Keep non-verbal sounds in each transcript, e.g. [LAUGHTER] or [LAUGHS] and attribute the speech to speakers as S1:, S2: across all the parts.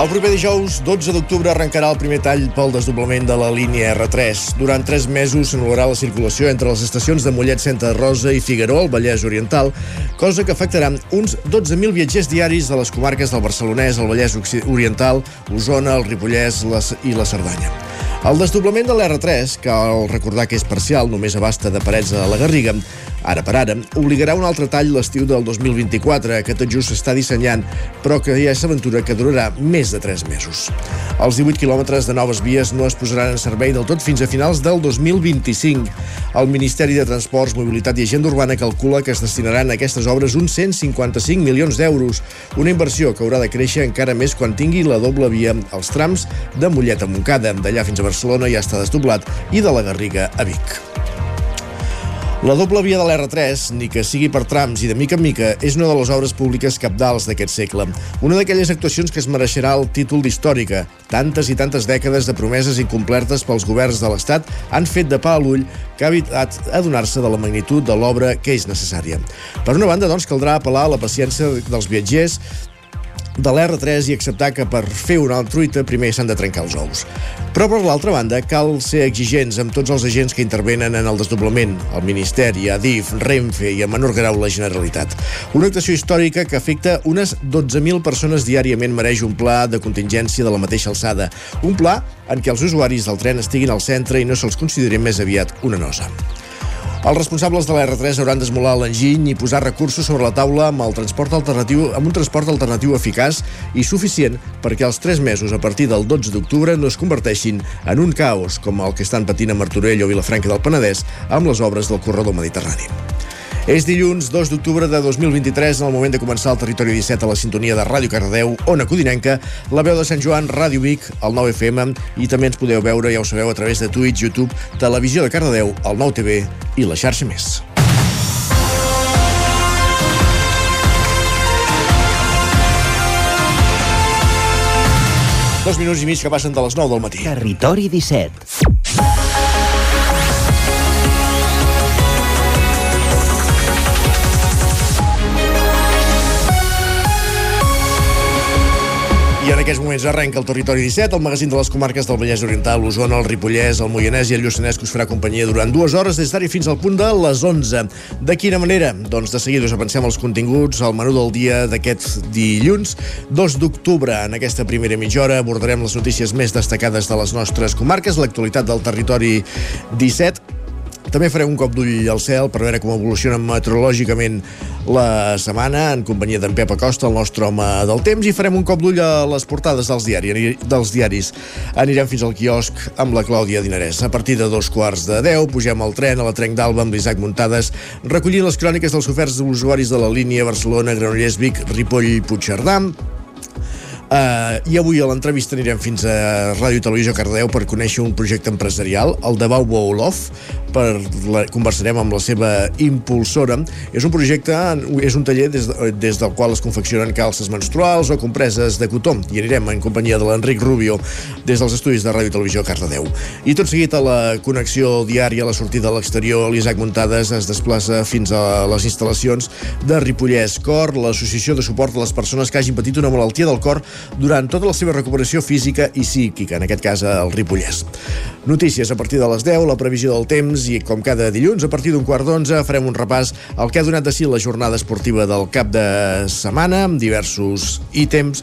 S1: El proper dijous, 12 d'octubre, arrencarà el primer tall pel desdoblament de la línia R3. Durant tres mesos s'anul·larà la circulació entre les estacions de Mollet, Santa Rosa i Figaró, al Vallès Oriental, cosa que afectarà uns 12.000 viatgers diaris de les comarques del Barcelonès, el Vallès Oriental, Osona, el Ripollès i la Cerdanya. El desdoblament de l'R3, cal recordar que és parcial, només abasta de Parets a la Garriga, ara per ara, obligarà un altre tall l'estiu del 2024, que tot just s'està dissenyant, però que ja s'aventura que durarà més de 3 mesos. Els 18 quilòmetres de noves vies no es posaran en servei del tot fins a finals del 2025. El Ministeri de Transports, Mobilitat i Agenda Urbana calcula que es destinaran a aquestes obres uns 155 milions d'euros, una inversió que haurà de créixer encara més quan tingui la doble via als trams de Mollet a Montcada, d'allà fins a Barcelona ja està desdoblat, i de la Garriga a Vic. La doble via de l'R3, ni que sigui per trams i de mica en mica, és una de les obres públiques capdals d'aquest segle. Una d'aquelles actuacions que es mereixerà el títol d'històrica. Tantes i tantes dècades de promeses incomplertes pels governs de l'Estat han fet de pa a l'ull que ha evitat adonar-se de la magnitud de l'obra que és necessària. Per una banda, doncs, caldrà apel·lar a la paciència dels viatgers de l'R3 i acceptar que per fer una truita primer s'han de trencar els ous. Però per l'altra banda, cal ser exigents amb tots els agents que intervenen en el desdoblament, el Ministeri, Adif, Renfe i a menor grau la Generalitat. Una actuació històrica que afecta unes 12.000 persones diàriament mereix un pla de contingència de la mateixa alçada. Un pla en què els usuaris del tren estiguin al centre i no se'ls consideri més aviat una nosa. Els responsables de la R3 hauran d'esmolar l'enginy i posar recursos sobre la taula amb el transport alternatiu amb un transport alternatiu eficaç i suficient perquè els 3 mesos a partir del 12 d'octubre no es converteixin en un caos com el que estan patint a Martorell o Vilafranca del Penedès amb les obres del corredor mediterrani. És dilluns 2 d'octubre de 2023, en el moment de començar el Territori 17 a la sintonia de Ràdio Cardedeu, Ona Codinenca, la veu de Sant Joan, Ràdio Vic, el 9 FM, i també ens podeu veure, ja ho sabeu, a través de Twitch, YouTube, Televisió de Cardedeu, el 9 TV i la xarxa més. Dos minuts i mig que passen de les 9 del matí.
S2: Territori 17.
S1: Aquests moments arrenca el Territori 17, el magazín de les comarques del Vallès Oriental, l'Osona, el Ripollès, el Moianès i el Lluçanès, que us farà companyia durant dues hores des d'ara fins al punt de les 11. De quina manera? Doncs de seguida us avancem els continguts, al menú del dia d'aquest dilluns, 2 d'octubre. En aquesta primera mitja hora abordarem les notícies més destacades de les nostres comarques, l'actualitat del Territori 17, també farem un cop d'ull al cel per veure com evoluciona meteorològicament la setmana en companyia d'en Pep Acosta, el nostre home del temps, i farem un cop d'ull a les portades dels, diari, dels diaris. Anirem fins al quiosc amb la Clàudia Dinarès. A partir de dos quarts de deu pugem al tren a la Trenc d'Alba amb l'Isaac Muntades, recollint les cròniques dels oferts usuaris de la línia Barcelona, Granollers, Vic, Ripoll, Puigcerdà, Uh, I avui a l'entrevista anirem fins a Ràdio Televisió Cardeu per conèixer un projecte empresarial, el de Bau Olof, per la, conversarem amb la seva impulsora. És un projecte, és un taller des, de, des del qual es confeccionen calces menstruals o compreses de cotó i anirem en companyia de l'Enric Rubio des dels estudis de Ràdio i Televisió Cardedeu. I tot seguit a la connexió diària, a la sortida a l'exterior, l'Isaac Muntades es desplaça fins a les instal·lacions de Ripollès Cor, l'associació de suport a les persones que hagin patit una malaltia del cor durant tota la seva recuperació física i psíquica, en aquest cas al Ripollès. Notícies a partir de les 10, la previsió del temps i com cada dilluns, a partir d'un quart d'onze, farem un repàs al que ha donat de si la jornada esportiva del cap de setmana, amb diversos ítems,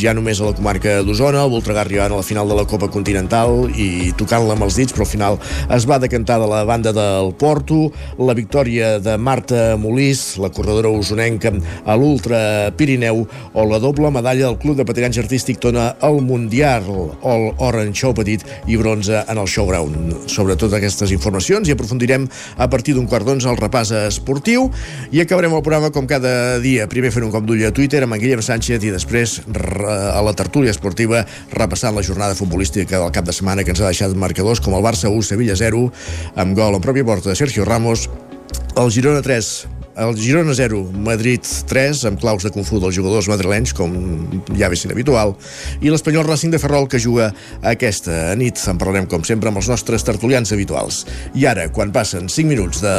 S1: ja només a la comarca d'Osona, el Voltregà arribant a la final de la Copa Continental i tocant-la amb els dits, però al final es va decantar de la banda del Porto, la victòria de Marta Molís, la corredora usonenca a l'Ultra Pirineu, o la doble medalla del Club de Patinatge Artístic Tona al Mundial, All Orange Show Petit i bronze en el Show Brown. Sobre totes aquestes informacions i aprofundirem a partir d'un quart d'onze el repàs esportiu i acabarem el programa com cada dia. Primer fent un cop d'ull a Twitter amb en Guillem Sánchez i després a la tertúlia esportiva repassant la jornada futbolística del cap de setmana que ens ha deixat marcadors com el Barça 1, Sevilla 0, amb gol en pròpia porta de Sergio Ramos, el Girona 3, el Girona 0, Madrid 3, amb claus de confús dels jugadors madrilenys, com ja ve sent habitual, i l'Espanyol Racing de Ferrol, que juga aquesta nit. En parlarem, com sempre, amb els nostres tertulians habituals. I ara, quan passen 5 minuts de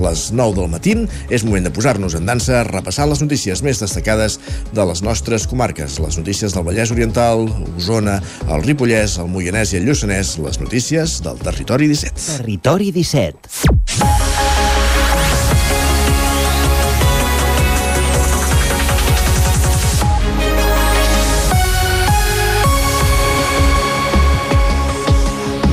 S1: les 9 del matí, és moment de posar-nos en dansa, repassant les notícies més destacades de les nostres comarques. Les notícies del Vallès Oriental, Osona, el Ripollès, el Moianès i el Lluçanès, les notícies del Territori 17.
S2: Territori 17.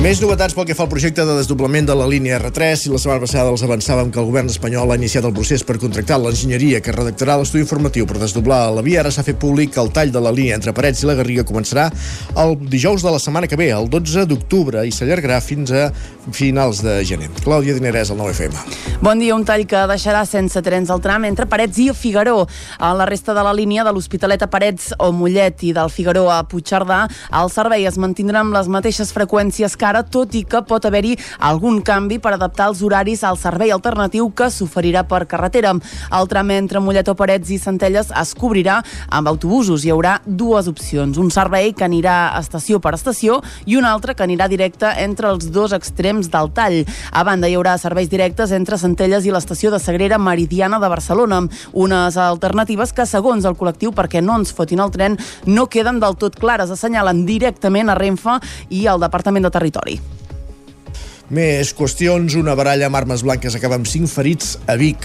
S1: Més novetats pel que fa al projecte de desdoblament de la línia R3 i la setmana passada els avançàvem que el govern espanyol ha iniciat el procés per contractar l'enginyeria que redactarà l'estudi informatiu per desdoblar la via. Ara s'ha fet públic que el tall de la línia entre Parets i la Garriga començarà el dijous de la setmana que ve, el 12 d'octubre, i s'allargarà fins a finals de gener. Clàudia Dinerès, al 9FM.
S3: Bon dia, un tall que deixarà sense trens al tram entre Parets i Figaró. A la resta de la línia de l'Hospitalet a Parets o Mollet i del Figaró a Puigcerdà, el servei es mantindrà amb les mateixes freqüències que ara, tot i que pot haver-hi algun canvi per adaptar els horaris al servei alternatiu que s'oferirà per carretera. El tram entre Mollet o Parets i Centelles es cobrirà amb autobusos. Hi haurà dues opcions. Un servei que anirà estació per estació i un altre que anirà directe entre els dos extrems del tall. A banda, hi haurà serveis directes entre Centelles i l'estació de Sagrera Meridiana de Barcelona. Unes alternatives que, segons el col·lectiu perquè no ens fotin el tren, no queden del tot clares. Assenyalen directament a Renfe i al Departament de Territori.
S1: Més qüestions. Una baralla amb armes blanques acaba amb 5 ferits a Vic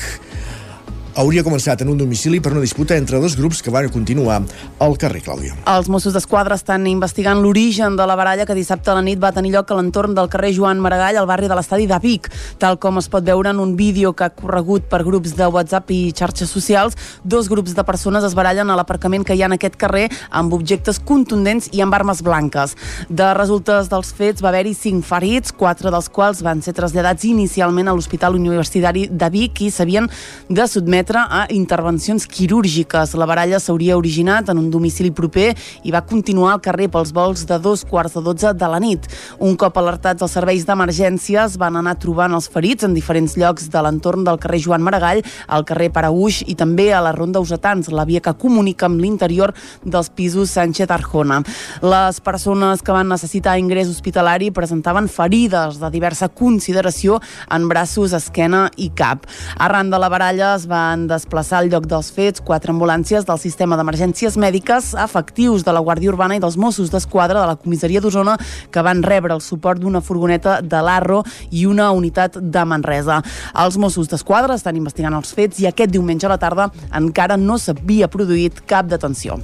S1: hauria començat en un domicili per una disputa entre dos grups que van continuar al carrer Clàudia.
S3: Els Mossos d'Esquadra estan investigant l'origen de la baralla que dissabte a la nit va tenir lloc a l'entorn del carrer Joan Maragall al barri de l'estadi de Vic. Tal com es pot veure en un vídeo que ha corregut per grups de WhatsApp i xarxes socials, dos grups de persones es barallen a l'aparcament que hi ha en aquest carrer amb objectes contundents i amb armes blanques. De resultes dels fets va haver-hi cinc ferits, quatre dels quals van ser traslladats inicialment a l'Hospital Universitari de Vic i s'havien de sotmetre sotmetre a intervencions quirúrgiques. La baralla s'hauria originat en un domicili proper i va continuar al carrer pels vols de dos quarts de dotze de la nit. Un cop alertats els serveis d'emergències van anar trobant els ferits en diferents llocs de l'entorn del carrer Joan Maragall, al carrer Paraguix i també a la Ronda Usatans, la via que comunica amb l'interior dels pisos Sánchez Arjona. Les persones que van necessitar ingrés hospitalari presentaven ferides de diversa consideració en braços, esquena i cap. Arran de la baralla es va van desplaçar al lloc dels fets quatre ambulàncies del sistema d'emergències mèdiques efectius de la Guàrdia Urbana i dels Mossos d'Esquadra de la comissaria d'Osona que van rebre el suport d'una furgoneta de l'Arro i una unitat de Manresa. Els Mossos d'Esquadra estan investigant els fets i aquest diumenge a la tarda encara no s'havia produït cap detenció.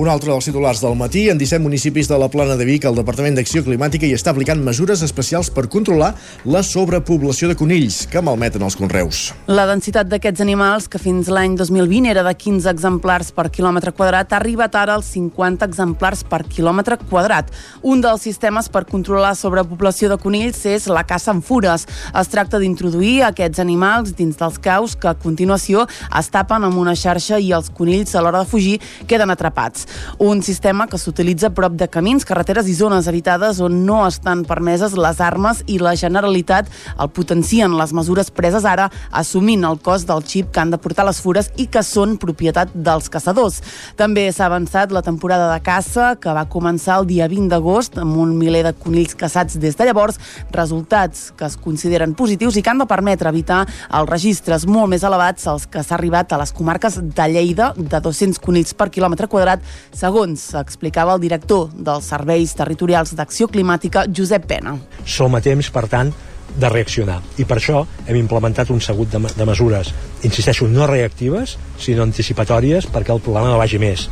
S1: Un altre dels titulars del matí, en 17 municipis de la Plana de Vic, el Departament d'Acció Climàtica hi està aplicant mesures especials per controlar la sobrepoblació de conills que malmeten els conreus.
S3: La densitat d'aquests animals que fins l'any 2020 era de 15 exemplars per quilòmetre quadrat, ha arribat ara als 50 exemplars per quilòmetre quadrat. Un dels sistemes per controlar la sobrepoblació de conills és la caça en fures. Es tracta d'introduir aquests animals dins dels caus que a continuació es tapen amb una xarxa i els conills a l'hora de fugir queden atrapats. Un sistema que s'utilitza prop de camins, carreteres i zones habitades on no estan permeses les armes i la Generalitat el potencien les mesures preses ara assumint el cost del xip que han de portar les fures i que són propietat dels caçadors. També s'ha avançat la temporada de caça, que va començar el dia 20 d'agost amb un miler de conills caçats des de llavors, resultats que es consideren positius i que han de permetre evitar els registres molt més elevats als que s'ha arribat a les comarques de Lleida, de 200 conills per quilòmetre quadrat, segons explicava el director dels Serveis Territorials d'Acció Climàtica, Josep Pena.
S4: Som a temps, per tant, de reaccionar. I per això hem implementat un segut de, de mesures, insisteixo, no reactives, sinó anticipatòries perquè el problema no vagi més.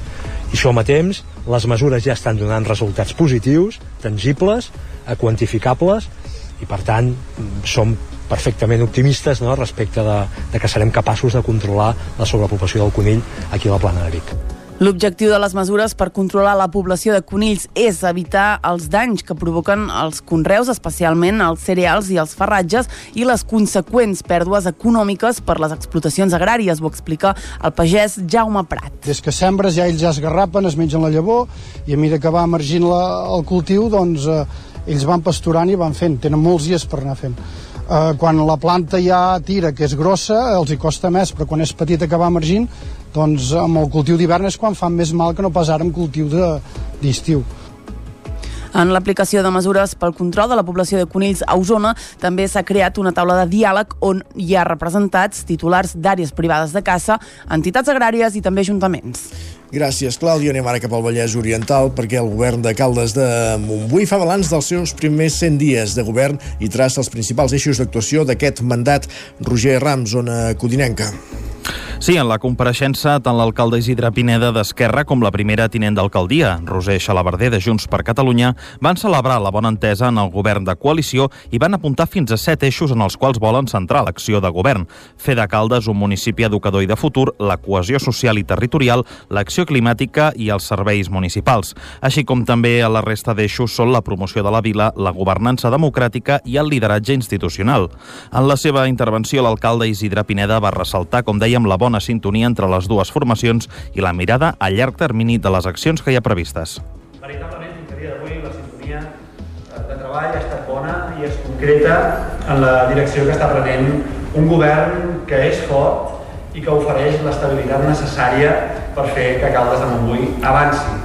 S4: I som a temps, les mesures ja estan donant resultats positius, tangibles, quantificables, i per tant som perfectament optimistes no, respecte de, de que serem capaços de controlar la sobrepoblació del conill aquí a la plana de Vic.
S3: L'objectiu de les mesures per controlar la població de conills és evitar els danys que provoquen els conreus, especialment els cereals i els farratges, i les conseqüents pèrdues econòmiques per les explotacions agràries, ho explica el pagès Jaume Prat.
S5: Des que sembres ja ells ja es garrapen, es mengen la llavor, i a mesura que va emergint la, el cultiu, doncs eh, ells van pasturant i van fent, tenen molts dies per anar fent. Eh, quan la planta ja tira, que és grossa, els hi costa més, però quan és petita que va emergint, doncs amb el cultiu d'hivern és quan fan més mal que no pas ara amb cultiu d'estiu. De,
S3: en l'aplicació de mesures pel control de la població de conills a Osona també s'ha creat una taula de diàleg on hi ha representats titulars d'àrees privades de caça, entitats agràries i també ajuntaments.
S1: Gràcies, Clàudia. Anem ara cap al Vallès Oriental perquè el govern de Caldes de Montbui fa balanç dels seus primers 100 dies de govern i traça els principals eixos d'actuació d'aquest mandat. Roger Rams, zona codinenca.
S6: Sí, en la compareixença, tant l'alcalde Isidre Pineda d'Esquerra com la primera tinent d'alcaldia, Roser Xalabarder de Junts per Catalunya, van celebrar la bona entesa en el govern de coalició i van apuntar fins a set eixos en els quals volen centrar l'acció de govern. Fer de Caldes un municipi educador i de futur, la cohesió social i territorial, l'acció climàtica i els serveis municipals. Així com també a la resta d'eixos són la promoció de la vila, la governança democràtica i el lideratge institucional. En la seva intervenció, l'alcalde Isidre Pineda va ressaltar, com dèiem, la bona bona sintonia entre les dues formacions i la mirada a llarg termini de les accions que hi ha previstes.
S7: Veritablement, fins a dia d'avui, la sintonia eh, de treball ha estat bona i és concreta en la direcció que està prenent un govern que és fort i que ofereix l'estabilitat necessària per fer que Caldes de Montbui avanci.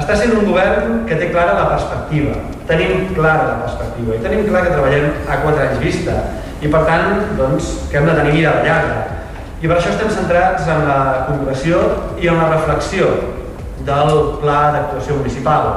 S7: Està sent un govern que té clara la perspectiva. Tenim clara la perspectiva i tenim clar que treballem a quatre anys vista i per tant doncs, que hem de tenir mirada llarga i per això estem centrats en la concreció i en la reflexió del pla d'actuació municipal.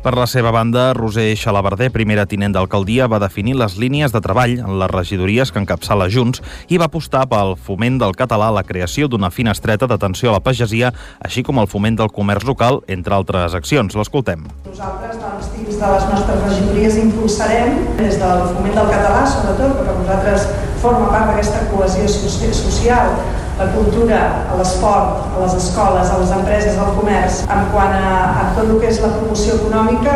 S6: Per la seva banda, Roser Xalabarder, primera tinent d'alcaldia, va definir les línies de treball en les regidories que encapçala Junts i va apostar pel foment del català, la creació d'una finestreta d'atenció a la pagesia, així com el foment del comerç local, entre altres accions. L'escoltem.
S8: Nosaltres, doncs, dins de les nostres regidories impulsarem, des del foment del català, sobretot, que per nosaltres forma part d'aquesta cohesió social, la cultura, a l'esport, a les escoles, a les empreses, al comerç. En quant a, a tot el que és la promoció econòmica,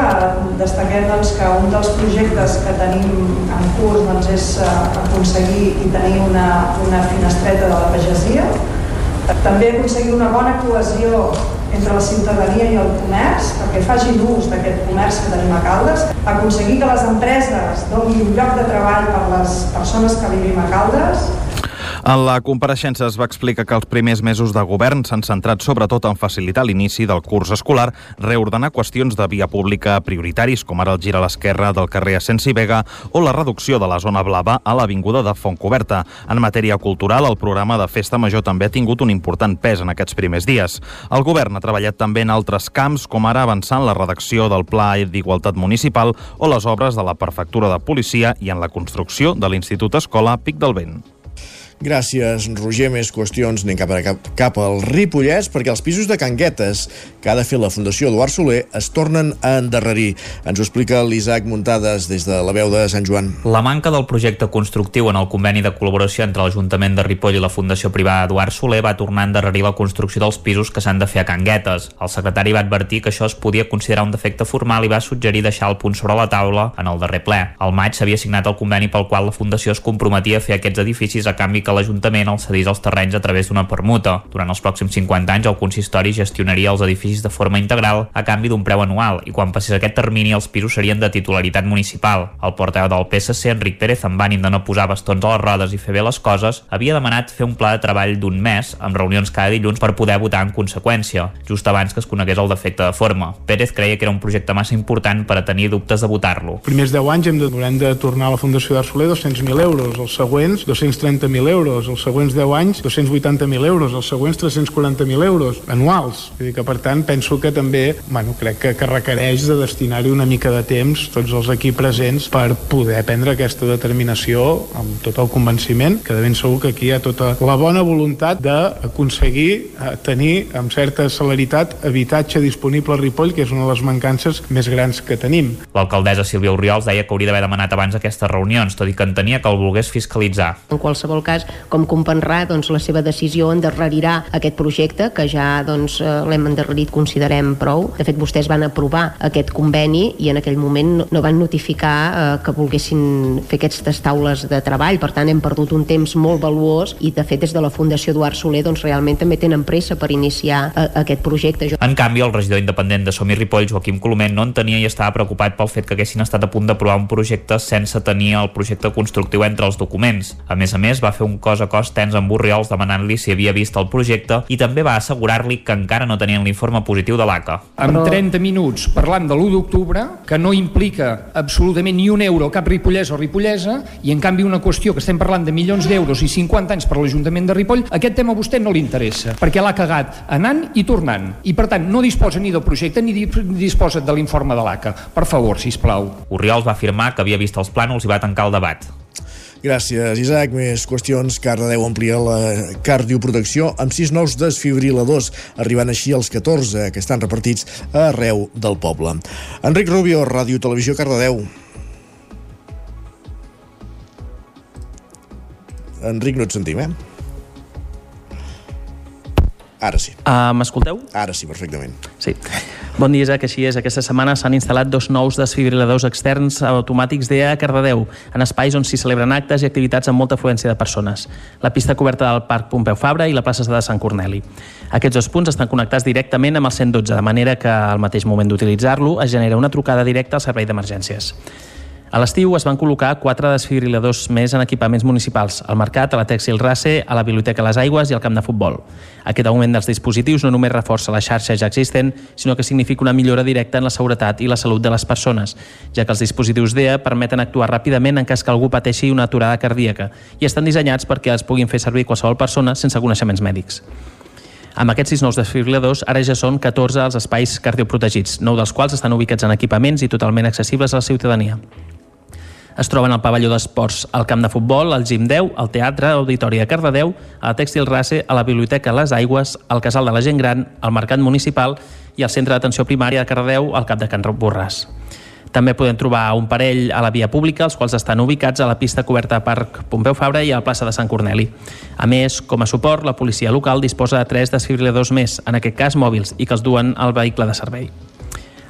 S8: destaquem doncs, que un dels projectes que tenim en curs doncs, és uh, aconseguir i tenir una, una finestreta de la pagesia, també aconseguir una bona cohesió entre la ciutadania i el comerç, perquè facin ús d'aquest comerç que tenim a Caldes, aconseguir que les empreses donin lloc de treball per les persones que vivim a Caldes,
S6: en la compareixença es va explicar que els primers mesos de govern s'han centrat sobretot en facilitar l'inici del curs escolar, reordenar qüestions de via pública prioritaris, com ara el gir a l'esquerra del carrer Asensi Vega o la reducció de la zona blava a l'avinguda de Fontcoberta. En matèria cultural, el programa de Festa Major també ha tingut un important pes en aquests primers dies. El govern ha treballat també en altres camps, com ara avançant la redacció del Pla d'Igualtat Municipal o les obres de la Prefectura de Policia i en la construcció de l'Institut Escola Pic del Vent.
S1: Gràcies, Roger. Més qüestions. Anem cap, a, cap, cap al Ripollès, perquè els pisos de Canguetes que ha de fer la Fundació Eduard Soler es tornen a endarrerir. Ens ho explica l'Isaac Muntades des de la veu de Sant Joan.
S9: La manca del projecte constructiu en el conveni de col·laboració entre l'Ajuntament de Ripoll i la Fundació Privada Eduard Soler va tornar a endarrerir la construcció dels pisos que s'han de fer a Canguetes. El secretari va advertir que això es podia considerar un defecte formal i va suggerir deixar el punt sobre la taula en el darrer ple. Al maig s'havia signat el conveni pel qual la Fundació es comprometia a fer aquests edificis a canvi que l'Ajuntament els cedís els terrenys a través d'una permuta. Durant els pròxims 50 anys el consistori gestionaria els edificis de forma integral a canvi d'un preu anual i quan passés aquest termini els pisos serien de titularitat municipal. El portaveu del PSC, Enric Pérez, amb ànim de no posar bastons a les rodes i fer bé les coses, havia demanat fer un pla de treball d'un mes amb reunions cada dilluns per poder votar en conseqüència, just abans que es conegués el defecte de forma. Pérez creia que era un projecte massa important per a tenir dubtes de votar-lo.
S10: Primers 10 anys hem de, de tornar a la Fundació d'Arsoler 200.000 euros, els següents 230.000 euros, els següents 10 anys 280.000 euros, els següents 340.000 euros anuals. Vull dir que, per tant, penso que també, bueno, crec que, que requereix de destinar-hi una mica de temps tots els aquí presents per poder prendre aquesta determinació amb tot el convenciment, que de ben segur que aquí hi ha tota la bona voluntat d'aconseguir eh, tenir amb certa celeritat habitatge disponible a Ripoll, que és una de les mancances més grans que tenim.
S9: L'alcaldessa Sílvia Oriols deia que hauria d'haver demanat abans aquestes reunions, tot i que entenia que el volgués fiscalitzar.
S11: En qualsevol cas, com comprendrà, doncs, la seva decisió endarrerirà aquest projecte, que ja doncs, eh, l'hem endarrerit, considerem prou. De fet, vostès van aprovar aquest conveni i en aquell moment no, van notificar eh, que volguessin fer aquestes taules de treball. Per tant, hem perdut un temps molt valuós i, de fet, des de la Fundació Eduard Soler doncs, realment també tenen pressa per iniciar eh, aquest projecte.
S9: En canvi, el regidor independent de Somi Ripoll, Joaquim Coloment, no en tenia i estava preocupat pel fet que haguessin estat a punt d'aprovar un projecte sense tenir el projecte constructiu entre els documents. A més a més, va fer un cos a cos tens amb Borriols demanant-li si havia vist el projecte i també va assegurar-li que encara no tenien l'informe positiu de l'ACA.
S12: En 30 minuts parlant de l'1 d'octubre, que no implica absolutament ni un euro cap ripollesa o ripollesa, i en canvi una qüestió que estem parlant de milions d'euros i 50 anys per l'Ajuntament de Ripoll, aquest tema a vostè no li interessa, perquè l'ha cagat anant i tornant. I per tant, no disposa ni del projecte ni disposa de l'informe de l'ACA. Per favor, si plau.
S9: Oriols va afirmar que havia vist els plànols i va tancar el debat.
S1: Gràcies, Isaac. Més qüestions. Cardedeu amplia la cardioprotecció amb sis nous desfibriladors, arribant així als 14 que estan repartits arreu del poble. Enric Rubio, Ràdio Televisió Cardedeu. Enric, no et sentim, eh? Ara sí.
S13: Uh, M'escolteu?
S1: Ara sí, perfectament.
S13: Sí. Bon dia, Isaac. Així és. Aquesta setmana s'han instal·lat dos nous desfibriladors externs automàtics d'EA a Cardedeu, en espais on s'hi celebren actes i activitats amb molta afluència de persones. La pista coberta del Parc Pompeu Fabra i la plaça de Sant Corneli. Aquests dos punts estan connectats directament amb el 112, de manera que al mateix moment d'utilitzar-lo es genera una trucada directa al servei d'emergències. A l'estiu es van col·locar quatre desfibriladors més en equipaments municipals, al Mercat, a la Texil Race, a la Biblioteca Les Aigües i al camp de futbol. Aquest augment dels dispositius no només reforça la xarxa ja existent, sinó que significa una millora directa en la seguretat i la salut de les persones, ja que els dispositius DEA permeten actuar ràpidament en cas que algú pateixi una aturada cardíaca i estan dissenyats perquè els puguin fer servir qualsevol persona sense coneixements mèdics. Amb aquests sis nous desfibriladors, ara ja són 14 els espais cardioprotegits, nou dels quals estan ubicats en equipaments i totalment accessibles a la ciutadania. Es troben al pavelló d'esports, al camp de futbol, al Gim 10, al Teatre Auditori de Cardedeu, a la Tèxtil Race, a la Biblioteca Les Aigües, al Casal de la Gent Gran, al Mercat Municipal i al Centre d'Atenció Primària de Cardedeu, al Cap de Can Borràs. També podem trobar un parell a la via pública, els quals estan ubicats a la pista coberta de Parc Pompeu Fabra i a la plaça de Sant Corneli. A més, com a suport, la policia local disposa de tres desfibriladors més, en aquest cas mòbils, i que els duen al vehicle de servei.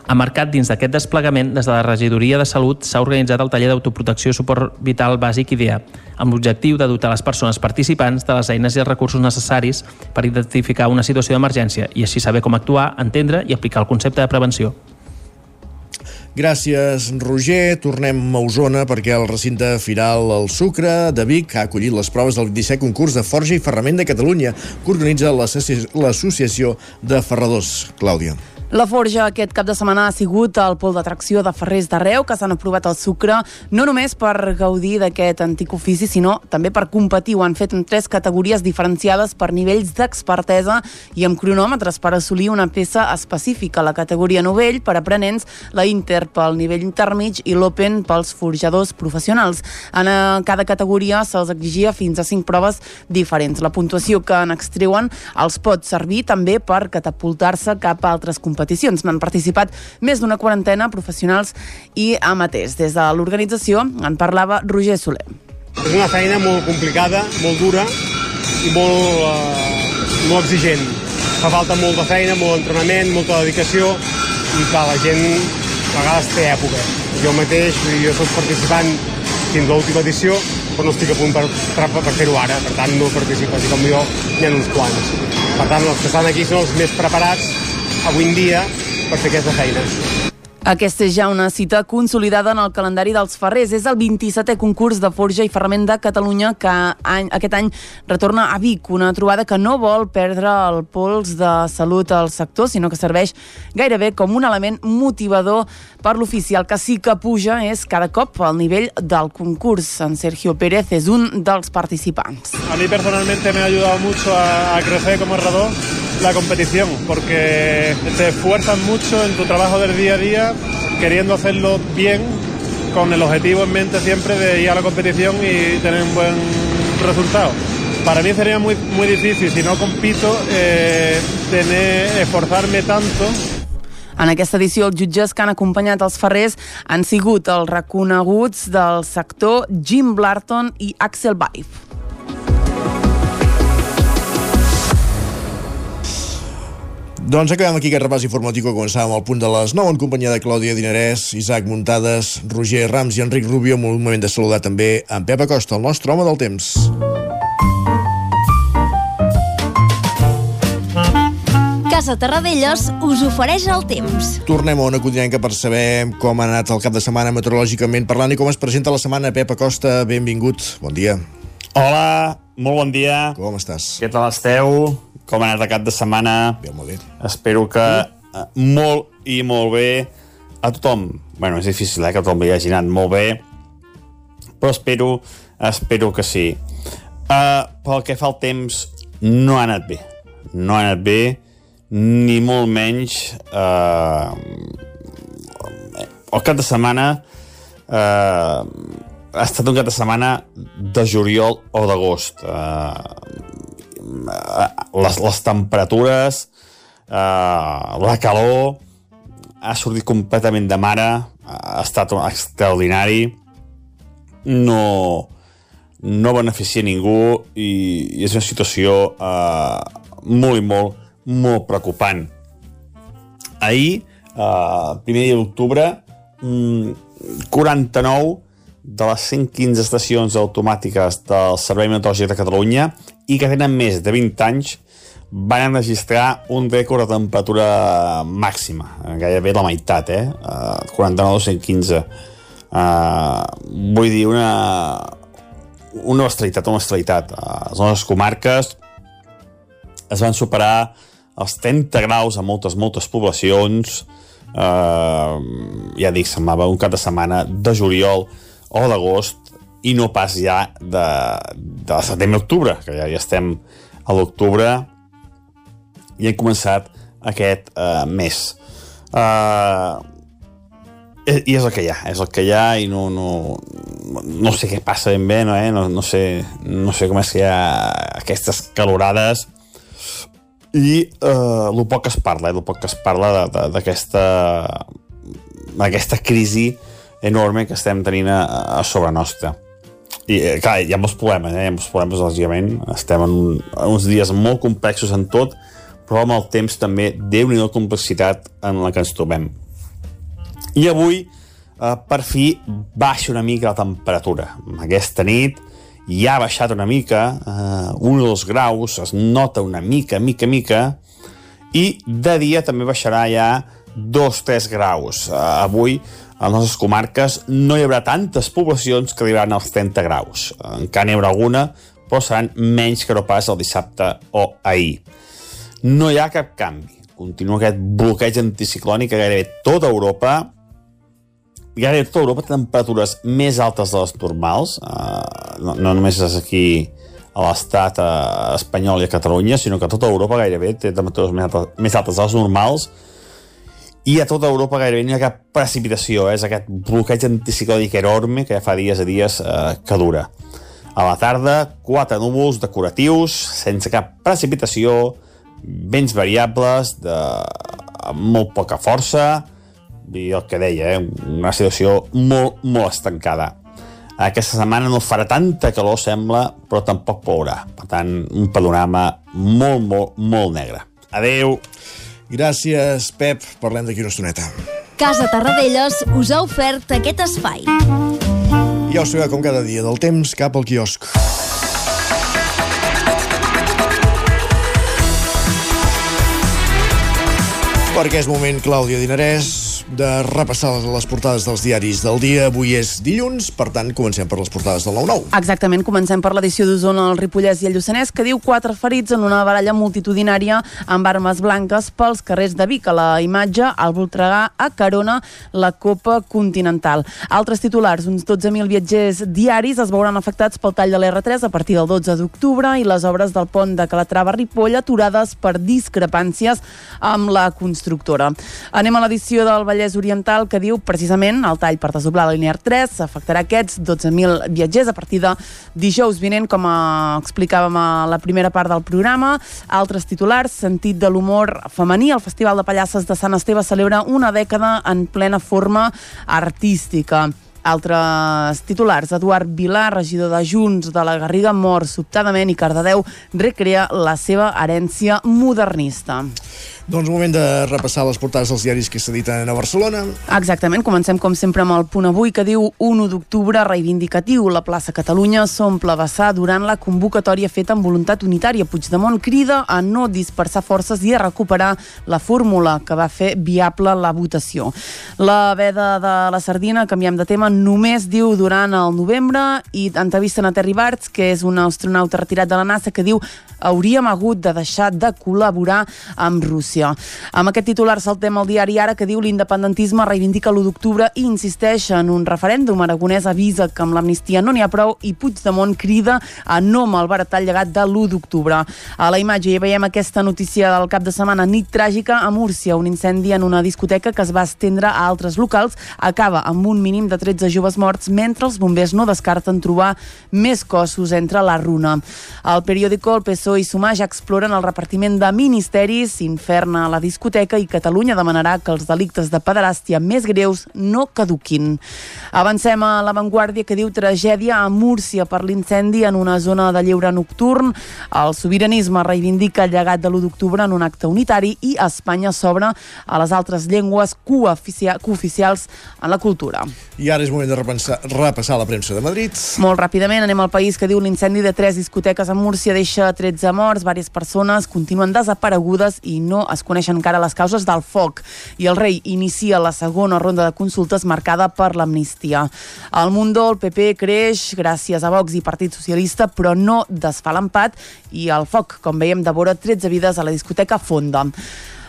S13: A marcat dins d'aquest desplegament, des de la Regidoria de Salut s'ha organitzat el taller d'autoprotecció i suport vital bàsic IDEA, amb l'objectiu de dotar les persones participants de les eines i els recursos necessaris per identificar una situació d'emergència i així saber com actuar, entendre i aplicar el concepte de prevenció.
S1: Gràcies, Roger. Tornem a Osona perquè el recinte Firal al Sucre de Vic ha acollit les proves del 27 concurs de Forja i Ferrament de Catalunya que organitza l'Associació de Ferradors. Clàudia.
S3: La Forja aquest cap de setmana ha sigut el pol d'atracció de ferrers d'arreu que s'han aprovat el sucre no només per gaudir d'aquest antic ofici, sinó també per competir. Ho han fet en tres categories diferenciades per nivells d'expertesa i amb cronòmetres per assolir una peça específica. La categoria novell per aprenents, la Inter pel nivell intermig i l'Open pels forjadors professionals. En eh, cada categoria se'ls exigia fins a cinc proves diferents. La puntuació que en extreuen els pot servir també per catapultar-se cap a altres competicions competicions. N'han participat més d'una quarantena professionals i amateurs. Des de l'organització en parlava Roger Soler.
S14: És una feina molt complicada, molt dura i molt, uh, molt exigent. Fa falta molta feina, molt entrenament, molta dedicació i que la gent a vegades té època. Jo mateix, jo soc participant fins a l'última edició, però no estic a punt per, per, per fer-ho ara, per tant no participes, i com jo n'hi ha uns quants. Per tant, els que estan aquí són els més preparats avui en dia per fer aquesta feina.
S3: Aquesta és ja una cita consolidada en el calendari dels Ferrers. És el 27è concurs de Forja i Ferrament de Catalunya que any, aquest any retorna a Vic, una trobada que no vol perdre el pols de salut al sector, sinó que serveix gairebé com un element motivador per l'ofici. El que sí que puja és cada cop el nivell del concurs. En Sergio Pérez és un dels participants.
S15: A mí personalmente me ha ayudado mucho a, a crecer como herrador la competición, porque te esfuerzas mucho en tu trabajo del día a día, queriendo hacerlo bien, con el objetivo en mente siempre de ir a la competición y tener un buen resultado. Para mí sería muy, muy difícil, si no compito, eh, tener, esforzarme tanto
S3: en aquesta edició, els jutges que han acompanyat els ferrers han sigut els reconeguts del sector Jim Blarton i Axel Baif.
S1: Doncs acabem aquí aquest repàs informatiu que començàvem al punt de les 9 en companyia de Clàudia Dinarès, Isaac Muntades, Roger Rams i Enric Rubio. Un moment de saludar també en Pep Acosta, el nostre home del temps.
S16: Casa Terradellos us ofereix el temps.
S1: Tornem a una codinenca per saber com ha anat el cap de setmana meteorològicament parlant i com es presenta la setmana. Pep Acosta, benvingut, bon dia.
S17: Hola, molt bon dia.
S1: Com estàs?
S17: Què tal esteu? Com ha anat el cap de setmana?
S1: Bé, molt bé.
S17: Espero que uh, molt i molt bé a tothom. bueno, és difícil, eh, que tothom li hagi anat molt bé, però espero, espero que sí. Uh, pel que fa al temps, no ha anat bé. No ha anat bé, ni molt menys uh, el cap de setmana uh, ha estat un cap de setmana de juliol o d'agost uh, les, les temperatures uh, la calor ha sortit completament de mare ha estat extraordinari no no beneficia ningú i, i és una situació uh, molt i molt molt preocupant. Ahir, eh, primer dia d'octubre, 49 de les 115 estacions automàtiques del Servei Meteorològic de Catalunya i que tenen més de 20 anys van registrar un rècord de temperatura màxima, gairebé la meitat, eh? Uh, 49 de 115. Uh, vull dir, una, una bestialitat, una bestialitat. Uh, les nostres comarques es van superar els 30 graus a moltes, moltes poblacions, eh, ja dic, semblava un cap de setmana de juliol o d'agost i no pas ja de, de setembre-octubre, que ja, ja estem a l'octubre i hem començat aquest eh, mes. Eh, i és el que hi ha, és el que hi ha i no, no, no sé què passa ben bé, no, eh? no, no, sé, no sé com és que hi ha aquestes calorades i eh, el poc que es parla, eh, el poc que es parla d'aquesta aquesta crisi enorme que estem tenint a, a sobre nostra. I, eh, clar, hi ha molts problemes, eh? hi ha molts problemes, lògicament. Estem en, en uns dies molt complexos en tot, però amb el temps també déu nhi complexitat en la que ens trobem. I avui, eh, per fi, baixa una mica la temperatura. Aquesta nit, ja ha baixat una mica, eh, un o dos graus, es nota una mica, mica, mica, i de dia també baixarà ja dos, tres graus. Eh, avui, a les nostres comarques, no hi haurà tantes poblacions que arribaran als 30 graus. Encara n'hi haurà alguna, però seran menys que no pas el dissabte o ahir. No hi ha cap canvi. Continua aquest bloqueig anticiclònic a gairebé tota Europa, gairebé tota Europa temperatures més altes de les normals, uh, no, no només és aquí a l'estat uh, espanyol i a Catalunya, sinó que tota Europa gairebé té temperatures més altes, més altes de les normals, i a tota Europa gairebé no hi ha cap precipitació, eh? és aquest bloqueig anticiclònic enorme que ja fa dies i dies uh, que dura. A la tarda, quatre núvols decoratius, sense cap precipitació, vents variables, de molt poca força, i el que deia, eh? una situació molt, molt estancada. Aquesta setmana no farà tanta calor, sembla, però tampoc plourà. Per tant, un panorama molt, molt, molt negre. Adeu!
S1: Gràcies, Pep. Parlem d'aquí una estoneta.
S16: Casa Tarradellas us ha ofert aquest espai.
S1: Ja ho sabeu, com cada dia, del temps cap al quiosc. Perquè és moment, Clàudia Dinarès, de repassar les portades dels diaris del dia. Avui és dilluns, per tant, comencem per les portades del 9-9.
S3: Exactament, comencem per l'edició d'Osona, el Ripollès i el Lluçanès, que diu quatre ferits en una baralla multitudinària amb armes blanques pels carrers de Vic. A la imatge, al Voltregà, a Carona, la Copa Continental. Altres titulars, uns 12.000 viatgers diaris es veuran afectats pel tall de l'R3 a partir del 12 d'octubre i les obres del pont de Calatrava-Ripoll aturades per discrepàncies amb la constructora. Anem a l'edició del Vallès Oriental que diu precisament el tall per desdoblar la línia 3 afectarà aquests 12.000 viatgers a partir de dijous vinent, com explicàvem a la primera part del programa. Altres titulars, sentit de l'humor femení, el Festival de Pallasses de Sant Esteve celebra una dècada en plena forma artística. Altres titulars, Eduard Vilà, regidor de Junts de la Garriga, mor sobtadament i Cardedeu recrea la seva herència modernista.
S1: Doncs moment de repassar les portades dels diaris que s'editen a Barcelona.
S3: Exactament, comencem com sempre amb el punt avui que diu 1 d'octubre reivindicatiu. La plaça Catalunya s'omple vessar durant la convocatòria feta amb voluntat unitària. Puigdemont crida a no dispersar forces i a recuperar la fórmula que va fer viable la votació. La veda de la sardina, canviem de tema, només diu durant el novembre i entrevisten a Terry Barts, que és un astronauta retirat de la NASA, que diu hauríem hagut de deixar de col·laborar amb Rússia. Amb aquest titular saltem al diari Ara que diu l'independentisme reivindica l'1 d'octubre i insisteix en un referèndum. Aragonès avisa que amb l'amnistia no n'hi ha prou i Puigdemont crida a no malbaratar el llegat de l'1 d'octubre. A la imatge hi veiem aquesta notícia del cap de setmana, nit tràgica a Múrcia. Un incendi en una discoteca que es va estendre a altres locals acaba amb un mínim de 13 joves morts mentre els bombers no descarten trobar més cossos entre la runa. Al periòdico el PSOE i Sumar ja exploren el repartiment de ministeris, infern a la discoteca i Catalunya demanarà que els delictes de pederàstia més greus no caduquin. Avancem a l'avantguàrdia que diu tragèdia a Múrcia per l'incendi en una zona de lleure nocturn. El sobiranisme reivindica el llegat de l'1 d'octubre en un acte unitari i Espanya s'obre a les altres llengües cooficials en la cultura.
S1: I ara és moment de repensar, repassar la premsa de Madrid.
S3: Molt ràpidament anem al país que diu l'incendi de tres discoteques a Múrcia deixa 13 morts, diverses persones continuen desaparegudes i no es coneixen encara les causes del foc. I el rei inicia la segona ronda de consultes marcada per l'amnistia. Al Mundo el PP creix gràcies a Vox i Partit Socialista, però no desfà l'empat i el foc, com veiem, devora 13 vides a la discoteca Fonda.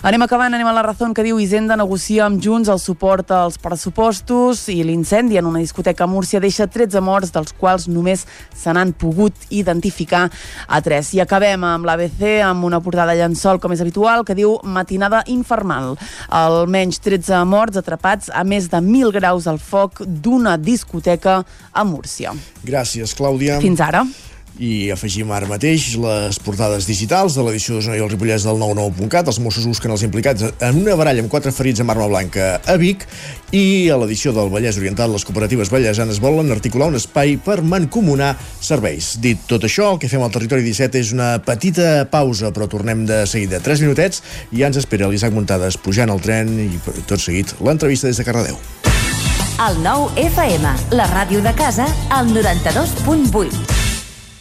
S3: Anem acabant, anem a la raó que diu Hisenda negocia amb Junts el suport als pressupostos i l'incendi en una discoteca a Múrcia deixa 13 morts, dels quals només se n'han pogut identificar a 3. I acabem amb l'ABC, amb una portada llençol, com és habitual, que diu Matinada infernal. Almenys 13 morts atrapats a més de 1.000 graus al foc d'una discoteca a Múrcia.
S1: Gràcies, Clàudia.
S3: Fins ara
S1: i afegim ara mateix les portades digitals de l'edició d'Osona i el Ripollès del 99.cat. Els Mossos busquen els implicats en una baralla amb quatre ferits amb arma blanca a Vic i a l'edició del Vallès Oriental les cooperatives vallesanes volen articular un espai per mancomunar serveis. Dit tot això, el que fem al Territori 17 és una petita pausa, però tornem de seguida. Tres minutets i ja ens espera l'Isaac Muntades pujant al tren i tot seguit l'entrevista des de Cardedeu.
S18: El nou FM, la ràdio de casa, al 92.8.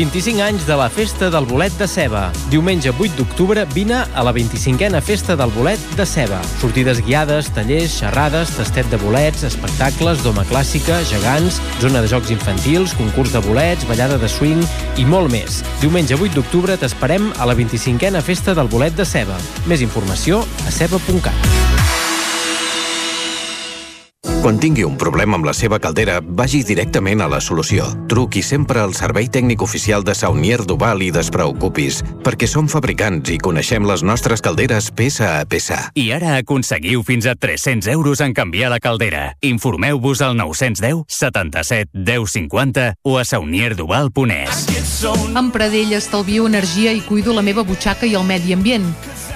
S19: 25 anys de la Festa del Bolet de Ceba. Diumenge 8 d'octubre vine a la 25a Festa del Bolet de Ceba. Sortides guiades, tallers, xerrades, tastet de bolets, espectacles, doma clàssica, gegants, zona de jocs infantils, concurs de bolets, ballada de swing i molt més. Diumenge 8 d'octubre t'esperem a la 25a Festa del Bolet de Ceba. Més informació a ceba.cat.
S20: Quan tingui un problema amb la seva caldera, vagi directament a la solució. Truqui sempre al servei tècnic oficial de Saunier Duval i despreocupis, perquè som fabricants i coneixem les nostres calderes peça a peça.
S21: I ara aconseguiu fins a 300 euros en canviar la caldera. Informeu-vos al 910 77 10 50 o a saunierduval.es.
S22: Amb Pradell estalvio energia i cuido la meva butxaca i el medi ambient.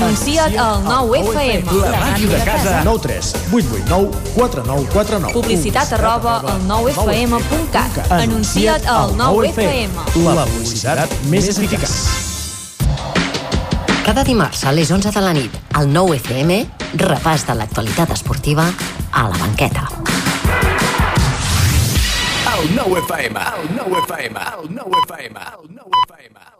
S16: Anuncia't al 9FM.
S23: La màquina de casa.
S24: 9 3 8 8 9 4 9 4 9.
S16: Publicitat arroba al 9FM.cat. Anuncia't al 9FM.
S24: La publicitat més eficaç.
S25: Cada dimarts a les 11 de la nit, al 9 FM, repàs de l'actualitat esportiva a la banqueta.
S26: El 9 FM, el 9 FM, el 9 FM, el 9 FM.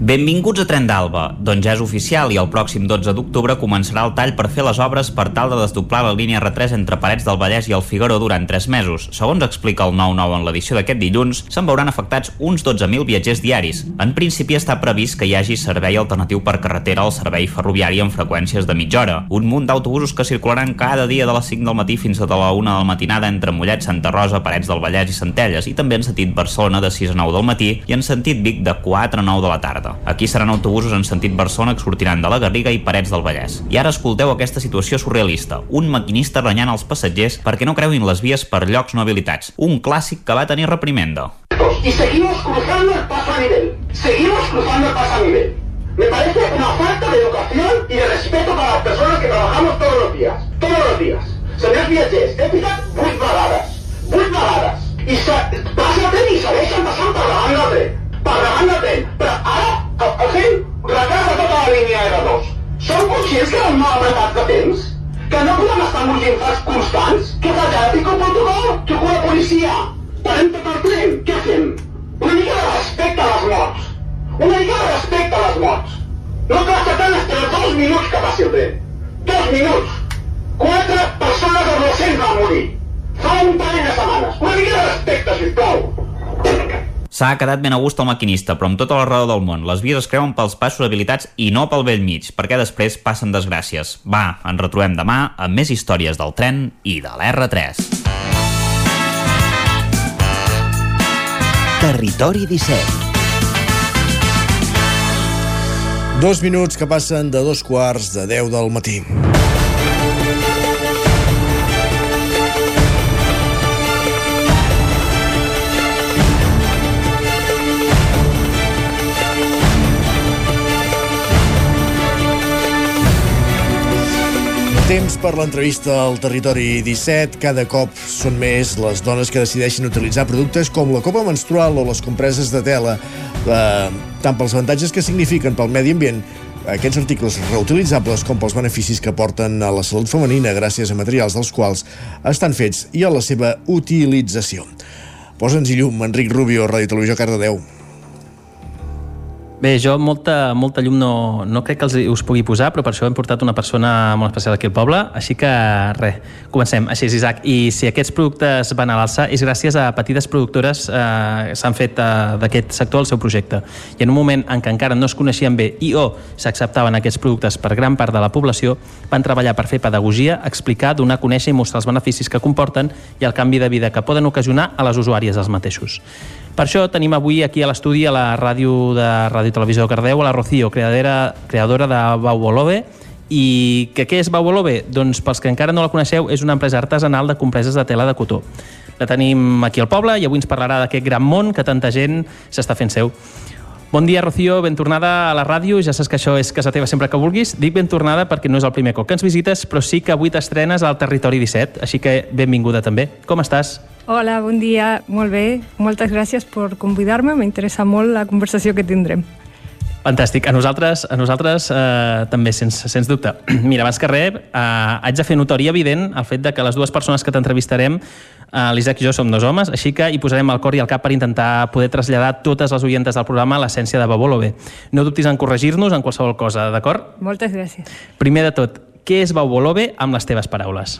S9: Benvinguts a Tren d'Alba. Doncs ja és oficial i el pròxim 12 d'octubre començarà el tall per fer les obres per tal de desdoblar la línia R3 entre Parets del Vallès i el Figaró durant 3 mesos. Segons explica el 9-9 en l'edició d'aquest dilluns, se'n veuran afectats uns 12.000 viatgers diaris. En principi està previst que hi hagi servei alternatiu per carretera al servei ferroviari amb freqüències de mitja hora. Un munt d'autobusos que circularan cada dia de les 5 del matí fins a la 1 de la matinada entre Mollet, Santa Rosa, Parets del Vallès i Centelles i també en sentit Barcelona de 6 a 9 del matí i en sentit Vic de 4 a 9 de la tarda. Aquí seran autobusos en sentit Barcelona que sortiran de la Garriga i Parets del Vallès. I ara escolteu aquesta situació surrealista. Un maquinista renyant els passatgers perquè no creuin les vies per llocs no habilitats. Un clàssic que va tenir reprimenda.
S27: Y seguimos cruzando el paso a nivel. Seguimos cruzando el paso a nivel. Me parece una falta de educación y de respeto para las personas que trabajamos todos los días. Todos los días. Senyors viatgers, he picat vuit vegades. Vuit vegades. I passa el tren i segueixen passant per davant del tren. Per davant del tren. Però el tren retarda tota la línia R2. Som conscients que anem mal apretats de temps? Que no podem estar amb uns infants constants? Què fa pico el protocol? Truco a la policia? Parem tot el tren? Què fem? Una mica de respecte a les morts. Una mica de respecte a les morts. No costa tant esperar dos minuts que passi el tren. Dos minuts. Quatre persones adolescents van morir. Fa un parell de setmanes. Una mica de respecte, sisplau.
S9: S'ha quedat ben a gust el maquinista, però amb tota la raó del món. Les vies es creuen pels passos habilitats i no pel vell mig, perquè després passen desgràcies. Va, ens retrobem demà amb més històries del tren i de l'R3.
S28: Territori 17.
S1: Dos minuts que passen de dos quarts de 10 del matí. Temps per l'entrevista al Territori 17. Cada cop són més les dones que decideixen utilitzar productes com la copa menstrual o les compreses de tela, eh, tant pels avantatges que signifiquen pel medi ambient, aquests articles reutilitzables com pels beneficis que porten a la salut femenina gràcies a materials dels quals estan fets i a la seva utilització. Posa'ns-hi llum, Enric Rubio, Ràdio Televisió, Cardedeu.
S13: Bé, jo molta, molta llum no, no crec que els, us pugui posar, però per això hem portat una persona molt especial aquí al poble, així que res, comencem. Així és, Isaac. I si aquests productes van a l'alça és gràcies a petites productores eh, s'han fet eh, d'aquest sector el seu projecte. I en un moment en què encara no es coneixien bé i o s'acceptaven aquests productes per gran part de la població, van treballar per fer pedagogia, explicar, donar a conèixer i mostrar els beneficis que comporten i el canvi de vida que poden ocasionar a les usuàries dels mateixos. Per això tenim avui aquí a l'estudi a la ràdio de Ràdio Televisió de Cardeu a la Rocío, creadora, creadora de Baubolove, i que què és Baubolove? Doncs pels que encara no la coneixeu, és una empresa artesanal de compreses de tela de cotó. La tenim aquí al poble i avui ens parlarà d'aquest gran món que tanta gent s'està fent seu. Bon dia, Rocío, ben tornada a la ràdio. Ja saps que això és casa teva sempre que vulguis. Dic ben tornada perquè no és el primer cop que ens visites, però sí que avui t'estrenes al Territori 17, així que benvinguda també. Com estàs?
S29: Hola, bon dia, molt bé. Moltes gràcies per convidar-me, m'interessa molt la conversació que tindrem.
S13: Fantàstic. A nosaltres, a nosaltres eh, també, sens, sens dubte. [CLEARS THROAT] Mira, abans que res, eh, haig de fer notori evident el fet de que les dues persones que t'entrevistarem Uh, L'Isaac i jo som dos homes, així que hi posarem el cor i el cap per intentar poder traslladar totes les oientes del programa a l'essència de Babolove. No dubtis en corregir-nos en qualsevol cosa, d'acord?
S29: Moltes gràcies.
S13: Primer de tot, què és Babolove amb les teves paraules?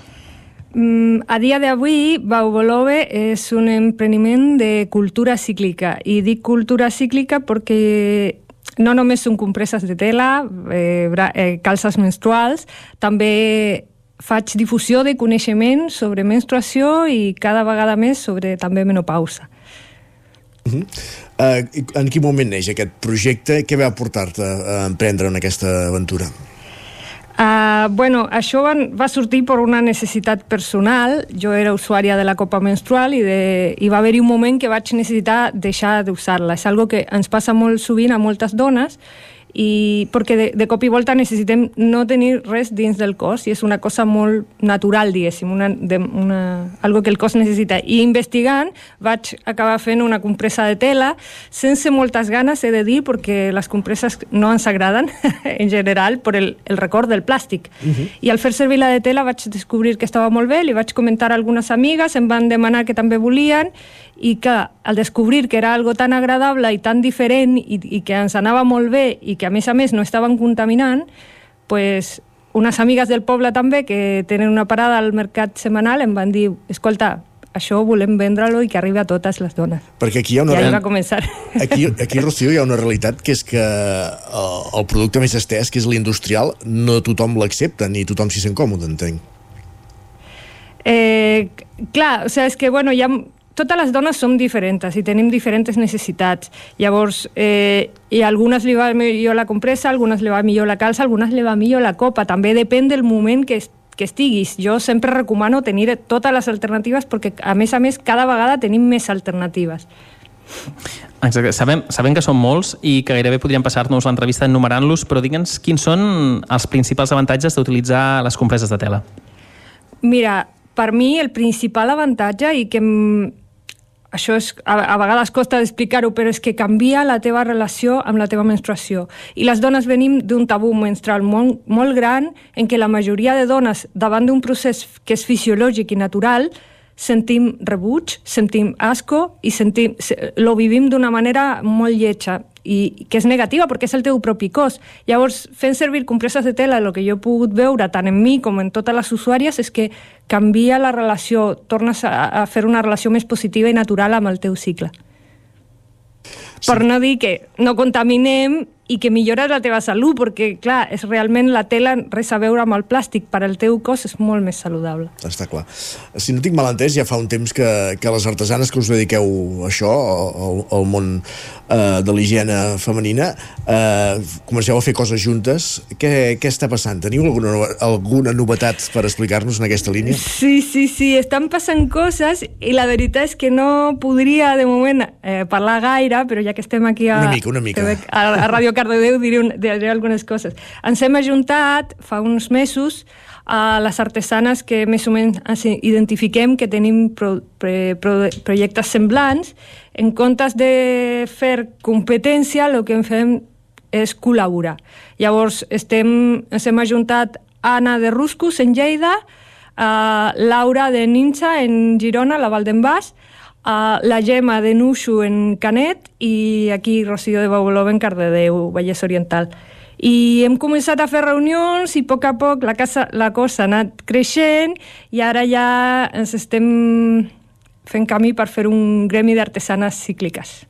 S29: Mm, a dia d'avui, Baubolove és un emprendiment de cultura cíclica. I dic cultura cíclica perquè no només són compreses de tela, eh, eh, calces menstruals, també faig difusió de coneixement sobre menstruació i cada vegada més sobre també menopausa.
S1: Uh -huh. uh, en quin moment neix aquest projecte? Què va portar-te a emprendre en aquesta aventura?
S29: Uh, bueno, això van, va sortir per una necessitat personal. Jo era usuària de la copa menstrual i, de, i va haver-hi un moment que vaig necessitar deixar d'usar-la. És algo que ens passa molt sovint a moltes dones i perquè de, de cop i volta necessitem no tenir res dins del cos i és una cosa molt natural, diguéssim, una, de, una, algo que el cos necessita. I investigant vaig acabar fent una compressa de tela sense moltes ganes, he de dir, perquè les compresses no ens agraden [LAUGHS] en general per el, el record del plàstic. Uh -huh. I al fer servir la de tela vaig descobrir que estava molt bé, li vaig comentar a algunes amigues, em van demanar que també volien i que al descobrir que era algo tan agradable i tan diferent i, i que ens anava molt bé i que a més a més no estaven contaminant, pues, unes amigues del poble també que tenen una parada al mercat setmanal em van dir, escolta, això volem vendre-lo i que arribi a totes les dones.
S1: Perquè aquí hi ha una...
S29: I ahí va començar.
S1: Aquí, [LAUGHS] aquí, Rocío, hi ha una realitat que és que el, el producte més estès, que és l'industrial, no tothom l'accepta, ni tothom s'hi sent còmode, entenc.
S29: Eh, clar, o sigui, és que, bueno, hi ha totes les dones som diferents i tenim diferents necessitats. Llavors, eh, i a algunes li va millor la compressa, a algunes li va millor la calça, a algunes li va millor la copa. També depèn del moment que, que estiguis. Jo sempre recomano tenir totes les alternatives perquè, a més a més, cada vegada tenim més alternatives.
S13: Exacte. Sabem, sabem que són molts i que gairebé podríem passar-nos l'entrevista enumerant-los, però digue'ns quins són els principals avantatges d'utilitzar les compreses de tela.
S29: Mira, per mi el principal avantatge i que això és, a, a vegades costa d'explicar-ho, però és que canvia la teva relació amb la teva menstruació. I les dones venim d'un tabú menstrual molt, molt gran en què la majoria de dones, davant d'un procés que és fisiològic i natural, sentim rebuig, sentim asco i sentim, lo vivim d'una manera molt lletja i que és negativa perquè és el teu propi cos. Llavors, fent servir compresses de tela, el que jo he pogut veure tant en mi com en totes les usuàries és que canvia la relació, tornes a, a fer una relació més positiva i natural amb el teu cicle. Sí. Per no dir que no contaminem i que millores la teva salut, perquè, clar, és realment la tela res a veure amb el plàstic, per al teu cos és molt més saludable.
S1: Està clar. Si no tinc mal entès, ja fa un temps que, que les artesanes que us dediqueu a això, al, al món eh, de l'higiene femenina, eh, comenceu a fer coses juntes. Què, què està passant? Teniu alguna, alguna novetat per explicar-nos en aquesta línia?
S29: Sí, sí, sí, estan passant coses i la veritat és que no podria de moment eh, parlar gaire, però ja que estem aquí a,
S1: una mica, una mica.
S29: a, a Radio Cardedeu diré, un, diré algunes coses. Ens hem ajuntat fa uns mesos a les artesanes que més o menys identifiquem que tenim pro, pre, pro, projectes semblants. En comptes de fer competència, el que en fem és col·laborar. Llavors, estem, ens hem ajuntat Anna de Ruscus, en Lleida, uh, Laura de Ninja, en Girona, la Val d'en Bas, Uh, la Gemma de Nuxu en Canet i aquí Rocío de Babolova en Cardedeu, Vallès Oriental. I hem començat a fer reunions i a poc a poc la, casa, la cosa ha anat creixent i ara ja ens estem fent camí per fer un gremi d'artesanes cícliques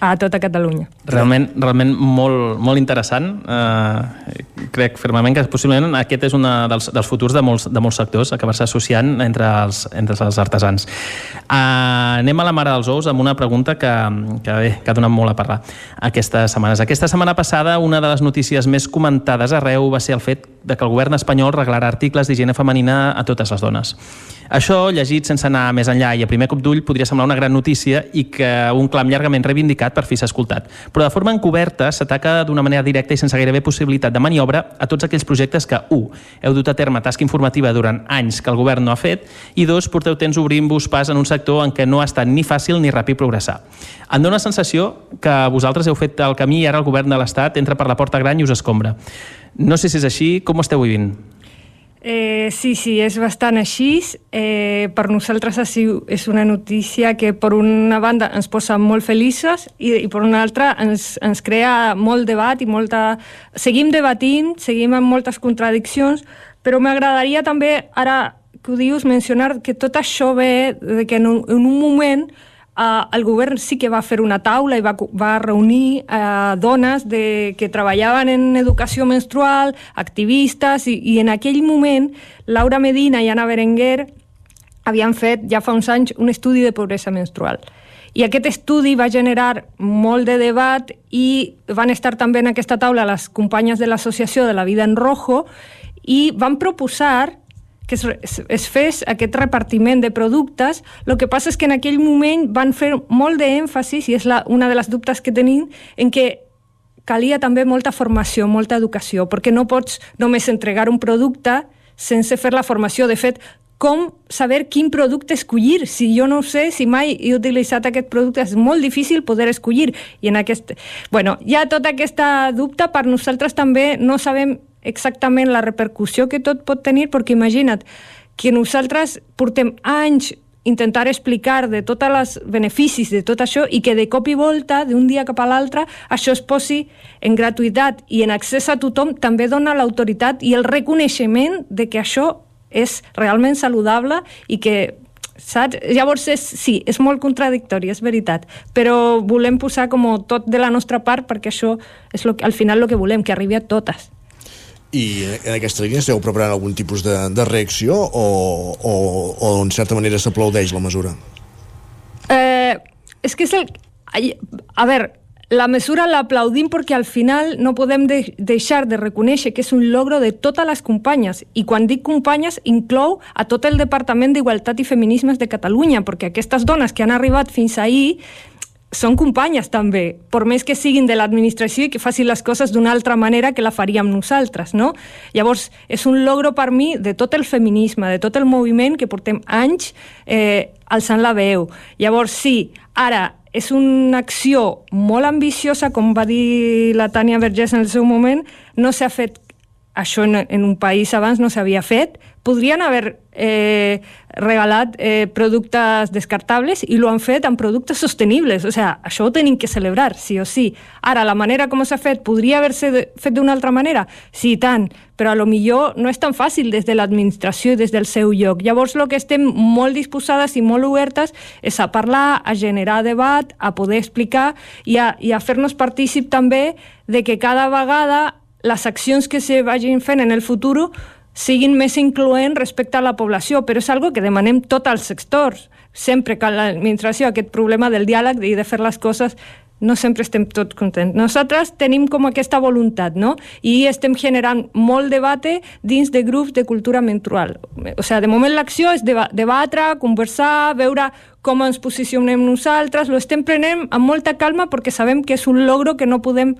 S29: a tota Catalunya.
S13: Realment, realment molt, molt interessant. Uh, crec fermament que possiblement aquest és un dels, dels futurs de molts, de molts sectors, acabar-se associant entre els, entre els artesans. Uh, anem a la mare dels ous amb una pregunta que, que, bé, que ha donat molt a parlar aquestes setmanes. Aquesta setmana passada, una de les notícies més comentades arreu va ser el fet de que el govern espanyol reglarà articles d'higiene femenina a totes les dones. Això, llegit sense anar més enllà i a primer cop d'ull, podria semblar una gran notícia i que un clam llargament reivindicat per fi s'ha escoltat. Però de forma encoberta s'ataca d'una manera directa i sense gairebé possibilitat de maniobra a tots aquells projectes que, 1. heu dut a terme tasca informativa durant anys que el govern no ha fet i, 2. porteu temps obrint-vos pas en un sector en què no ha estat ni fàcil ni ràpid progressar. Em dóna la sensació que vosaltres heu fet el camí i ara el govern de l'Estat entra per la porta gran i us escombra. No sé si és així, com ho esteu vivint?
S29: Eh, sí, sí, és bastant així. Eh, per nosaltres és una notícia que per una banda ens posa molt feliços i, i per una altra ens, ens crea molt debat i molta... Seguim debatint, seguim amb moltes contradiccions, però m'agradaria també, ara que ho dius, mencionar que tot això ve de que en un, en un moment Uh, el govern sí que va fer una taula i va, va reunir uh, dones de, que treballaven en educació menstrual, activistes, i, i en aquell moment Laura Medina i Anna Berenguer havien fet ja fa uns anys un estudi de pobresa menstrual. I aquest estudi va generar molt de debat i van estar també en aquesta taula les companyes de l'Associació de la Vida en Rojo i van proposar que es, es, es fes aquest repartiment de productes. El que passa és que en aquell moment van fer molt d'èmfasis, i és la, una de les dubtes que tenim, en què calia també molta formació, molta educació, perquè no pots només entregar un producte sense fer la formació. De fet, com saber quin producte escollir. Si jo no sé, si mai he utilitzat aquest producte, és molt difícil poder escollir. I en aquest... Bueno, hi ha tota aquesta dubte, per nosaltres també no sabem exactament la repercussió que tot pot tenir, perquè imagina't que nosaltres portem anys intentar explicar de tots els beneficis de tot això i que de cop i volta, d'un dia cap a l'altre, això es posi en gratuïtat i en accés a tothom també dona l'autoritat i el reconeixement de que això és realment saludable i que saps? Llavors, és, sí, és molt contradictori, és veritat, però volem posar com tot de la nostra part perquè això és lo que, al final el que volem, que arribi a totes.
S1: I en aquesta línia esteu preparant algun tipus de, de reacció o, o, o en certa manera s'aplaudeix la mesura?
S29: Eh, és que és el... A veure, la mesura l'aplaudim perquè al final no podem de deixar de reconèixer que és un logro de totes les companyes i quan dic companyes inclou a tot el Departament d'Igualtat i Feminismes de Catalunya perquè aquestes dones que han arribat fins ahir són companyes també, per més que siguin de l'administració i que facin les coses d'una altra manera que la faríem nosaltres, no? Llavors, és un logro per mi de tot el feminisme, de tot el moviment que portem anys eh, alçant la veu. Llavors, sí, ara, és una acció molt ambiciosa, com va dir la Tània Vergés en el seu moment, no s'ha fet això en, en un país abans no s'havia fet, podrien haver eh, regalat eh, productes descartables i ho han fet amb productes sostenibles. O sigui, això ho tenim que celebrar, sí o sí. Ara, la manera com s'ha fet podria haver-se fet d'una altra manera? Sí, tant, però a lo millor no és tan fàcil des de l'administració i des del seu lloc. Llavors, el que estem molt disposades i molt obertes és a parlar, a generar debat, a poder explicar i a, i a fer-nos partícip també de que cada vegada les accions que se vagin fent en el futur siguin més incloents respecte a la població, però és algo que demanem tots els sectors. Sempre que l'administració aquest problema del diàleg i de fer les coses no sempre estem tots contents. Nosaltres tenim com aquesta voluntat, no? I estem generant molt debate dins de grups de cultura menstrual. O sigui, de moment l'acció és deba debatre, conversar, veure com ens posicionem nosaltres, lo estem prenent amb molta calma perquè sabem que és un logro que no podem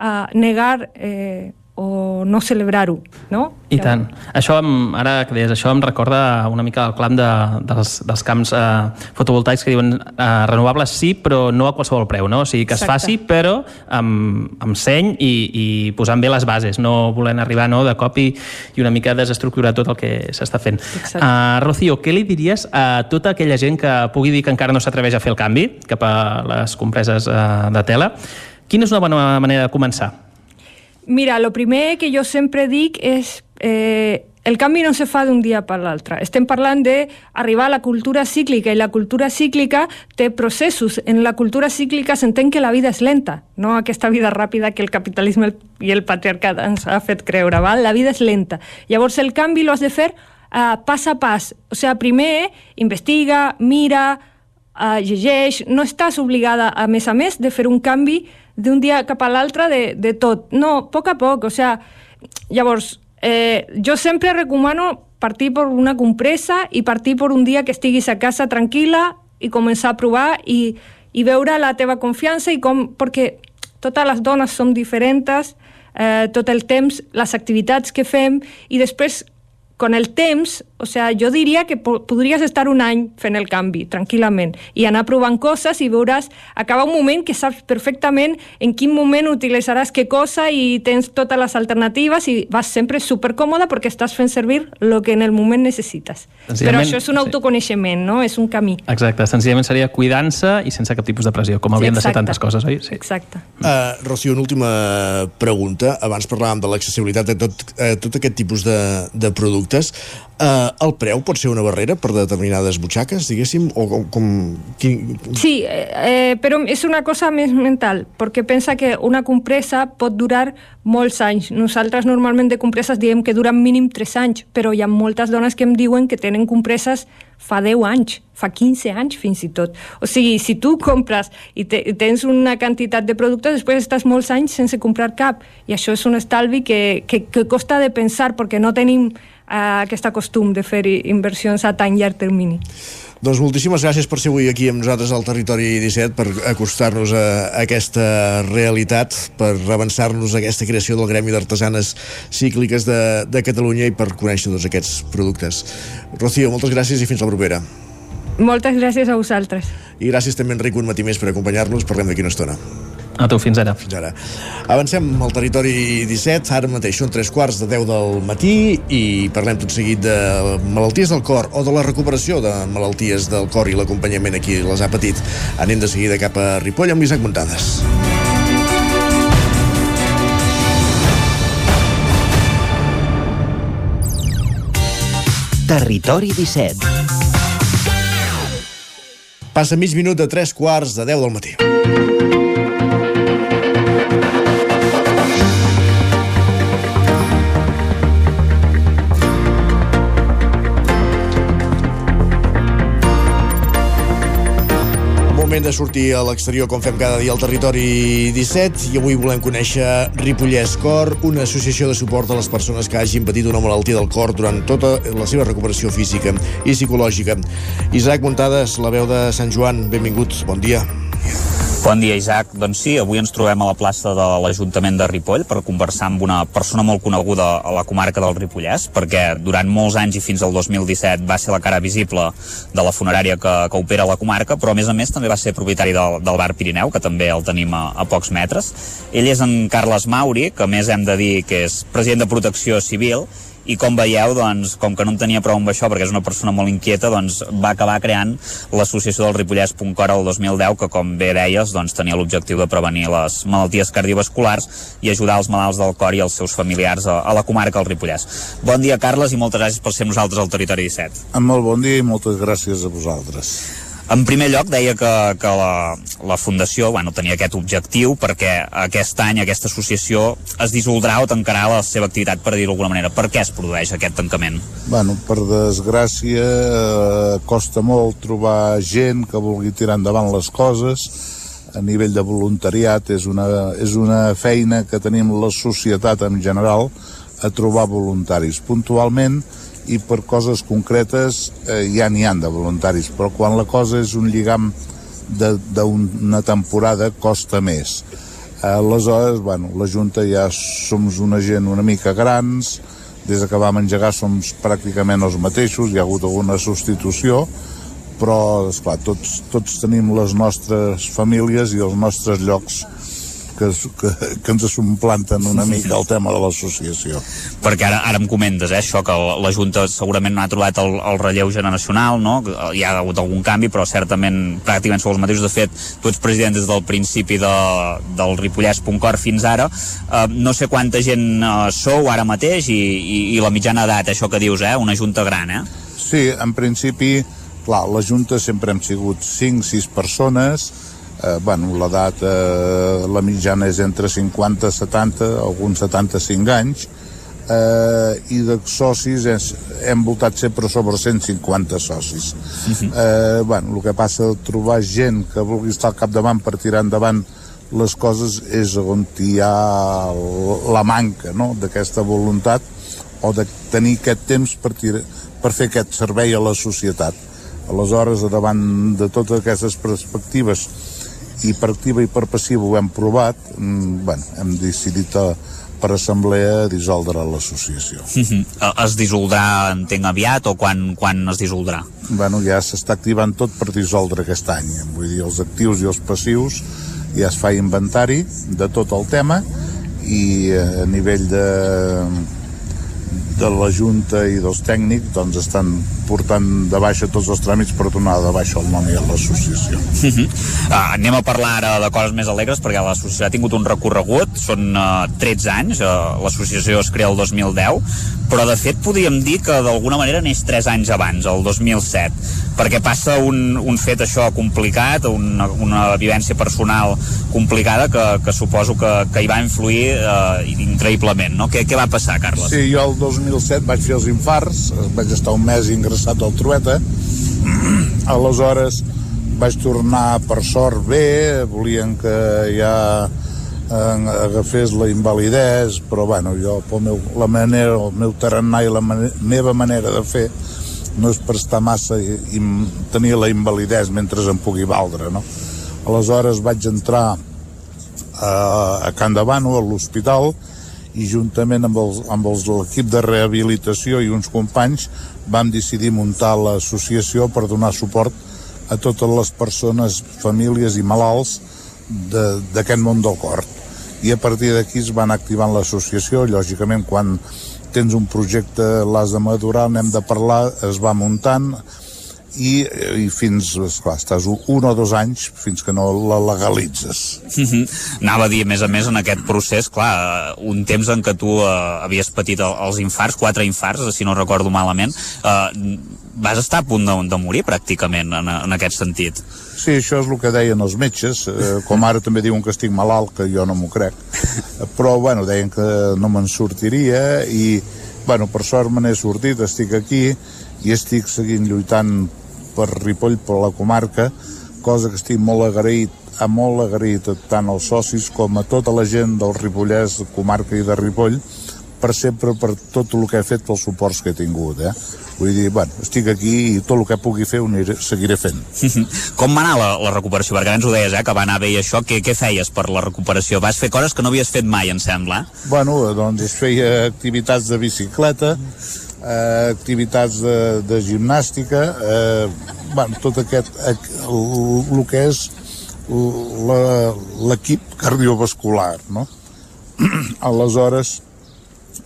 S29: a negar eh, o no celebrar-ho, no?
S13: I tant. Això, ara que deies això, em recorda una mica el clam de, dels, dels camps eh, fotovoltaics que diuen eh, renovables sí, però no a qualsevol preu, no? O sigui, que Exacte. es faci, però amb, amb seny i, i posant bé les bases, no volent arribar no, de cop i, i una mica desestructurar tot el que s'està fent. Uh, Rocío, què li diries a tota aquella gent que pugui dir que encara no s'atreveix a fer el canvi cap a les compreses uh, de tela? Quina és una bona manera de començar?
S29: Mira, el primer que jo sempre dic és eh, el canvi no se fa d'un dia per l'altre. Estem parlant d'arribar a la cultura cíclica i la cultura cíclica té processos. En la cultura cíclica s'entén que la vida és lenta, no aquesta vida ràpida que el capitalisme i el patriarcat ens ha fet creure. Val? La vida és lenta. Llavors el canvi l'has de fer uh, pas a pas. O sigui, primer investiga, mira, uh, llegeix, no estàs obligada, a més a més, de fer un canvi d'un dia cap a l'altre de, de tot. No, a poc a poc, o sea, llavors, eh, jo sempre recomano partir per una compressa i partir per un dia que estiguis a casa tranquil·la i començar a provar i, i veure la teva confiança i com, perquè totes les dones som diferents, eh, tot el temps, les activitats que fem i després con el temps, o sea, jo diria que po podries estar un any fent el canvi, tranquil·lament, i anar provant coses i veuràs, acaba un moment que saps perfectament en quin moment utilitzaràs què cosa i tens totes les alternatives i vas sempre supercòmode perquè estàs fent servir el que en el moment necessites. Però això és un autoconeixement, no? És un camí.
S13: Exacte, senzillament seria cuidant-se i sense cap tipus de pressió, com haurien de ser tantes coses, oi?
S29: Sí. Exacte.
S1: Uh, Rocío, una última pregunta. Abans parlàvem de l'accessibilitat de tot, uh, tot aquest tipus de, de productes. Uh, el preu pot ser una barrera per determinades butxaques, diguéssim? O com... com quin...
S29: Sí, eh, però és una cosa més mental, perquè pensa que una compressa pot durar molts anys. Nosaltres normalment de compresses diem que duren mínim 3 anys, però hi ha moltes dones que em diuen que tenen compresses fa 10 anys, fa 15 anys fins i tot. O sigui, si tu compres i te, tens una quantitat de productes, després estàs molts anys sense comprar cap. I això és un estalvi que, que, que costa de pensar perquè no tenim uh, aquest costum de fer inversions a tan llarg termini.
S1: Doncs moltíssimes gràcies per ser avui aquí amb nosaltres al Territori 17, per acostar-nos a, a aquesta realitat, per avançar-nos a aquesta creació del Gremi d'Artesanes Cícliques de, de Catalunya i per conèixer tots aquests productes. Rocío, moltes gràcies i fins la propera.
S29: Moltes gràcies a vosaltres.
S1: I gràcies també, Enric, un matí més per acompanyar-nos. Parlem d'aquí una estona.
S13: A tu, fins ara.
S1: Fins ara. Avancem al territori 17, ara mateix són tres quarts de 10 del matí i parlem tot seguit de malalties del cor o de la recuperació de malalties del cor i l'acompanyament a qui les ha patit. Anem de seguida cap a Ripoll amb l'Isaac Montades.
S28: Territori 17
S1: Passa mig minut de 3 quarts de 10 del matí. De sortir a l'exterior com fem cada dia al territori 17 i avui volem conèixer Ripollès Cor, una associació de suport a les persones que hagin patit una malaltia del cor durant tota la seva recuperació física i psicològica. Isaac Montades, la veu de Sant Joan, benvingut, bon dia.
S9: Bon dia, Isaac. Doncs sí, avui ens trobem a la plaça de l'Ajuntament de Ripoll per conversar amb una persona molt coneguda a la comarca del Ripollès, perquè durant molts anys i fins al 2017 va ser la cara visible de la funerària que, que opera la comarca, però a més a més també va ser propietari del, del bar Pirineu, que també el tenim a, a pocs metres. Ell és en Carles Mauri, que més hem de dir que és president de Protecció Civil, i com veieu, doncs, com que no en tenia prou amb això, perquè és una persona molt inquieta, doncs va acabar creant l'associació del Ripollès.cor el 2010, que com bé deies, doncs tenia l'objectiu de prevenir les malalties cardiovasculars i ajudar els malalts del cor i els seus familiars a, a la comarca del Ripollès. Bon dia, Carles, i moltes gràcies per ser nosaltres al Territori 17.
S30: Amb molt bon dia i moltes gràcies a vosaltres.
S9: En primer lloc, deia que, que la, la Fundació bueno, tenia aquest objectiu perquè aquest any aquesta associació es dissoldrà o tancarà la seva activitat, per dir-ho d'alguna manera. Per què es produeix aquest tancament?
S30: Bueno, per desgràcia, eh, costa molt trobar gent que vulgui tirar endavant les coses. A nivell de voluntariat és una, és una feina que tenim la societat en general a trobar voluntaris. Puntualment, i per coses concretes eh, ja n'hi han de voluntaris, però quan la cosa és un lligam d'una temporada costa més. Aleshores, bueno, la Junta ja som una gent una mica grans, des que vam engegar som pràcticament els mateixos, hi ha hagut alguna substitució, però, esclar, tots, tots tenim les nostres famílies i els nostres llocs que, que, que ens suplanten una mica el tema de l'associació.
S9: Perquè ara, ara em comentes, eh, això, que la Junta segurament no ha trobat el, el relleu generacional, no? hi ha hagut algun canvi, però certament pràcticament sou els mateixos. De fet, tu ets president des del principi de, del Ripollès.cor fins ara. Uh, no sé quanta gent uh, sou ara mateix i, i, i la mitjana edat, això que dius, eh? una Junta gran, eh?
S30: Sí, en principi, clar, la Junta sempre hem sigut 5-6 persones, eh, bueno, l'edat, eh, la mitjana és entre 50 i 70, alguns 75 anys, eh, i de socis és, hem voltat sempre sobre 150 socis. Uh -huh. eh, bueno, el que passa de trobar gent que vulgui estar al capdavant per tirar endavant les coses és on hi ha la manca no? d'aquesta voluntat o de tenir aquest temps per, tirar, per fer aquest servei a la societat. Aleshores, davant de totes aquestes perspectives i per activa i per passiva ho hem provat, mm, bueno, hem decidit a per assemblea dissoldre l'associació.
S9: Uh -huh. Es dissoldrà, entenc, aviat o quan, quan es dissoldrà?
S30: Bueno, ja s'està activant tot per dissoldre aquest any. Vull dir, els actius i els passius ja es fa inventari de tot el tema i eh, a nivell de, de la Junta i dels tècnics doncs estan portant de baixa tots els tràmits per donar de baixa el nom i a l'associació.
S9: Uh -huh. uh, anem a parlar ara de coses més alegres perquè l'associació ha tingut un recorregut, són uh, 13 anys, uh, l'associació es crea el 2010, però de fet podríem dir que d'alguna manera neix 3 anys abans, el 2007, perquè passa un, un fet això complicat, una, una vivència personal complicada que, que suposo que, que hi va influir uh, increïblement, no? Què, què va passar, Carles?
S30: Sí, jo el 2007 vaig fer els infarts, vaig estar un mes ingressat al Trueta, [CLEARS THROAT] aleshores vaig tornar per sort bé, volien que ja eh, agafés la invalidesa, però bueno, jo pel meu, la manera, el meu tarannà i la mane meva manera de fer no és per estar massa i, i tenir la invalidesa mentre em pugui valdre, no? Aleshores vaig entrar a, a Can de Bano, a l'hospital, i juntament amb l'equip de rehabilitació i uns companys vam decidir muntar l'associació per donar suport a totes les persones, famílies i malalts d'aquest món del cor. I a partir d'aquí es van activant l'associació, lògicament quan tens un projecte, l'has de madurar, n'hem de parlar, es va muntant, i, i fins, esclar, estàs un o dos anys fins que no la legalitzes.
S9: Anava a dir, a més a més, en aquest procés, clar, un temps en què tu eh, havies patit els infarts, quatre infarts, si no recordo malament, eh, vas estar a punt de, de morir pràcticament en, en aquest sentit.
S30: Sí, això és el que deien els metges, eh, com ara també diuen que estic malalt, que jo no m'ho crec, però bueno, deien que no me'n sortiria i bueno, per sort me n'he sortit, estic aquí i estic seguint lluitant per Ripoll, per la comarca, cosa que estic molt agraït, a molt agraït tant als socis com a tota la gent del Ripollès, comarca i de Ripoll, per sempre, per tot el que he fet, pels suports que he tingut, eh? Vull dir, bueno, estic aquí i tot el que pugui fer ho aniré, seguiré fent. [LAUGHS]
S9: Com va anar la, la recuperació? Perquè abans ho deies, eh, que va anar bé i això. Què, què feies per la recuperació? Vas fer coses que no havies fet mai, em sembla.
S30: Bueno, doncs es feia activitats de bicicleta, eh, activitats de, de gimnàstica, eh, bueno, tot aquest, el, que és l'equip cardiovascular, no? [CLEARS THROAT] Aleshores,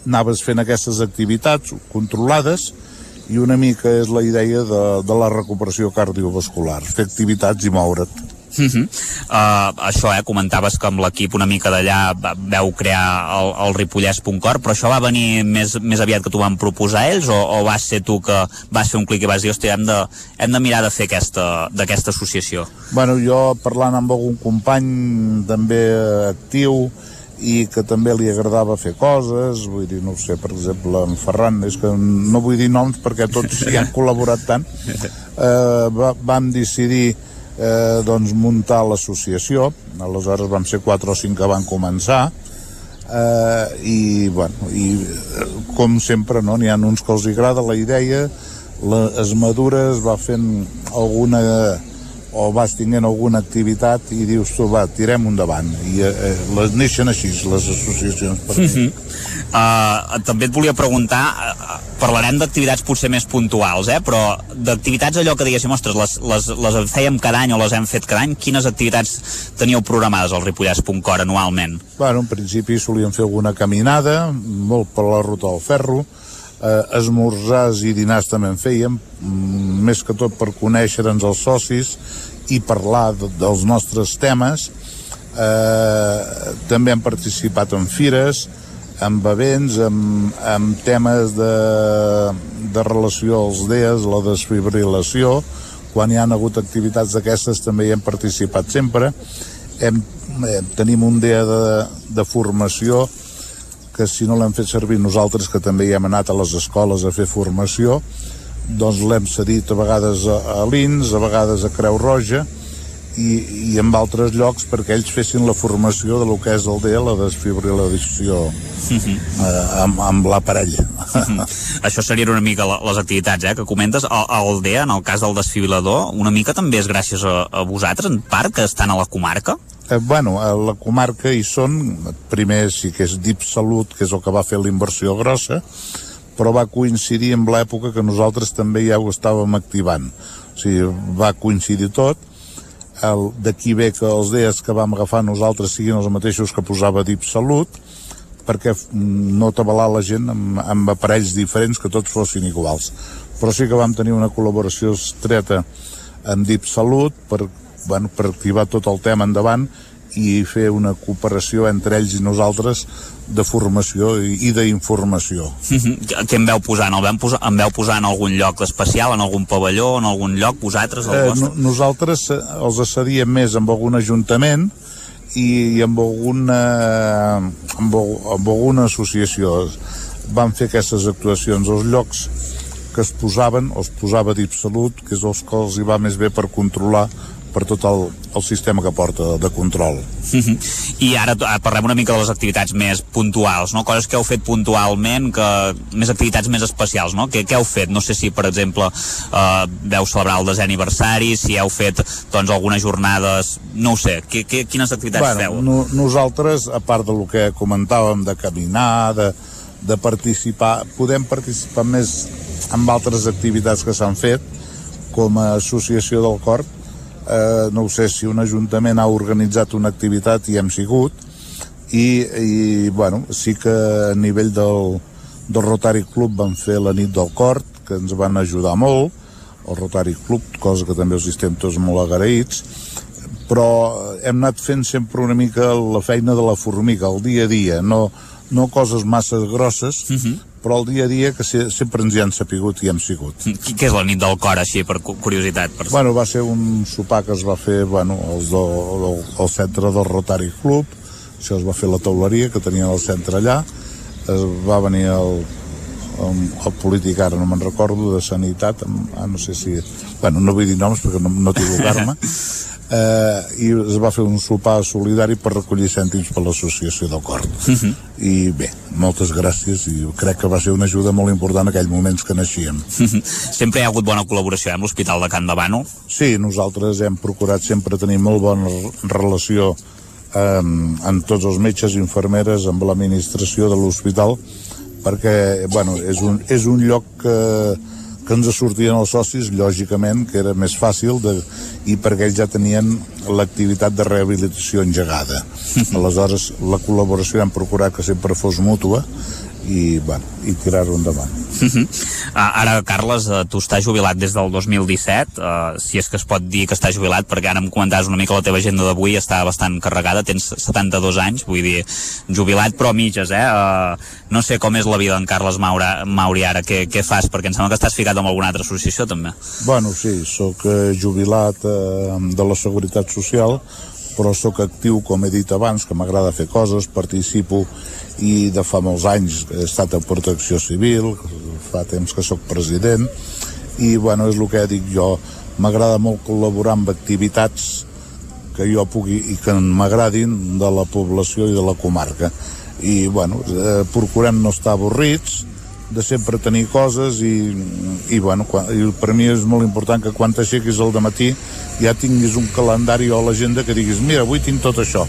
S30: anaves fent aquestes activitats controlades i una mica és la idea de, de la recuperació cardiovascular, fer activitats i moure't.
S9: Uh -huh. uh, això, eh, comentaves que amb l'equip una mica d'allà veu crear el, el ripollès.cor, però això va venir més, més aviat que t'ho van proposar ells o, o vas ser tu que vas fer un clic i vas dir, hòstia, hem de, hem de mirar de fer d'aquesta associació?
S30: Bueno, jo parlant amb algun company també actiu i que també li agradava fer coses, vull dir, no sé, per exemple, en Ferran, és que no vull dir noms perquè tots hi han col·laborat tant, [LAUGHS] eh, va, vam decidir eh, doncs muntar l'associació. Aleshores vam ser 4 o 5 que van començar. Eh, i bueno i, eh, com sempre no n'hi ha uns que els agrada la idea la, es madura es va fent alguna o vas tinguent alguna activitat i dius tu, va, tirem endavant i eh, eh les neixen així les associacions per.
S9: Uh, uh, també et volia preguntar uh, parlarem d'activitats potser més puntuals eh? però d'activitats allò que diguéssim ostres, les, les, les fèiem cada any o les hem fet cada any quines activitats teníeu programades al Ripollès.cor anualment?
S30: Bueno, en principi solíem fer alguna caminada molt per la ruta del ferro eh, esmorzars i dinars també en fèiem, mm, més que tot per conèixer-nos els socis i parlar de, dels nostres temes. Eh, també hem participat en fires, amb events, amb, amb temes de, de relació als dies, la desfibrilació, quan hi han hagut activitats d'aquestes també hi hem participat sempre. Hem, eh, tenim un dia de, de formació que si no l'hem fet servir nosaltres, que també hi hem anat a les escoles a fer formació, doncs l'hem cedit a vegades a, a l'INS, a vegades a Creu Roja, i, i en altres llocs perquè ells fessin la formació de lo que és el DEA, la desfibrilació eh, amb, amb l'aparell.
S9: Això serien una mica les activitats eh, que comentes. El, el DEA, en el cas del desfibrilador, una mica també és gràcies a, a vosaltres, en part, que estan a la comarca?
S30: Eh, bueno, a la comarca hi són, primer sí que és DIP Salut, que és el que va fer la inversió grossa, però va coincidir amb l'època que nosaltres també ja ho estàvem activant. O sigui, va coincidir tot. D'aquí ve que els dies que vam agafar nosaltres siguin els mateixos que posava DIP Salut, perquè mm, no t'avalar la gent amb, amb aparells diferents que tots fossin iguals. Però sí que vam tenir una col·laboració estreta amb DIP Salut per, bueno, per activar tot el tema endavant i fer una cooperació entre ells i nosaltres de formació i, i d'informació.
S9: Què em veu posar? El vam posar, em veu posar en algun lloc especial, en algun pavelló, en algun lloc, vosaltres, el
S30: Eh,
S9: vostre?
S30: no, nosaltres eh, els accedíem més amb algun ajuntament i, i amb, alguna, amb, amb alguna associació. Vam fer aquestes actuacions. Els llocs que es posaven, els posava DIP Salut, que és els que els hi va més bé per controlar per tot el, el sistema que porta de control.
S9: Mhm. I ara eh, parlem una mica de les activitats més puntuals, no? coses que heu fet puntualment, que més activitats més especials, no? Què, què heu fet? No sé si, per exemple, eh, veu celebrar el desè aniversari, si heu fet doncs, algunes jornades, no ho sé, que, que, quines activitats feu?
S30: no, nosaltres, a part del que comentàvem de caminar, de, de participar, podem participar més amb altres activitats que s'han fet, com a associació del Cort, eh, no ho sé si un ajuntament ha organitzat una activitat i hem sigut, i, i bueno, sí que a nivell del, del Rotary Club van fer la nit del Cort, que ens van ajudar molt, el Rotary Club, cosa que també els estem tots molt agraïts, però hem anat fent sempre una mica la feina de la formiga, el dia a dia, no, no coses massa grosses, però el dia a dia que se, sempre ens hi han sapigut i hem sigut.
S9: Qui- Què és la nit del cor, així, per cu- curiositat? Per...
S30: Bueno, va ser un sopar que es va fer, bueno, els do, del, el centre del Rotary Club, això es va fer la tauleria que tenien el centre allà, es va venir el, el, el polític, ara no me'n recordo, de Sanitat, amb- ah, no sé si... Bueno, no vull dir noms perquè no, no equivocar-me, [LAUGHS] eh, i es va fer un sopar solidari per recollir cèntims per l'associació del Cort. I bé, moltes gràcies i crec que va ser una ajuda molt important en aquells moments que naixíem.
S9: Sempre hi ha hagut bona col·laboració eh, amb l'Hospital de Can de Bànol.
S30: Sí, nosaltres hem procurat sempre tenir molt bona relació amb, amb tots els metges i infermeres, amb l'administració de l'hospital, perquè bueno, és, un, és un lloc que, que ens sortien els socis, lògicament, que era més fàcil, de, i perquè ells ja tenien l'activitat de rehabilitació engegada. [LAUGHS] Aleshores, la col·laboració hem procurat que sempre fos mútua i, bueno, i tirar-ho endavant.
S9: Mhm. Ah, Ara, Carles, eh, tu estàs jubilat des del 2017, eh, si és que es pot dir que estàs jubilat, perquè ara em comentaves una mica la teva agenda d'avui, està bastant carregada, tens 72 anys, vull dir, jubilat però a mitges, eh? Eh, No sé com és la vida d'en Carles Maura, Mauri ara, què, què fas? Perquè em sembla que estàs ficat en alguna altra associació, també.
S30: Bueno, sí, sóc jubilat eh, de la Seguretat Social, però sóc actiu, com he dit abans, que m'agrada fer coses, participo i de fa molts anys he estat a Protecció Civil, fa temps que sóc president, i bueno, és el que dic jo, m'agrada molt col·laborar amb activitats que jo pugui i que m'agradin de la població i de la comarca. I, bueno, eh, procurem no estar avorrits, de sempre tenir coses i, i, bueno, quan, i per mi és molt important que quan t'aixequis al matí ja tinguis un calendari o l'agenda que diguis mira, avui tinc tot això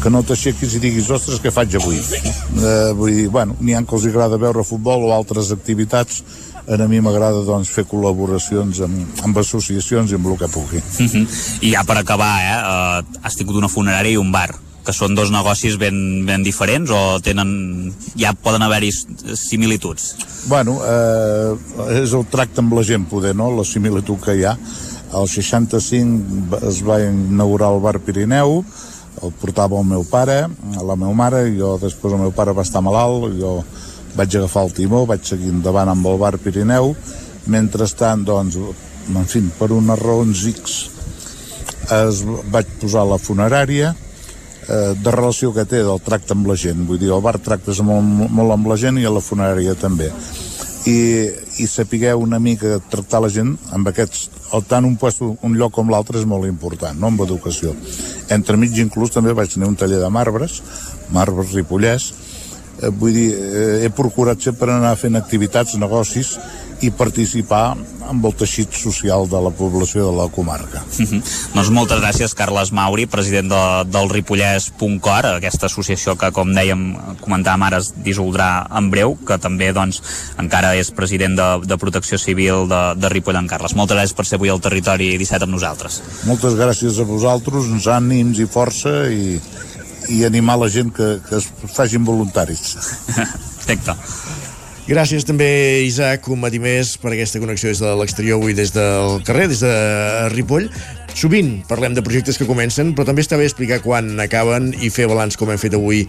S30: que no t'aixequis i diguis, ostres, què faig avui? Eh, vull dir, bueno, n'hi ha que els agrada veure futbol o altres activitats a mi m'agrada doncs, fer col·laboracions amb, amb associacions i amb el que pugui.
S9: Mhm. [LAUGHS] I ja per acabar, eh, eh, has tingut una funerària i un bar que són dos negocis ben, ben diferents o tenen, ja poden haver-hi similituds?
S30: Bueno, eh, és el tracte amb la gent, poder, no?, la similitud que hi ha. El 65 va- es va inaugurar el bar Pirineu, el portava el meu pare, la meva mare, jo després el meu pare va estar malalt, jo vaig agafar el timó, vaig seguir endavant amb el bar Pirineu, mentrestant, doncs, en fi, per unes raons X es vaig posar la funerària de relació que té del tracte amb la gent. Vull dir, el bar tractes molt, molt amb la gent i a la funerària també. I, i sapigueu una mica tractar la gent amb aquests tant un, puesto, un lloc com l'altre és molt important no? amb educació. Entremig inclús també vaig tenir un taller de marbres marbres ripollès eh, vull dir, eh, he procurat sempre anar fent activitats, negocis i participar amb el teixit social de la població de la comarca.
S9: Mm -hmm. Doncs moltes gràcies, Carles Mauri, president de, del Ripollès.cor, aquesta associació que, com dèiem, comentàvem ara, es dissoldrà en breu, que també doncs, encara és president de, de Protecció Civil de, de Ripoll en Carles. Moltes gràcies per ser avui al Territori 17 amb nosaltres.
S30: Moltes gràcies a vosaltres, uns ànims i força i, i animar la gent que, que es facin voluntaris.
S9: Perfecte.
S1: Gràcies també, Isaac, un matí més per aquesta connexió des de l'exterior avui des del carrer, des de Ripoll. Sovint parlem de projectes que comencen, però també està bé explicar quan acaben i fer balanç com hem fet avui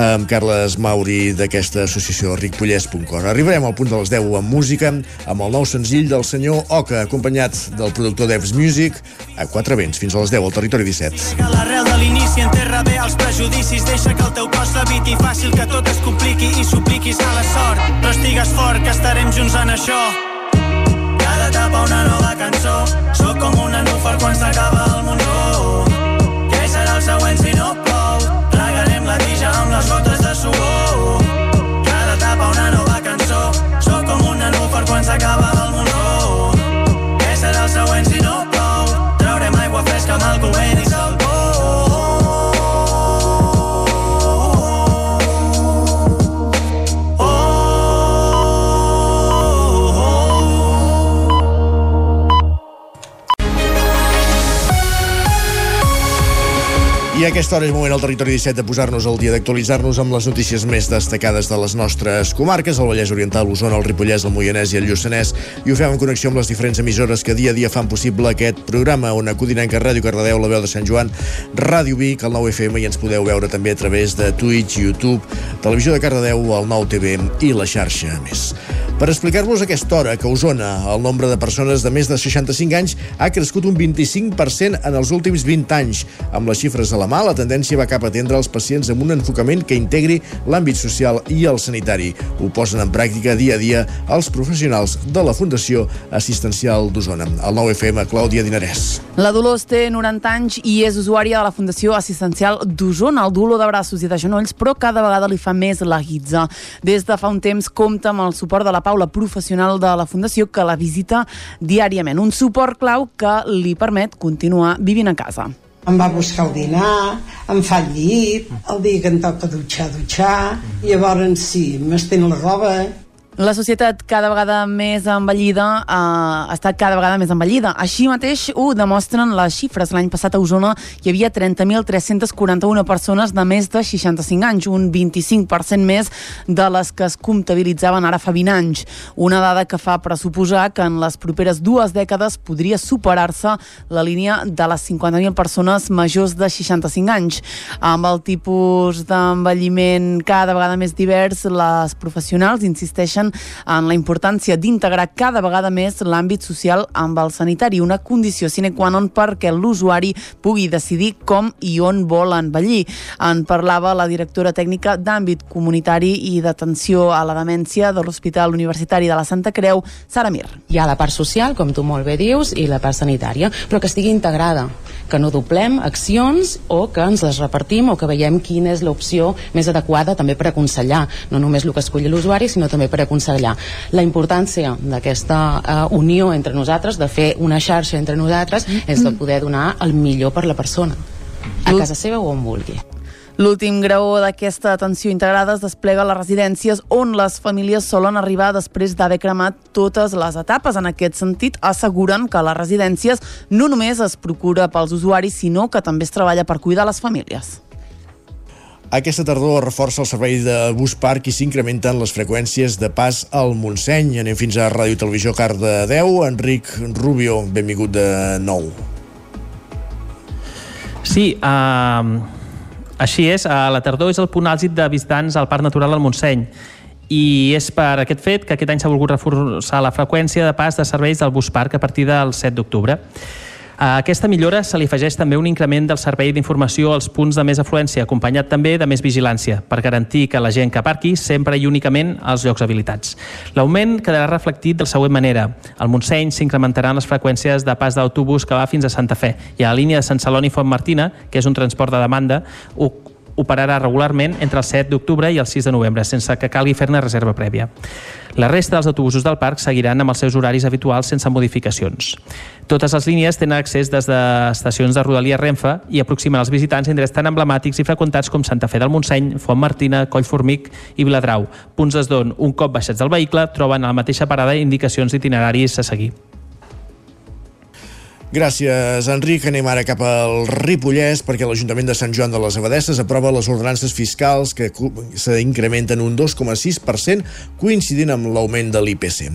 S1: amb Carles Mauri d'aquesta associació ricpollès.com. Arribarem al punt de les 10 amb música, amb el nou senzill del senyor Oca, acompanyat del productor Devs Music, a quatre vents, fins a les 10 al territori 17.
S31: L'arrel de l'inici enterra bé els prejudicis, deixa que el teu cos s'habiti fàcil, que tot es compliqui i supliquis a la sort. Però estigues fort, que estarem junts en això. Cada etapa una nova cançó,
S1: A aquesta hora és moment al territori 17 de posar-nos al dia d'actualitzar-nos amb les notícies més destacades de les nostres comarques, el Vallès Oriental, l'Osona, el Ripollès, el Moianès i el Lluçanès, i ho fem en connexió amb les diferents emissores que dia a dia fan possible aquest programa, on Codinenca, Ràdio Cardedeu, la veu de Sant Joan, Ràdio Vic, el 9FM, i ens podeu veure també a través de Twitch, YouTube, Televisió de Cardedeu, el 9TV i la xarxa més. Per explicar-vos aquesta hora que a Osona el nombre de persones de més de 65 anys ha crescut un 25% en els últims 20 anys. Amb les xifres a la mà, la tendència va cap a atendre els pacients amb un enfocament que integri l'àmbit social i el sanitari. Ho posen en pràctica dia a dia els professionals de la Fundació Assistencial d'Osona. El 9FM, Clàudia Dinarès.
S3: La Dolors té 90 anys i és usuària de la Fundació Assistencial d'Osona, el dolor de braços i de genolls, però cada vegada li fa més la guitza. Des de fa un temps compta amb el suport de la Paula, professional de la Fundació, que la visita diàriament. Un suport clau que li permet continuar vivint a casa.
S32: Em va buscar el dinar, em fa el llit, el dia que em toca dutxar, dutxar, i llavors sí, m'estén la roba,
S3: La societat cada vegada més envellida eh, està cada vegada més envellida. Així mateix ho demostren les xifres. L'any passat a Osona hi havia 30.341 persones de més de 65 anys, un 25% més de les que es comptabilitzaven ara fa 20 anys. Una dada que fa pressuposar que en les properes dues dècades podria superar-se la línia de les 50.000 persones majors de 65 anys. Amb el tipus d'envelliment cada vegada més divers, les professionals insisteixen en la importància d'integrar cada vegada més l'àmbit social amb el sanitari, una condició sine qua non perquè l'usuari pugui decidir com i on vol envellir. En parlava la directora tècnica d'àmbit comunitari i d'atenció a la demència de l'Hospital Universitari de la Santa Creu, Sara Mir.
S33: Hi ha la part social, com tu molt bé dius, i la part sanitària, però que estigui integrada, que no doblem accions o que ens les repartim o que veiem quina és l'opció més adequada també per aconsellar, no només el que escolli l'usuari, sinó també per aconsellar. La importància d'aquesta uh, unió entre nosaltres, de fer una xarxa entre nosaltres, és de poder donar el millor per la persona, a casa seva o on vulgui.
S3: L'últim graó d'aquesta atenció integrada es desplega a les residències on les famílies solen arribar després d'haver cremat totes les etapes. En aquest sentit, asseguren que a les residències no només es procura pels usuaris, sinó que també es treballa per cuidar les famílies.
S1: Aquesta tardor reforça el servei de bus parc i s'incrementen les freqüències de pas al Montseny. Anem fins a Ràdio Televisió Cardedeu. Enric Rubio, benvingut de nou.
S13: Sí, uh, així és. Uh, la tardor és el punt àlgid de visitants al Parc Natural del Montseny i és per aquest fet que aquest any s'ha volgut reforçar la freqüència de pas de serveis del bus parc a partir del 7 d'octubre. A aquesta millora se li afegeix també un increment del servei d'informació als punts de més afluència, acompanyat també de més vigilància, per garantir que la gent que aparqui sempre i únicament als llocs habilitats. L'augment quedarà reflectit de la següent manera. Al Montseny s'incrementaran les freqüències de pas d'autobús que va fins a Santa Fe i a la línia de Sant Celoni Font Martina, que és un transport de demanda, operarà regularment entre el 7 d'octubre i el 6 de novembre, sense que calgui fer-ne reserva prèvia. La resta dels autobusos del parc seguiran amb els seus horaris habituals sense modificacions. Totes les línies tenen accés des d'estacions de Rodalia Renfe i aproximen els visitants indrets tan emblemàtics i freqüentats com Santa Fe del Montseny, Font Martina, Collformic i Viladrau, punts des d'on, un cop baixats del vehicle, troben a la mateixa parada indicacions d'itineraris a seguir.
S1: Gràcies, Enric. Anem ara cap al Ripollès perquè l'Ajuntament de Sant Joan de les Abadesses aprova les ordenances fiscals que s'incrementen un 2,6% coincidint amb l'augment de l'IPC.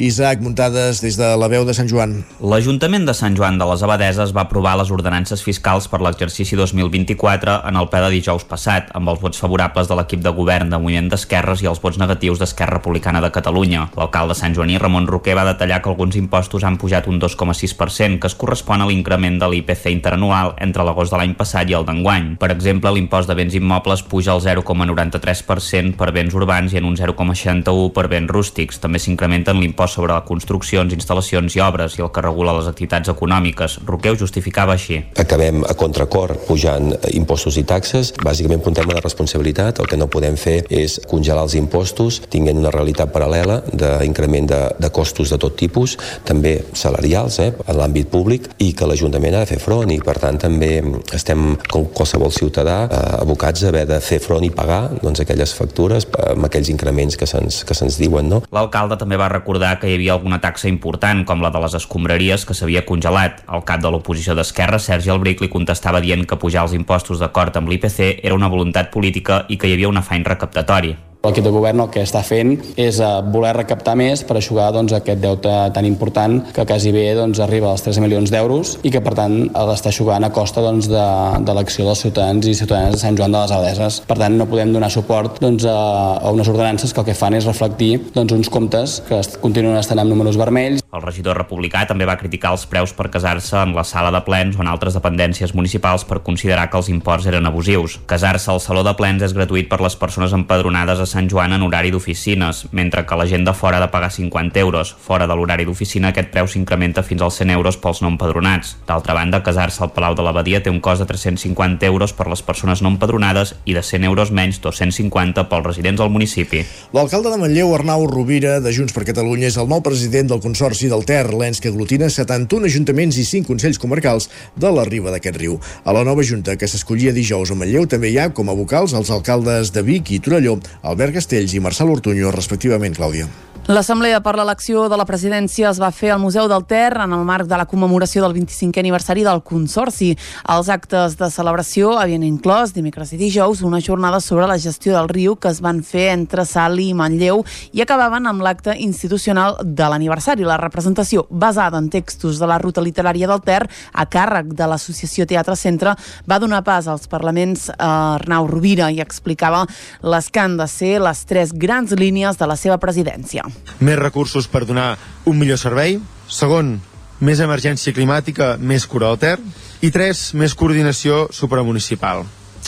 S1: Isaac Muntades des de la veu de Sant Joan.
S9: L'Ajuntament de Sant Joan de les Abadeses va aprovar les ordenances fiscals per l'exercici 2024 en el ple de dijous passat, amb els vots favorables de l'equip de govern de Moviment d'Esquerres i els vots negatius d'Esquerra Republicana de Catalunya. L'alcalde Sant Joaní, Ramon Roquer, va detallar que alguns impostos han pujat un 2,6%, que es correspon a l'increment de l'IPC interanual entre l'agost de l'any passat i el d'enguany. Per exemple, l'impost de béns immobles puja al 0,93% per béns urbans i en un 0,61% per béns rústics. També s'incrementen l'impost sobre construccions, instal·lacions i obres i el que regula les activitats econòmiques. Roqueu justificava així.
S34: Acabem a contracor pujant impostos i taxes. Bàsicament per un tema de responsabilitat. El que no podem fer és congelar els impostos tinguent una realitat paral·lela d'increment de, de costos de tot tipus, també salarials eh, en l'àmbit públic i que l'Ajuntament ha de fer front i per tant també estem com qualsevol ciutadà eh, abocats a haver de fer front i pagar doncs, aquelles factures amb aquells increments que se'ns que se'ns diuen. No?
S9: L'alcalde també va recordar que hi havia alguna taxa important com la de les escombraries que s'havia congelat. El cap de l'oposició d'Esquerra, Sergi Albric, li contestava dient que pujar els impostos d'acord amb l'IPC era una voluntat política i que hi havia un afany recaptatori.
S35: L'equip de govern el que està fent és eh, voler recaptar més per aixugar doncs, aquest deute tan important que quasi bé doncs, arriba als 13 milions d'euros i que per tant l'està aixugant a costa doncs, de, de l'acció dels ciutadans i ciutadanes de Sant Joan de les Abadeses. Per tant, no podem donar suport doncs, a, a unes ordenances que el que fan és reflectir doncs, uns comptes que continuen estant amb números vermells.
S9: El regidor republicà també va criticar els preus per casar-se en la sala de plens o en altres dependències municipals per considerar que els imports eren abusius. Casar-se al saló de plens és gratuït per les persones empadronades a Sant Joan en horari d'oficines, mentre que la gent de fora ha de pagar 50 euros. Fora de l'horari d'oficina aquest preu s'incrementa fins als 100 euros pels no empadronats. D'altra banda, casar-se al Palau de l'Abadia té un cost de 350 euros per les persones no empadronades i de 100 euros menys 250 pels residents al municipi.
S1: L'alcalde de Manlleu, Arnau Rovira, de Junts per Catalunya, és el nou president del Consorci del Ter, l'ens que aglutina 71 ajuntaments i 5 consells comarcals de la riba d'aquest riu. A la nova junta, que s'escollia dijous a Manlleu, també hi ha com a vocals els alcaldes de Vic i Torelló, Albert Castells i Marçal Ortuño, respectivament, Clàudia.
S3: L'assemblea per l'elecció de la presidència es va fer al Museu del Ter en el marc de la commemoració del 25è aniversari del Consorci. Els actes de celebració havien inclòs dimecres i dijous una jornada sobre la gestió del riu que es van fer entre Sali i Manlleu i acabaven amb l'acte institucional de l'aniversari. La representació basada en textos de la ruta literària del Ter a càrrec de l'Associació Teatre Centre va donar pas als parlaments a Arnau Rovira i explicava les que han de ser les tres grans línies de la seva presidència
S36: més recursos per donar un millor servei. Segon, més emergència climàtica, més cura del Ter. I tres, més coordinació supramunicipal.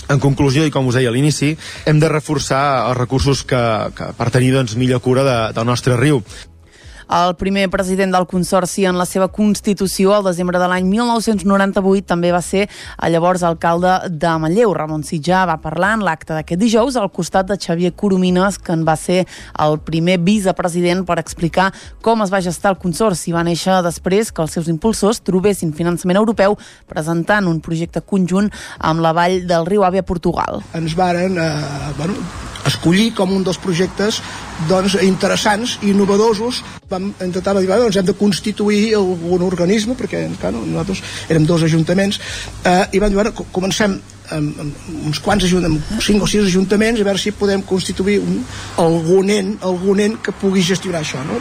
S36: En conclusió, i com us deia a l'inici, hem de reforçar els recursos que, que per tenir doncs, millor cura de, del nostre riu.
S3: El primer president del Consorci en la seva Constitució al desembre de l'any 1998 també va ser el llavors alcalde de Manlleu. Ramon Sitjà va parlar en l'acte d'aquest dijous al costat de Xavier Coromines, que en va ser el primer vicepresident per explicar com es va gestar el Consorci. Va néixer després que els seus impulsors trobessin finançament europeu presentant un projecte conjunt amb la vall del riu Àvia Portugal.
S23: Ens varen eh, bueno, escollir com un dels projectes doncs, interessants i innovadors vam intentar dir, doncs hem de constituir algun organisme, perquè clar, nosaltres érem dos ajuntaments, eh, i vam dir, bueno, comencem amb, amb uns quants ajuntaments, cinc o sis ajuntaments, a veure si podem constituir un, algun ent, algun ent que pugui gestionar això, no?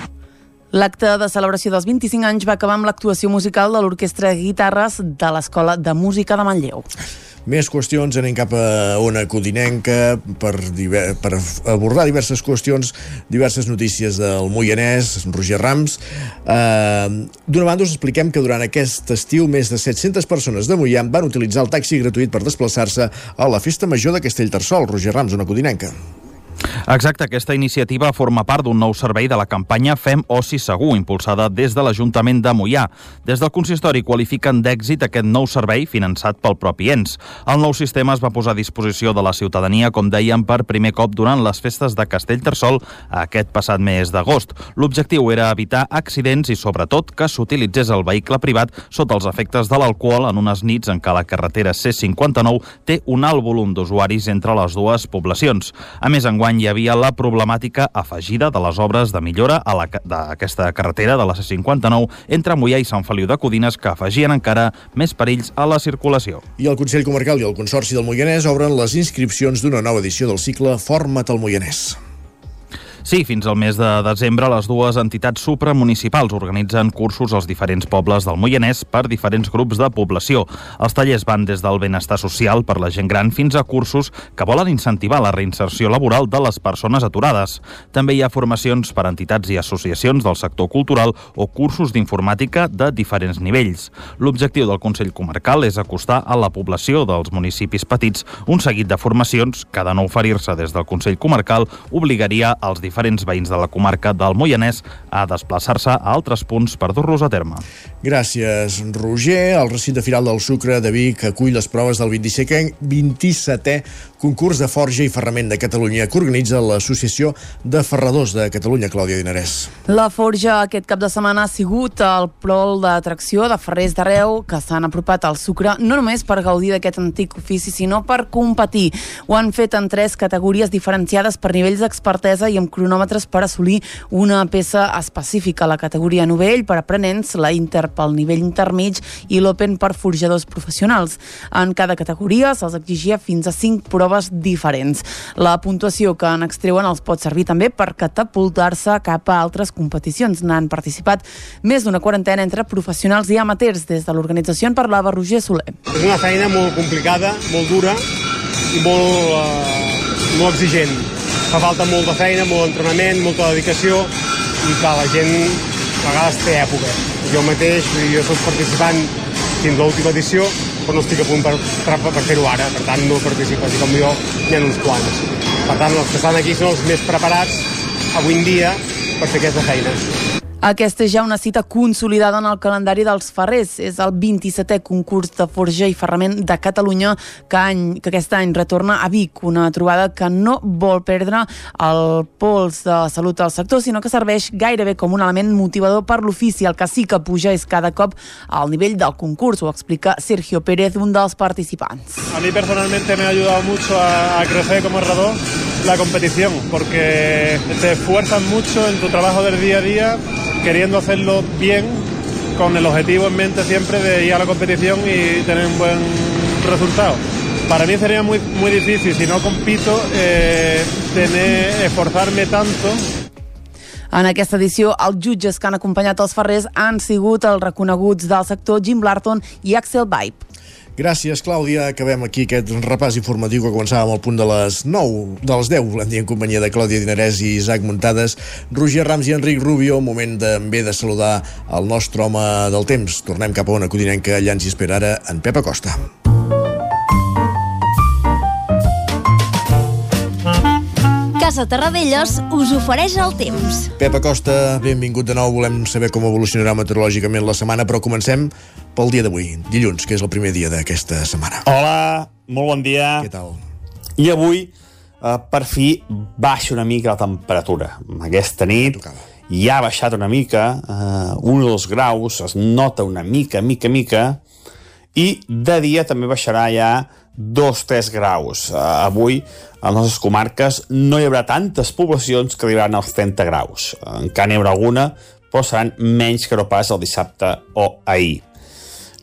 S3: L'acte de celebració dels 25 anys va acabar amb l'actuació musical de l'Orquestra Guitarres de l'Escola de Música de Manlleu.
S1: Més qüestions, anem cap a una codinenca per, diver, per abordar diverses qüestions, diverses notícies del Moianès, Roger Rams. Eh, D'una banda us expliquem que durant aquest estiu més de 700 persones de Moian van utilitzar el taxi gratuït per desplaçar-se a la Festa Major de Castellterçol. Roger Rams, una codinenca.
S6: Exacte, aquesta iniciativa forma part d'un nou servei de la campanya Fem Oci Segur, impulsada des de l'Ajuntament de Mollà. Des del consistori qualifiquen d'èxit aquest nou servei finançat pel propi ens. El nou sistema es va posar a disposició de la ciutadania, com dèiem, per primer cop durant les festes de Castellterçol aquest passat mes d'agost. L'objectiu era evitar accidents i, sobretot, que s'utilitzés el vehicle privat sota els efectes de l'alcohol en unes nits en què la carretera C59 té un alt volum d'usuaris entre les dues poblacions. A més, enguany hi havia la problemàtica afegida de les obres de millora a d'aquesta carretera de la C59 entre Mollà i Sant Feliu de Codines que afegien encara més perills a la circulació.
S1: I el Consell Comarcal i el Consorci del Moianès obren les inscripcions d'una nova edició del cicle Forma't al Moianès.
S6: Sí, fins al mes de desembre les dues entitats supramunicipals organitzen cursos als diferents pobles del Moianès per diferents grups de població. Els tallers van des del benestar social per la gent gran fins a cursos que volen incentivar la reinserció laboral de les persones aturades. També hi ha formacions per entitats i associacions del sector cultural o cursos d'informàtica de diferents nivells. L'objectiu del Consell Comarcal és acostar a la població dels municipis petits un seguit de formacions que, de no oferir-se des del Consell Comarcal, obligaria als diferents diferents veïns de la comarca del Moianès a desplaçar-se a altres punts per dur-los a terme.
S1: Gràcies, Roger. El recinte firal del Sucre de Vic acull les proves del 27è, 27è concurs de forja i ferrament de Catalunya que organitza l'Associació de Ferradors de Catalunya, Clàudia Dinarès.
S3: La forja aquest cap de setmana ha sigut el prol d'atracció de ferrers d'arreu que s'han apropat al Sucre no només per gaudir d'aquest antic ofici, sinó per competir. Ho han fet en tres categories diferenciades per nivells d'expertesa i amb cronòmetres per assolir una peça específica. La categoria novell per aprenents, la Inter pel nivell intermig i l'Open per forjadors professionals. En cada categoria se'ls exigia fins a 5 proves proves diferents. La puntuació que en extreuen els pot servir també per catapultar-se cap a altres competicions. N'han participat més d'una quarantena entre professionals i amateurs. Des de l'organització en parlava Roger Soler.
S14: És una feina molt complicada, molt dura i molt, uh, molt exigent. Fa falta molta feina, molt entrenament, molta dedicació i que la gent a vegades té època. Jo mateix, jo soc participant fins l'última edició, però no estic a punt per, per, per fer-ho ara, per tant no participes, i com jo n'hi ha uns quants. Per tant, els que estan aquí són els més preparats avui en dia per fer aquesta feina.
S3: Aquesta és ja una cita consolidada en el calendari dels ferrers. És el 27è concurs de forja i ferrament de Catalunya que, any, que aquest any retorna a Vic, una trobada que no vol perdre el pols de salut al sector, sinó que serveix gairebé com un element motivador per l'ofici. El que sí que puja és cada cop al nivell del concurs, ho explica Sergio Pérez, un dels participants.
S14: A mí personalmente me ha mucho a, a crecer como herrador la competición, porque te esfuerzas mucho en tu trabajo del día a día queriendo hacerlo bien, con el objetivo en mente siempre de ir a la competición y tener un buen resultado. Para mí sería muy, muy difícil, si no compito, eh, tener, esforzarme tanto
S3: En aquesta edició, els jutges que han acompanyat els ferrers han sigut els reconeguts del sector Jim Blarton i Axel Vibe.
S1: Gràcies, Clàudia. Acabem aquí aquest repàs informatiu que començàvem al punt de les 9, de les 10, volem dir, en companyia de Clàudia Dinarès i Isaac Muntades, Roger Rams i Enric Rubio. Moment també de saludar el nostre home del temps. Tornem cap a una codinenca, allà ens hi espera ara en Pep Acosta.
S37: Casa Terradellos us ofereix el temps.
S1: Pep Acosta, benvingut de nou. Volem saber com evolucionarà meteorològicament la setmana, però comencem pel dia d'avui, dilluns, que és el primer dia d'aquesta setmana.
S17: Hola, molt bon dia.
S1: Què tal?
S17: I avui, eh, per fi, baixa una mica la temperatura. Aquesta nit ja ha baixat una mica, eh, un o dos graus, es nota una mica, mica, mica, i de dia també baixarà ja 2-3 graus. Uh, avui, a les nostres comarques, no hi haurà tantes poblacions que arribaran als 30 graus. Uh, encara n'hi haurà alguna, però seran menys que no pas el dissabte o ahir.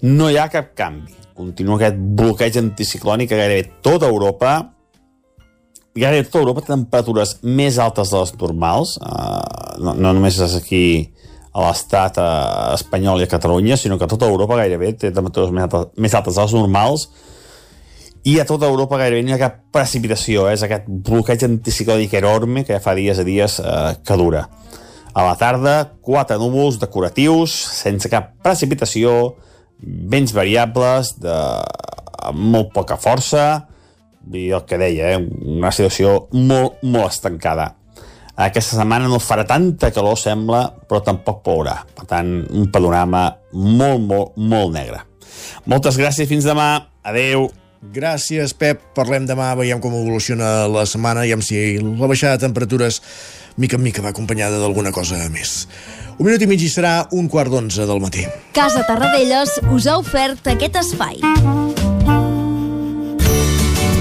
S17: No hi ha cap canvi. Continua aquest bloqueig anticiclònic a gairebé tota Europa. Gairebé tota Europa temperatures més altes de les normals. Uh, no, no només és aquí a l'estat espanyol i a Catalunya, sinó que tota Europa gairebé té temperatures més altes, més altes de les normals i a tota Europa gairebé no hi ha cap precipitació, eh? és aquest bloqueig anticiclònic enorme que ja fa dies a dies eh, que dura. A la tarda, quatre núvols decoratius, sense cap precipitació, vents variables, de amb molt poca força,
S38: i el que deia, eh? una situació molt, molt estancada. Aquesta setmana no farà tanta calor, sembla, però tampoc plourà. Per tant, un panorama molt, molt, molt negre. Moltes gràcies, fins demà. Adeu.
S1: Gràcies, Pep. Parlem demà, veiem com evoluciona la setmana i si la baixada de temperatures mica en mica va acompanyada d'alguna cosa més. Un minut i mig i serà un quart d'onze del matí.
S16: Casa Tarradellas us ha ofert aquest espai.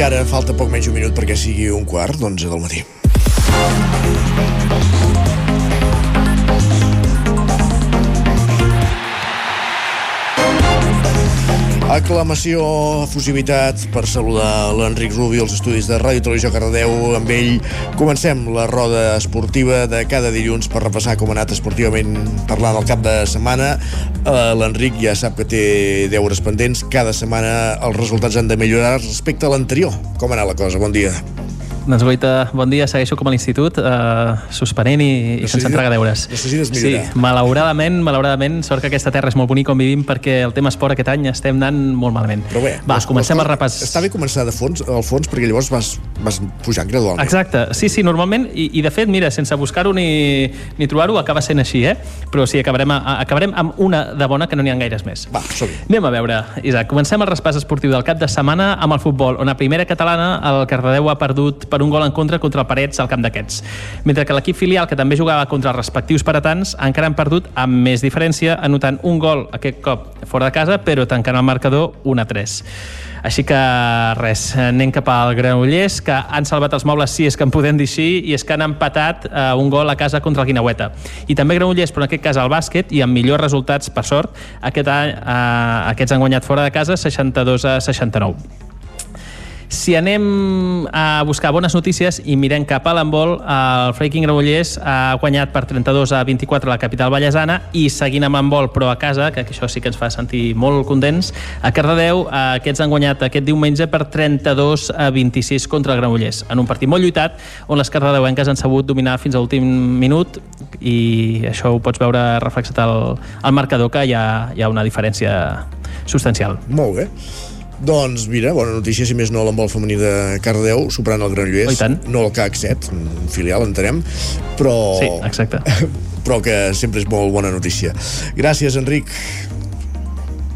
S1: Ara falta poc menys un minut perquè sigui un quart d'onze del matí. Aclamació, efusivitat per saludar l'Enric Rubi als estudis de Ràdio Televisió Cardedeu. Amb ell comencem la roda esportiva de cada dilluns per repassar com ha anat esportivament parlant el cap de setmana. Uh, L'Enric ja sap que té deures pendents. Cada setmana els resultats han de millorar respecte a l'anterior. Com ha anat la cosa? Bon dia.
S13: Doncs Goita, bon dia, segueixo com a l'institut, eh, suspenent i, i sense entregar deures.
S1: Necessites
S13: Sí,
S1: millorar.
S13: malauradament, malauradament, sort que aquesta terra és molt bonica on vivim perquè el tema esport aquest any estem anant molt malament.
S1: Però bé,
S13: Va, comencem el repàs.
S1: Està bé començar de fons, al fons perquè llavors vas, vas pujant gradualment.
S13: Exacte, sí, sí, normalment, i, i de fet, mira, sense buscar-ho ni, ni trobar-ho, acaba sent així, eh? Però sí, acabarem, a, acabarem amb una de bona que no n'hi ha gaires més.
S1: Va, som -hi.
S13: Anem a veure, Isaac, comencem el respàs esportiu del cap de setmana amb el futbol, on a primera catalana el Cardedeu ha perdut per un gol en contra contra el Parets al camp d'aquests. Mentre que l'equip filial, que també jugava contra els respectius paratans, encara han perdut amb més diferència, anotant un gol aquest cop fora de casa, però tancant el marcador 1 a 3. Així que res, anem cap al Granollers, que han salvat els mobles, sí, és que en podem dir així, i és que han empatat eh, un gol a casa contra el Guinaueta. I també Granollers, però en aquest cas al bàsquet, i amb millors resultats, per sort, aquest any, eh, aquests han guanyat fora de casa 62 a 69. Si anem a buscar bones notícies i mirem cap a l'embol, el Freiking Granollers ha guanyat per 32 a 24 a la capital ballesana i seguint amb l'embol, però a casa, que això sí que ens fa sentir molt contents, a Cardedeu eh, aquests han guanyat aquest diumenge per 32 a 26 contra el Granollers, en un partit molt lluitat on les cardedeuenques han sabut dominar fins a l'últim minut i això ho pots veure reflexat al, al marcador que hi ha, hi ha una diferència substancial.
S1: Molt bé. Doncs mira, bona notícia, si més no l'embol femení de Cardedeu, superant el Granollers.
S13: Oh, tant.
S1: No el CAC 7, un filial, entenem, però...
S13: Sí, exacte. [LAUGHS]
S1: però que sempre és molt bona notícia. Gràcies, Enric.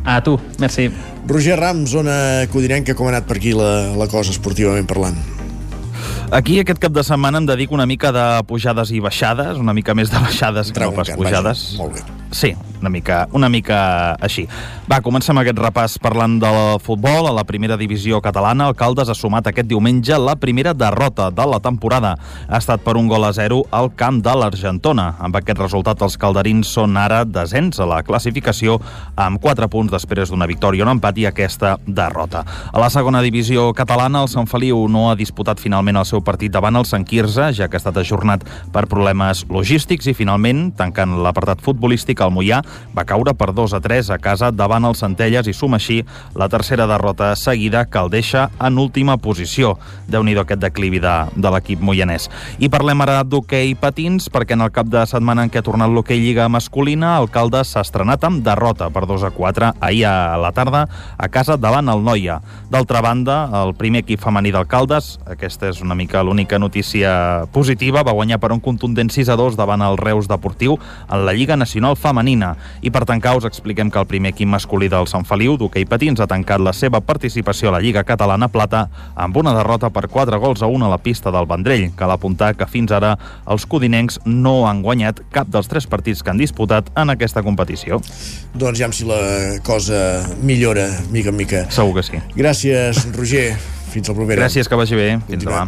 S13: A tu, merci.
S1: Roger Rams, zona codinenca, com ha anat per aquí la, la cosa esportivament parlant?
S6: Aquí aquest cap de setmana em dedico una mica de pujades i baixades, una mica més de baixades que no pas pujades.
S1: vaja, molt bé.
S6: Sí, una mica, una mica així. Va, comencem aquest repàs parlant del futbol. A la primera divisió catalana, el Caldes ha sumat aquest diumenge la primera derrota de la temporada. Ha estat per un gol a zero al camp de l'Argentona. Amb aquest resultat, els calderins són ara desens a la classificació amb 4 punts després d'una victòria, un empat i aquesta derrota. A la segona divisió catalana, el Sant Feliu no ha disputat finalment el seu partit davant el Sant Quirze, ja que ha estat ajornat per problemes logístics i finalment, tancant l'apartat futbolístic, el Mollà va caure per 2 a 3 a casa davant el Centelles i suma així la tercera derrota seguida que el deixa en última posició. déu nhi aquest declivi de, de l'equip moianès. I parlem ara d'hoquei patins, perquè en el cap de setmana en què ha tornat l'hoquei Lliga masculina, el Caldes s'ha estrenat amb derrota per 2 a 4 ahir a la tarda a casa davant el Noia. D'altra banda, el primer equip femení del Caldes, aquesta és una mica l'única notícia positiva, va guanyar per un contundent 6 a 2 davant el Reus Deportiu en la Lliga Nacional Femenina. I per tancar us expliquem que el primer equip masculí del Sant Feliu, d'hoquei patins, ha tancat la seva participació a la Lliga Catalana Plata amb una derrota per 4 gols a 1 a la pista del Vendrell. Cal apuntar que fins ara els codinencs no han guanyat cap dels tres partits que han disputat en aquesta competició.
S1: Doncs ja si la cosa millora mica en mica.
S6: Segur que sí.
S1: Gràcies, Roger. Fins la propera.
S6: Gràcies, que vagi bé. Fins demà.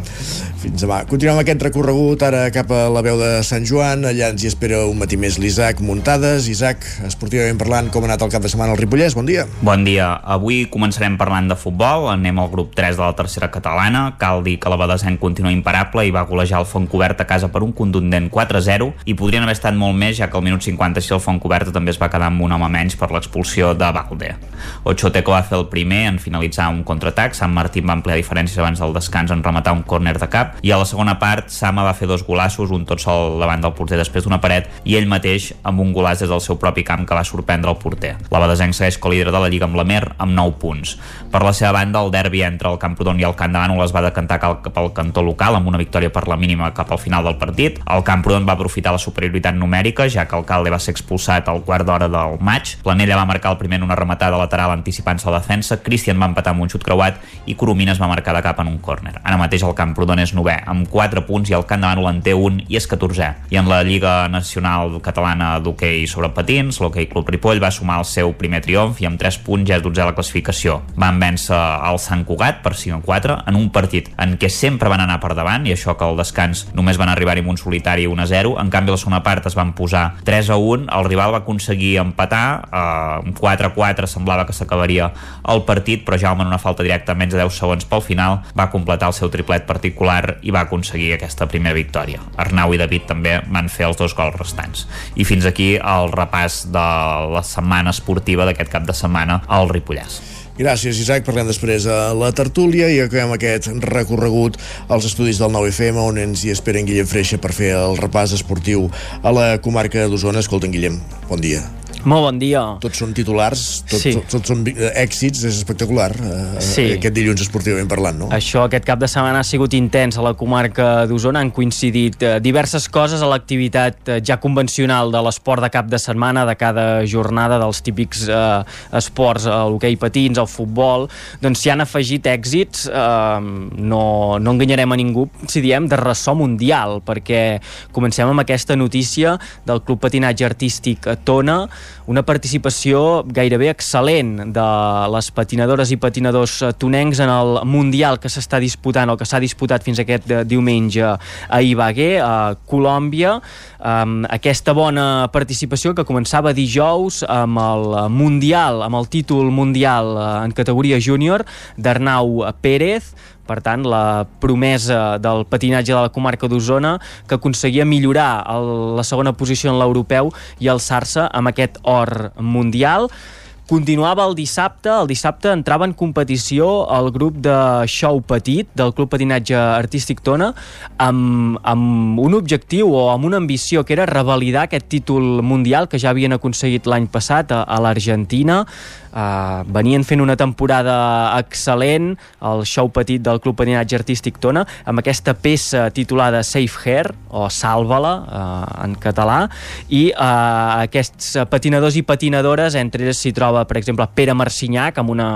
S1: Fins demà. Continuem aquest recorregut ara cap a la veu de Sant Joan. Allà ens hi espera un matí més l'Isaac Muntades. Isaac, esportivament parlant, com ha anat el cap de setmana al Ripollès? Bon dia.
S9: Bon dia. Avui començarem parlant de futbol. Anem al grup 3 de la tercera catalana. Cal dir que la Badesenc continua imparable i va golejar el Fontcobert a casa per un contundent 4-0 i podrien haver estat molt més, ja que al minut 56 el Fontcobert també es va quedar amb un home menys per l'expulsió de Valde. Ochoteco va fer el primer en finalitzar un contraatac. Sant Martín va ampliar diferències abans del descans en rematar un córner de cap i a la segona part Sama va fer dos golassos, un tot sol davant del porter després d'una paret i ell mateix amb un golàs des del seu propi camp que va sorprendre el porter. La Badesenc segueix com líder de la Lliga amb la Mer amb 9 punts. Per la seva banda, el derbi entre el Camprodon i el Camp de Bànol es va decantar cap al cantó local amb una victòria per la mínima cap al final del partit. El Camprodon va aprofitar la superioritat numèrica, ja que el Calde va ser expulsat al quart d'hora del maig. Planella va marcar el primer en una rematada lateral anticipant-se a la defensa, Christian va empatar amb un xut creuat i Coromines va marcar de cap en un córner. Ara mateix el Camprodon és novè, amb 4 punts i el Camp de Bànol en té un i és 14è. I en la Lliga Nacional Catalana d'Hockey sobre patins, l'Hockey Club Ripoll va sumar el seu primer triomf i amb 3 punts ja és 12 a la classificació. Van vèncer el Sant Cugat per 5 a 4 en un partit en què sempre van anar per davant i això que al descans només van arribar-hi amb un solitari 1 a 0. En canvi, la segona part es van posar 3 a 1. El rival va aconseguir empatar, eh, 4 a 4 semblava que s'acabaria el partit, però Jaume en una falta directa menys de 10 segons pel final va completar el seu triplet particular i va aconseguir aquesta primera victòria. Arnau i David també van fer els dos gols restants. I fins aquí el repàs de la setmana esportiva d'aquest cap de setmana al Ripollès.
S1: Gràcies, Isaac. Parlem després a la tertúlia i acabem aquest recorregut als estudis del 9FM on ens hi espera en Guillem Freixa per fer el repàs esportiu a la comarca d'Osona. Escolta, Guillem, bon dia.
S39: Molt bon dia.
S1: Tots són titulars, tots,
S39: Sí.
S1: tots, tots són vi- èxits, és espectacular eh,
S39: Sí.
S1: aquest dilluns esportivament parlant, no?
S39: Això aquest cap de setmana ha sigut intens a la comarca d'Osona. Han coincidit eh, diverses coses a l'activitat eh, ja convencional de l'esport de cap de setmana, de cada jornada, dels típics eh, esports, eh, l'hoquei patins, el futbol. Doncs s'hi han afegit èxits, eh, no, no enganyarem a ningú si diem de ressò mundial, perquè comencem amb aquesta notícia del Club Patinatge Artístic Tona, una participació gairebé excel·lent de les patinadores i patinadors eh, tonencs en el Mundial que s'està disputant o que s'ha disputat fins aquest eh, diumenge a Ibagué, a Colòmbia. Um, aquesta bona participació que començava dijous amb el Mundial, amb el títol mundial eh, en categoria júnior d'Arnau Pérez, per tant, la promesa del patinatge de la comarca d'Osona que aconseguia millorar el, la segona posició en l'europeu i alçar-se amb aquest or mundial. Continuava el dissabte, el dissabte entrava en competició el grup de show petit del Club Patinatge Artístic Tona amb, amb un objectiu o amb una ambició que era revalidar aquest títol mundial que ja havien aconseguit l'any passat a, a l'Argentina. Uh, venien fent una temporada excel·lent el show petit del Club Patinatge Artístic Tona amb aquesta peça titulada Safe Hair o Salva-la uh, en català i uh, aquests patinadors i patinadores entre ells s'hi troba per exemple Pere Marcinyac amb una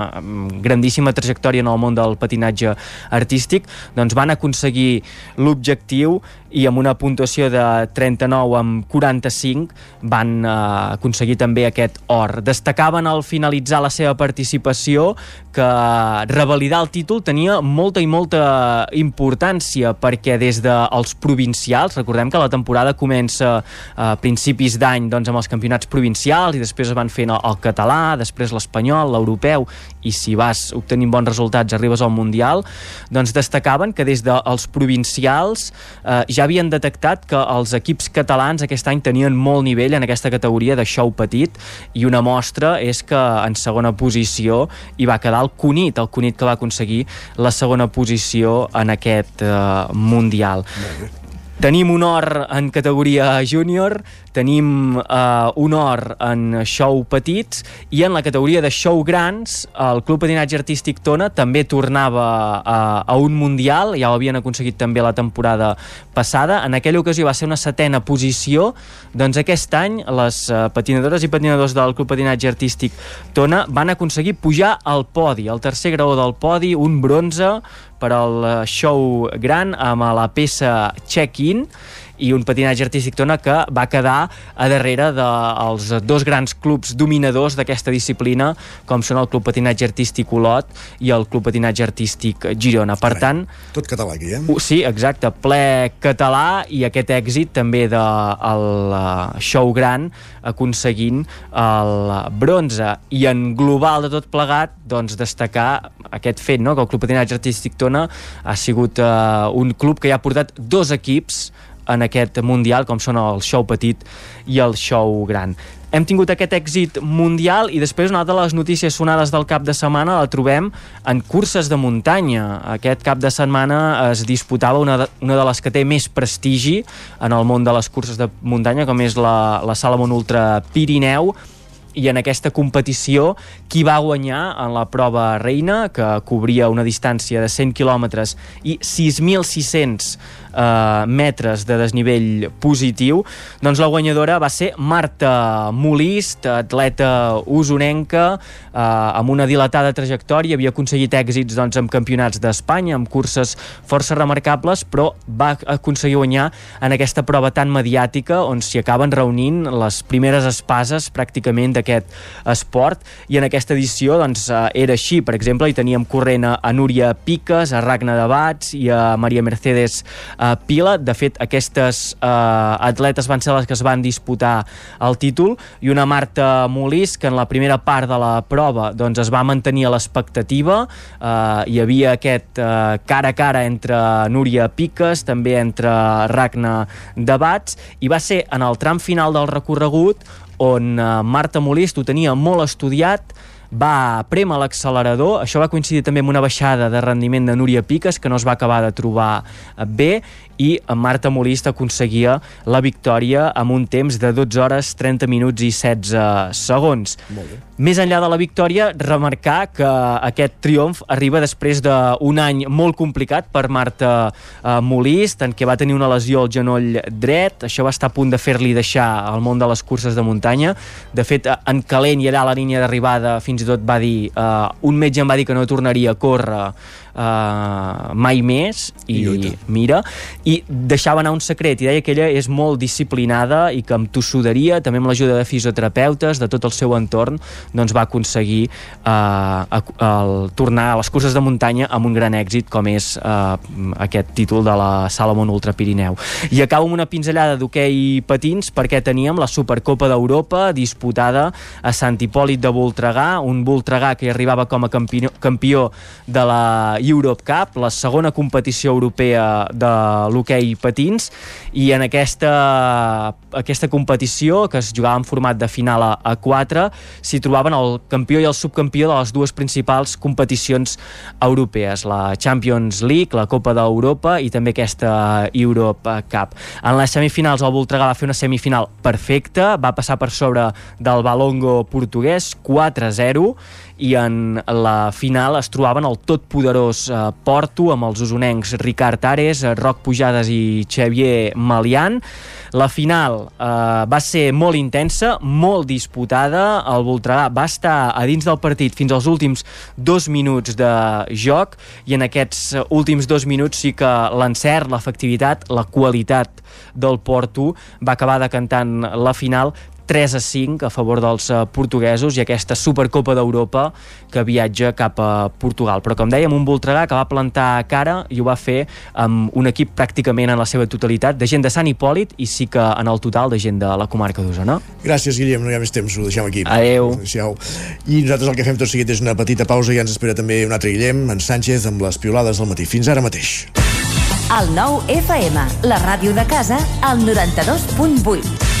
S39: grandíssima trajectòria en el món del patinatge artístic doncs van aconseguir l'objectiu i amb una puntuació de 39 amb 45 van uh, aconseguir també aquest or. Destacaven al finalitzar la seva participació que revalidar el títol tenia molta i molta importància perquè des dels provincials, recordem que la temporada comença a principis d'any doncs, amb els campionats provincials i després es van fent el, català, després l'espanyol, l'europeu i si vas obtenint bons resultats arribes al Mundial, doncs destacaven que des dels provincials eh, ja havien detectat que els equips catalans aquest any tenien molt nivell en aquesta categoria de show petit i una mostra és que en segona posició hi va quedar el Cunit, el Cunit que va aconseguir la segona posició en aquest eh, Mundial. Tenim un or en categoria júnior, tenim uh, un or en show petits i en la categoria de show grans el Club Patinatge Artístic Tona també tornava a, a un mundial, ja ho havien aconseguit també la temporada passada. En aquella ocasió va ser una setena posició, doncs aquest any les uh, patinadores i patinadors del Club Patinatge Artístic Tona van aconseguir pujar al podi, al tercer graó del podi, un bronze per al eh, show gran amb la peça Check-in i un patinatge artístic tona que va quedar a darrere dels de dos grans clubs dominadors d'aquesta disciplina, com són el Club Patinatge Artístic Olot i el Club Patinatge Artístic Girona. Per
S1: Carai,
S39: tant...
S1: Tot català aquí, eh?
S39: Sí, exacte, ple català i aquest èxit també del de, el eh, show gran aconseguint el bronze i en global de tot plegat doncs destacar aquest fet no? que el Club Patinatge Artístic Tona ha sigut uh, un club que ja ha portat dos equips en aquest Mundial, com són el show petit i el show gran. Hem tingut aquest èxit mundial i després una de les notícies sonades del cap de setmana la trobem en curses de muntanya. Aquest cap de setmana es disputava una de, una de les que té més prestigi en el món de les curses de muntanya, com és la, la Salomon Ultra Pirineu, i en aquesta competició qui va guanyar en la prova reina que cobria una distància de 100 quilòmetres i 6.600 eh, metres de desnivell positiu, doncs la guanyadora va ser Marta Molist, atleta usonenca, eh, amb una dilatada trajectòria, havia aconseguit èxits doncs, amb campionats d'Espanya, amb curses força remarcables, però va aconseguir guanyar en aquesta prova tan mediàtica on s'hi acaben reunint les primeres espases pràcticament d'aquest esport. I en aquesta edició doncs, eh, era així, per exemple, hi teníem corrent a, Núria Piques, a Ragna de Bats i a Maria Mercedes eh, pila. De fet, aquestes eh, atletes van ser les que es van disputar el títol i una Marta Molís que en la primera part de la prova doncs, es va mantenir a l'expectativa. Eh, hi havia aquest eh, cara a cara entre Núria Piques, també entre Ragna Debats, i va ser en el tram final del recorregut on eh, Marta Molist ho tenia molt estudiat, va prema l'accelerador, això va coincidir també amb una baixada de rendiment de Núria Piques que no es va acabar de trobar bé i Marta Molist aconseguia la victòria amb un temps de 12 hores 30 minuts i 16 segons. Més enllà de la victòria, remarcar que aquest triomf arriba després d'un any molt complicat per Marta eh, Molist, en què va tenir una lesió al genoll dret, això va estar a punt de fer-li deixar el món de les curses de muntanya. De fet, en calent i allà a la línia d'arribada fins i tot va dir, eh, un metge em va dir que no tornaria a córrer uh, mai més i, I mira, i deixava anar un secret i deia que ella és molt disciplinada i que amb tossuderia, també amb l'ajuda de fisioterapeutes, de tot el seu entorn doncs va aconseguir uh, el, tornar a les curses de muntanya amb un gran èxit com és uh, aquest títol de la Salomon Ultra Pirineu. I acabo amb una pinzellada d'hoquei patins perquè teníem la Supercopa d'Europa disputada a Sant Hipòlit de Voltregà, un Voltregà que arribava com a campió, campió de la Europe Cup, la segona competició europea de l'hoquei patins, i en aquesta, aquesta competició, que es jugava en format de final a, a 4, s'hi trobaven el campió i el subcampió de les dues principals competicions europees, la Champions League, la Copa d'Europa i també aquesta Europe Cup. En les semifinals el Voltregà va fer una semifinal perfecta, va passar per sobre del Balongo portuguès 4-0 i en la final es trobaven el tot poderós eh, Porto amb els usonencs Ricard Ares, eh, Roc Pujades i Xavier Malian. La final eh, va ser molt intensa, molt disputada, el Voltregà va estar a dins del partit fins als últims dos minuts de joc i en aquests últims dos minuts sí que l'encert, l'efectivitat, la qualitat del Porto va acabar decantant la final 3 a 5 a favor dels uh, portuguesos i aquesta Supercopa d'Europa que viatja cap a Portugal. Però com dèiem, un Voltregà que va plantar cara i ho va fer amb un equip pràcticament en la seva totalitat de gent de Sant Hipòlit i sí que en el total de gent de la comarca d'Osona.
S1: Gràcies, Guillem, no hi ha més temps, ho deixem aquí.
S39: Adéu.
S1: Adéu. I nosaltres el que fem tot seguit és una petita pausa i ens espera també un altre Guillem, en Sánchez, amb les piolades del matí. Fins ara mateix.
S40: El nou FM, la ràdio de casa, al 92.8.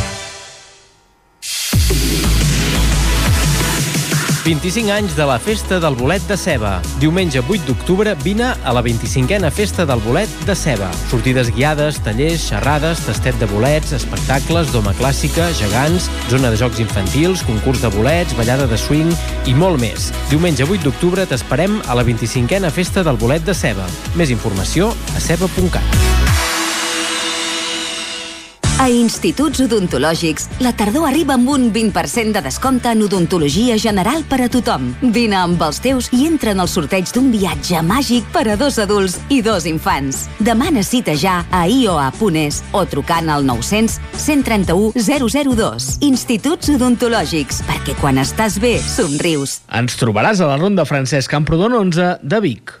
S41: 25 anys de la Festa del Bolet de Ceba. Diumenge 8 d'octubre vine a la 25a Festa del Bolet de Ceba. Sortides guiades, tallers, xerrades, tastet de bolets, espectacles, doma clàssica, gegants, zona de jocs infantils, concurs de bolets, ballada de swing i molt més. Diumenge 8 d'octubre t'esperem a la 25a Festa del Bolet de Ceba. Més informació a ceba.cat.
S40: A Instituts Odontològics, la tardor arriba amb un 20% de descompte en odontologia general per a tothom. Vine amb els teus i entra en el sorteig d'un viatge màgic per a dos adults i dos infants. Demana cita ja a ioa.es o trucant al 900 131 002. Instituts Odontològics, perquè quan estàs bé, somrius.
S41: Ens trobaràs a la Ronda Francesc Camprodon 11 de Vic.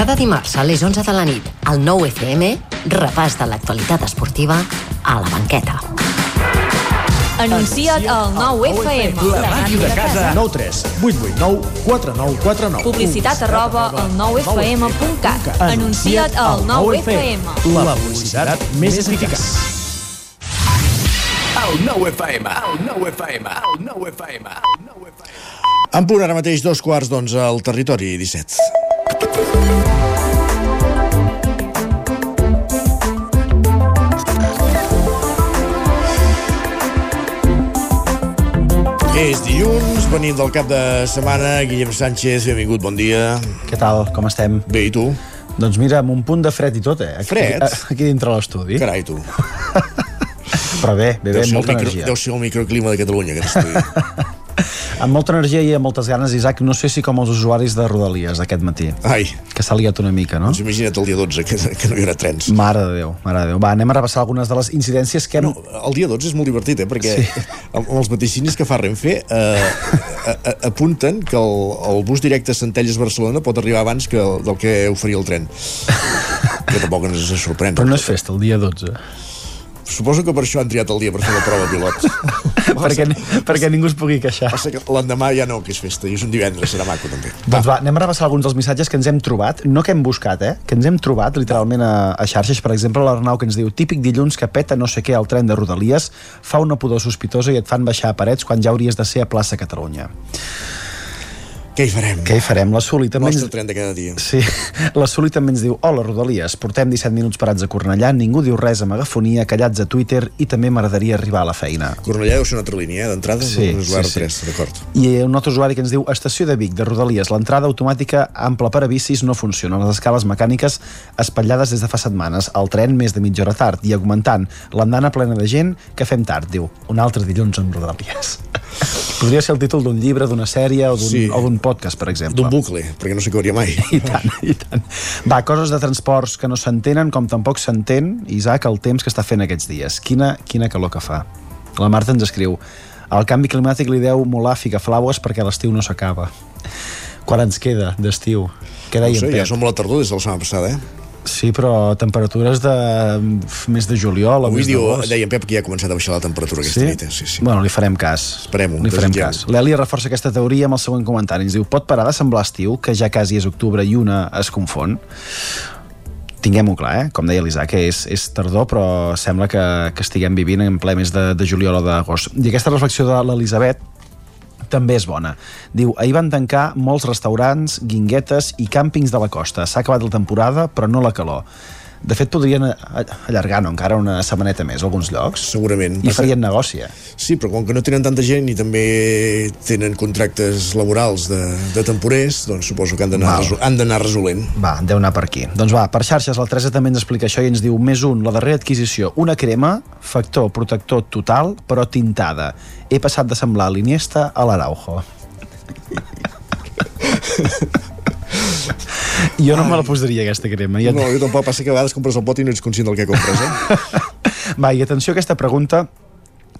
S42: Cada dimarts a les 11 de la nit, al 9 FM, repàs de l'actualitat esportiva a la banqueta.
S16: Anuncia't al 9 FM.
S43: La màquina de casa. 9 3 8 8 9 4 9 4 9.
S16: Publicitat arroba al 9fm.cat. Anuncia't al 9 FM.
S43: La publicitat més eficaç.
S44: El 9 FM, el 9 FM, el 9 FM.
S1: En punt ara mateix dos quarts d'onze al territori 17. És dilluns, venint del cap de setmana, Guillem Sánchez, benvingut, bon dia.
S45: Què tal, com estem?
S1: Bé, i tu?
S45: Doncs mira, amb un punt de fred i tot, eh? Aquí,
S1: Fred? [LAUGHS]
S45: Aquí dintre l'estudi.
S1: Carai, tu. [LAUGHS]
S45: Però bé, bé, bé, molta
S1: micro,
S45: energia.
S1: deu ser el microclima de Catalunya, aquest estudi. [LAUGHS] [LAUGHS]
S45: Amb molta energia i amb moltes ganes, Isaac, no sé si com els usuaris de Rodalies aquest matí.
S1: Ai.
S45: Que s'ha liat una mica, no?
S1: Doncs imagina't el dia 12, que, que no hi haurà trens.
S45: Mare de Déu, mare de Déu. Va, anem a repassar algunes de les incidències que hem...
S1: No, el dia 12 és molt divertit, eh? perquè sí. [LAUGHS] amb, amb els vaticinis que fa Renfe eh, a, a, apunten que el, el bus directe Centelles-Barcelona pot arribar abans que el, del que oferia el tren. [LAUGHS] Que tampoc ens sorprèn.
S45: Però no és festa, el dia 12.
S1: Suposo que per això han triat el dia per fer la prova pilot. [LAUGHS]
S45: perquè, perquè ningú es pugui queixar.
S1: Passa que l'endemà ja no, que és festa, i és un divendres, serà maco també.
S45: Doncs va, anem a repassar alguns dels missatges que ens hem trobat, no que hem buscat, eh? que ens hem trobat literalment a, a xarxes. Per exemple, l'Arnau que ens diu típic dilluns que peta no sé què al tren de Rodalies, fa una pudor sospitosa i et fan baixar a parets quan ja hauries de ser a plaça Catalunya.
S1: Què hi farem?
S45: Què hi farem? La Suli també...
S1: Nostre tren de cada dia.
S45: Sí, [LAUGHS] la Suli també ens diu Hola, Rodalies, portem 17 minuts parats a Cornellà, ningú diu res a megafonia, callats a Twitter i també m'agradaria arribar a la feina.
S1: Cornellà deu ser una altra línia, eh, d'entrada,
S45: Sí,
S1: no és
S45: sí,
S1: l'R3,
S45: sí.
S1: d'acord.
S45: I un altre usuari que ens diu Estació de Vic, de Rodalies, l'entrada automàtica ampla per a bicis no funciona. Les escales mecàniques espatllades des de fa setmanes. El tren més de mitja hora tard i augmentant. L'andana plena de gent que fem tard, diu. Un altre dilluns amb Rodalies. [LAUGHS] Podria ser el títol d'un llibre, d'una sèrie o d'un
S1: Sí.
S45: o podcast, per exemple.
S1: D'un bucle, perquè no s'acabaria mai. [LAUGHS]
S45: I tant, i tant. Va, coses de transports que no s'entenen, com tampoc s'entén, Isaac, el temps que està fent aquests dies. Quina, quina calor que fa. La Marta ens escriu el canvi climàtic li deu molar figaflaues perquè l'estiu no s'acaba. Quan ens queda d'estiu? Què
S1: No
S45: deia
S1: sé,
S45: en
S1: ja som a la tardor des de la setmana passada, eh?
S45: Sí, però temperatures de més de juliol
S1: Avui diu, deia en Pep que ja ha començat a baixar la temperatura aquesta
S45: Sí?
S1: nit, eh? Sí, sí.
S45: Bueno, li farem cas.
S1: Esperem-ho,
S45: Li farem cas. L'Eli reforça aquesta teoria amb el següent comentari. Ens diu, pot parar de semblar estiu, que ja quasi és octubre i una es confon? Tinguem-ho clar, eh? com deia l'Isaac, que és, és tardor, però sembla que, que estiguem vivint en ple mes de, de juliol o d'agost. I aquesta reflexió de l'Elisabet també és bona. Diu, ahir van tancar molts restaurants, guinguetes i càmpings de la costa. S'ha acabat la temporada, però no la calor. De fet, podrien allargar no, encara una setmaneta més alguns llocs.
S1: Segurament.
S45: I farien negoci, eh?
S1: Sí, però com que no tenen tanta gent i també tenen contractes laborals de, de temporers, doncs suposo que han d'anar resol- resolent.
S45: Va, deu anar per aquí. Doncs va, per xarxes, la Teresa també ens explica això i ens diu més un, la darrera adquisició, una crema, factor protector total, però tintada. He passat de semblar l'Iniesta a l'Araujo. [LAUGHS] jo no me la posaria, aquesta crema. Ja
S1: No, jo tampoc passa que a vegades compres el pot i no ets conscient del que compres, eh? [LAUGHS]
S45: Va, i atenció a aquesta pregunta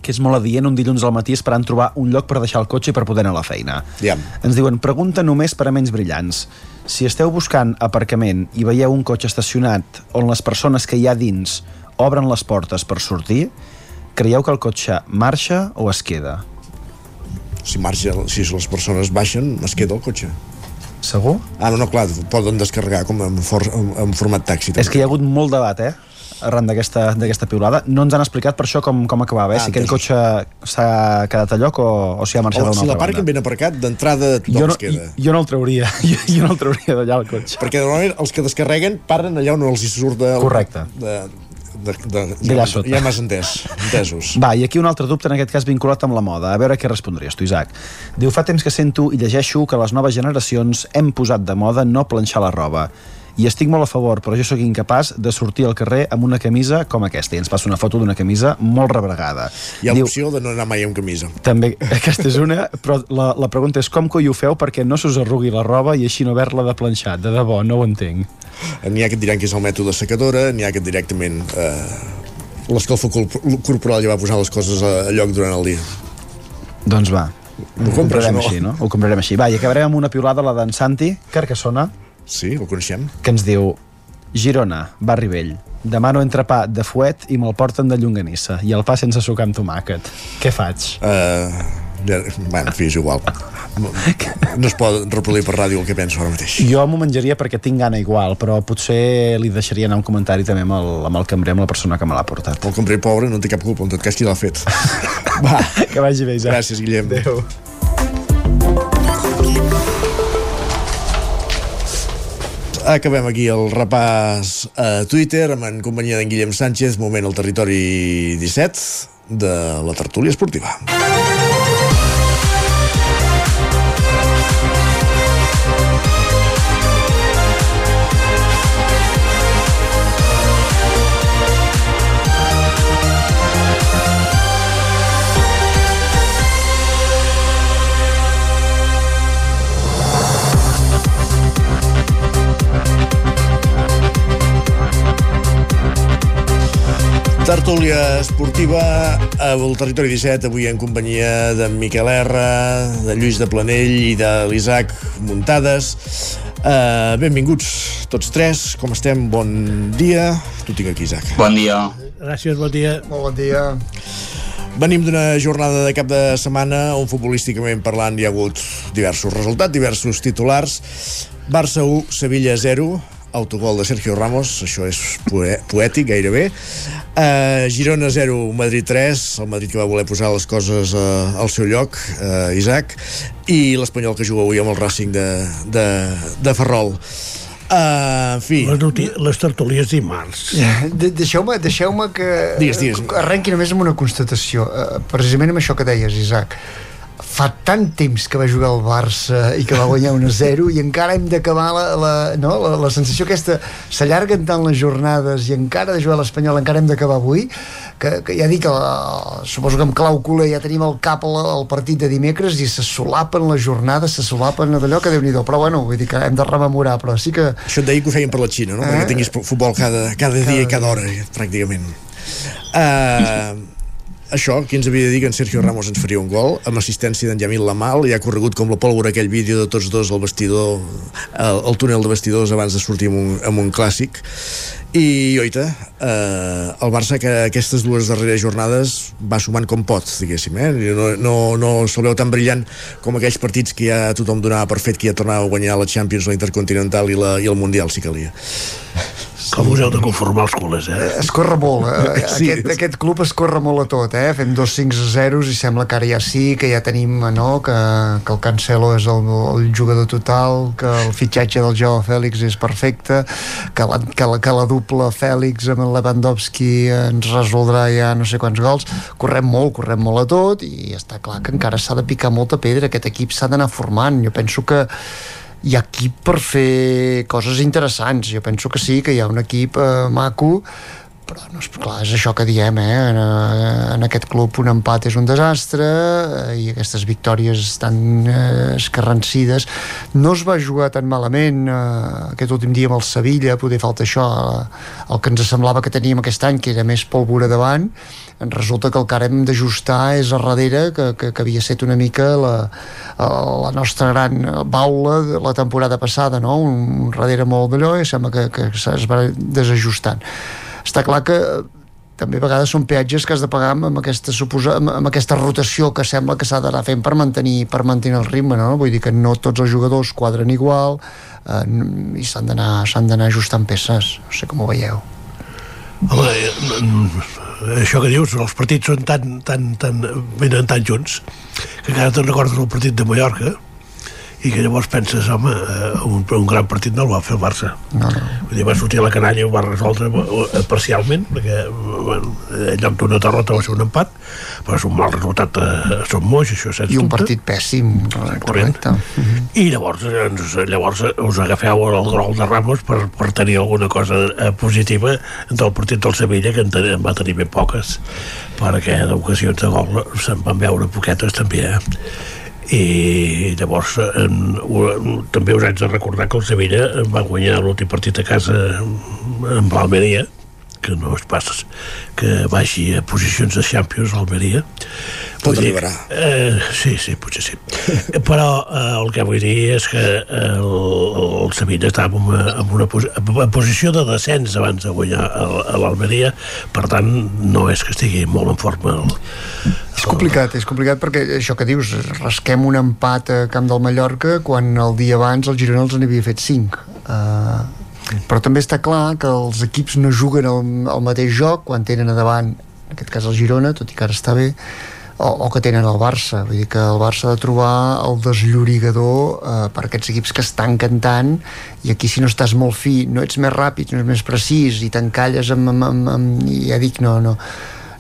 S45: que és molt adient un dilluns al matí esperant trobar un lloc per deixar el cotxe i per poder anar a la feina.
S1: Ja.
S45: Ens diuen, pregunta només per a menys brillants. Si esteu buscant aparcament i veieu un cotxe estacionat on les persones que hi ha dins obren les portes per sortir, creieu que el cotxe marxa o es queda?
S1: Si marxa, si les persones baixen, es queda el cotxe.
S45: Segur?
S1: Ah, no, no, clar, poden descarregar com en, for, en, format taxi.
S45: És que hi ha hagut molt debat, eh? arran d'aquesta piulada. No ens han explicat per això com, com acabava, eh?
S1: Ah,
S45: si aquell cotxe s'ha quedat a lloc o, o si ha marxat a
S1: O
S45: una
S1: si
S45: altra
S1: l'aparquen
S45: banda.
S1: ben aparcat, d'entrada tothom
S45: Jo no,
S1: es queda.
S45: jo no el trauria, [LAUGHS] jo, jo no el trauria d'allà el cotxe.
S1: Perquè normalment els que descarreguen paren allà on els hi surt de...
S45: Correcte.
S1: De, de, de, ja, ja m'has entès, entesos.
S45: Va, i aquí un altre dubte, en aquest cas vinculat amb la moda. A veure què respondries tu, Isaac. Diu, fa temps que sento i llegeixo que les noves generacions hem posat de moda no planxar la roba. I estic molt a favor, però jo sóc incapaç de sortir al carrer amb una camisa com aquesta. I ens passa una foto d'una camisa molt rebregada.
S1: Hi ha l'opció de no anar mai amb camisa.
S45: també, [LAUGHS] aquesta és una, però la, la pregunta és com coi ho feu perquè no s'us arrugui la roba i així no haver-la de planxar. De debò, no ho entenc.
S1: N'hi ha que et diran que és el mètode secadora, n'hi ha que directament eh, l'escalfor corp- corporal ja va posar les coses a lloc durant el dia.
S45: Doncs va.
S1: Ho
S45: comprarem
S1: no?
S45: així, no? Ho comprarem així. Va, i acabarem amb una piulada, la d'en Santi Carcassona.
S1: Sí, el coneixem.
S45: Que ens diu Girona, barri vell. Demano entrepà de fuet i me'l porten de llonganissa i el pa sense sucar amb tomàquet. Què faig?
S1: Uh, ja, bueno, en fi, és igual. No, es pot reproduir per ràdio el que penso ara mateix.
S45: Jo m'ho menjaria perquè tinc gana igual, però potser li deixaria anar un comentari també amb el, amb el cambrer, amb la persona que me l'ha portat.
S1: El cambrer pobre no té cap culpa, en tot cas qui l'ha fet. [LAUGHS] Va,
S45: que vagi bé, Isaac.
S1: Gràcies, Guillem.
S45: Adéu.
S1: Acabem aquí el repàs a Twitter amb en companyia d'en Guillem Sánchez, moment al territori 17 de la tertúlia esportiva. Tertúlia esportiva al Territori 17, avui en companyia d'en Miquel R, de Lluís de Planell i de l'Isaac Muntades. Uh, benvinguts tots tres, com estem? Bon dia. Tu tinc aquí, Isaac.
S46: Bon dia.
S47: Gràcies, bon dia.
S23: Molt bon dia.
S1: Venim d'una jornada de cap de setmana on futbolísticament parlant hi ha hagut diversos resultats, diversos titulars. Barça 1, Sevilla 0, autogol de Sergio Ramos, això és poètic gairebé. Uh, Girona 0, Madrid 3, el Madrid que va voler posar les coses uh, al seu lloc, uh, Isaac, i l'Espanyol que juga avui amb el Racing de, de, de Ferrol. Uh, en fi...
S47: Les, noti- les tertúlies dimarts.
S48: De Deixeu-me deixeu que
S1: Digues, digues.
S48: arrenqui només amb una constatació. Uh, precisament amb això que deies, Isaac. Fa tant temps que va jugar el Barça i que va guanyar 1-0 i encara hem d'acabar la, la, no? la, la sensació aquesta s'allarguen tant les jornades i encara de jugar a l'Espanyol encara hem d'acabar avui que, que ja dic, el, suposo que amb clau culer ja tenim el cap al, partit de dimecres i se solapen les jornades, se solapen d'allò que déu nhi però bueno, vull dir que hem de rememorar però sí que
S1: Això et deia que ho feien per la Xina, no? Eh? Perquè tinguis futbol cada, cada dia i cada hora, pràcticament. Uh, això, qui ens havia de dir que en Sergio Ramos ens faria un gol? Amb assistència d'en Yamil Lamal i ha corregut com la pólvora aquell vídeo de tots dos al vestidor al, al túnel de vestidors abans de sortir amb un, amb un clàssic. I oita eh, el Barça que aquestes dues darreres jornades va sumant com pot diguéssim, eh? no, no, no se'l veu tan brillant com aquells partits que ja tothom donava per fet que ja tornava a guanyar la Champions, la Intercontinental i, la, i el Mundial si calia
S47: Com us heu de conformar els culers, eh?
S48: Es corre molt, eh? [LAUGHS]
S47: Sí.
S48: Aquest, aquest club es corre molt a tot, eh? Fem dos 5 0 i sembla que ara ja sí, que ja tenim, no?, que, que el Cancelo és el, el jugador total, que el fitxatge del Joao Fèlix és perfecte, que la, que la, que la dupla Fèlix amb el Lewandowski ens resoldrà ja no sé quants gols. Correm molt, correm molt a tot i està clar que encara s'ha de picar molta pedra, aquest equip s'ha d'anar formant. Jo penso que hi ha equip per fer coses interessants. Jo penso que sí, que hi ha un equip eh, maco, però no és clar, és això que diem, eh? En, eh, en aquest club un empat és un desastre eh, i aquestes victòries estan eh, escarrancides. No es va jugar tan malament eh, aquest últim dia amb el Sevilla, poder falta això, eh, el que ens semblava que teníem aquest any, que era més pólvora davant, en resulta que el que ara hem d'ajustar és a darrere, que, que, que havia estat una mica la, la nostra gran baula de la temporada passada, no? un, un darrere molt d'allò i sembla que, que es va desajustant. Està clar que també a vegades són peatges que has de pagar amb, amb aquesta, suposa, amb, amb aquesta rotació que sembla que s'ha d'anar fent per mantenir, per mantenir el ritme, no? Vull dir que no tots els jugadors quadren igual eh, i s'han d'anar ajustant peces, no sé com ho veieu.
S47: Home, eh, això que dius, els partits són tan, tan, tan, venen tan junts que encara te'n recordes el partit de Mallorca i que llavors penses, home, eh, un, un gran partit no el va fer el Barça.
S48: No, no.
S47: Vull dir, va sortir a la canalla i ho va resoldre eh, parcialment, perquè bueno, en lloc d'una derrota va ser un empat, però és un mal resultat a, a Som Moix, això sens
S48: I un
S47: dubte.
S48: partit pèssim, correcte.
S47: I llavors, ens, llavors us agafeu el gol de Ramos per, per tenir alguna cosa eh, positiva del partit del Sevilla, que en, ten, en va tenir ben poques, perquè d'ocasions de gol se'n van veure poquetes també, eh? I llavors en, ho, també us haig de recordar que el Sevilla va guanyar l'últim partit a casa amb l'Almeria que no es passa que vagi a posicions de Champions l'Almeria
S1: Tot
S47: Vull dir,
S1: arribarà.
S47: Eh, sí, sí, potser sí. [LAUGHS] Però eh, el que vull dir és que eh, el, el Sevilla estava en una, en una posi en posició de descens abans de guanyar el- a l'Almeria, per tant, no és que estigui molt en forma el,
S48: És complicat, és complicat perquè això que dius, rasquem un empat a Camp del Mallorca quan el dia abans el Girona els n'havia fet 5. Uh, però també està clar que els equips no juguen el, el mateix joc quan tenen a davant, en aquest cas el Girona, tot i que ara està bé, o, o que tenen el Barça. Vull dir que el Barça ha de trobar el desllorigador eh, per aquests equips que estan cantant i aquí si no estàs molt fi, no ets més ràpid, no ets més precís i t'encalles amb, amb, amb, amb, ja dic, no, no,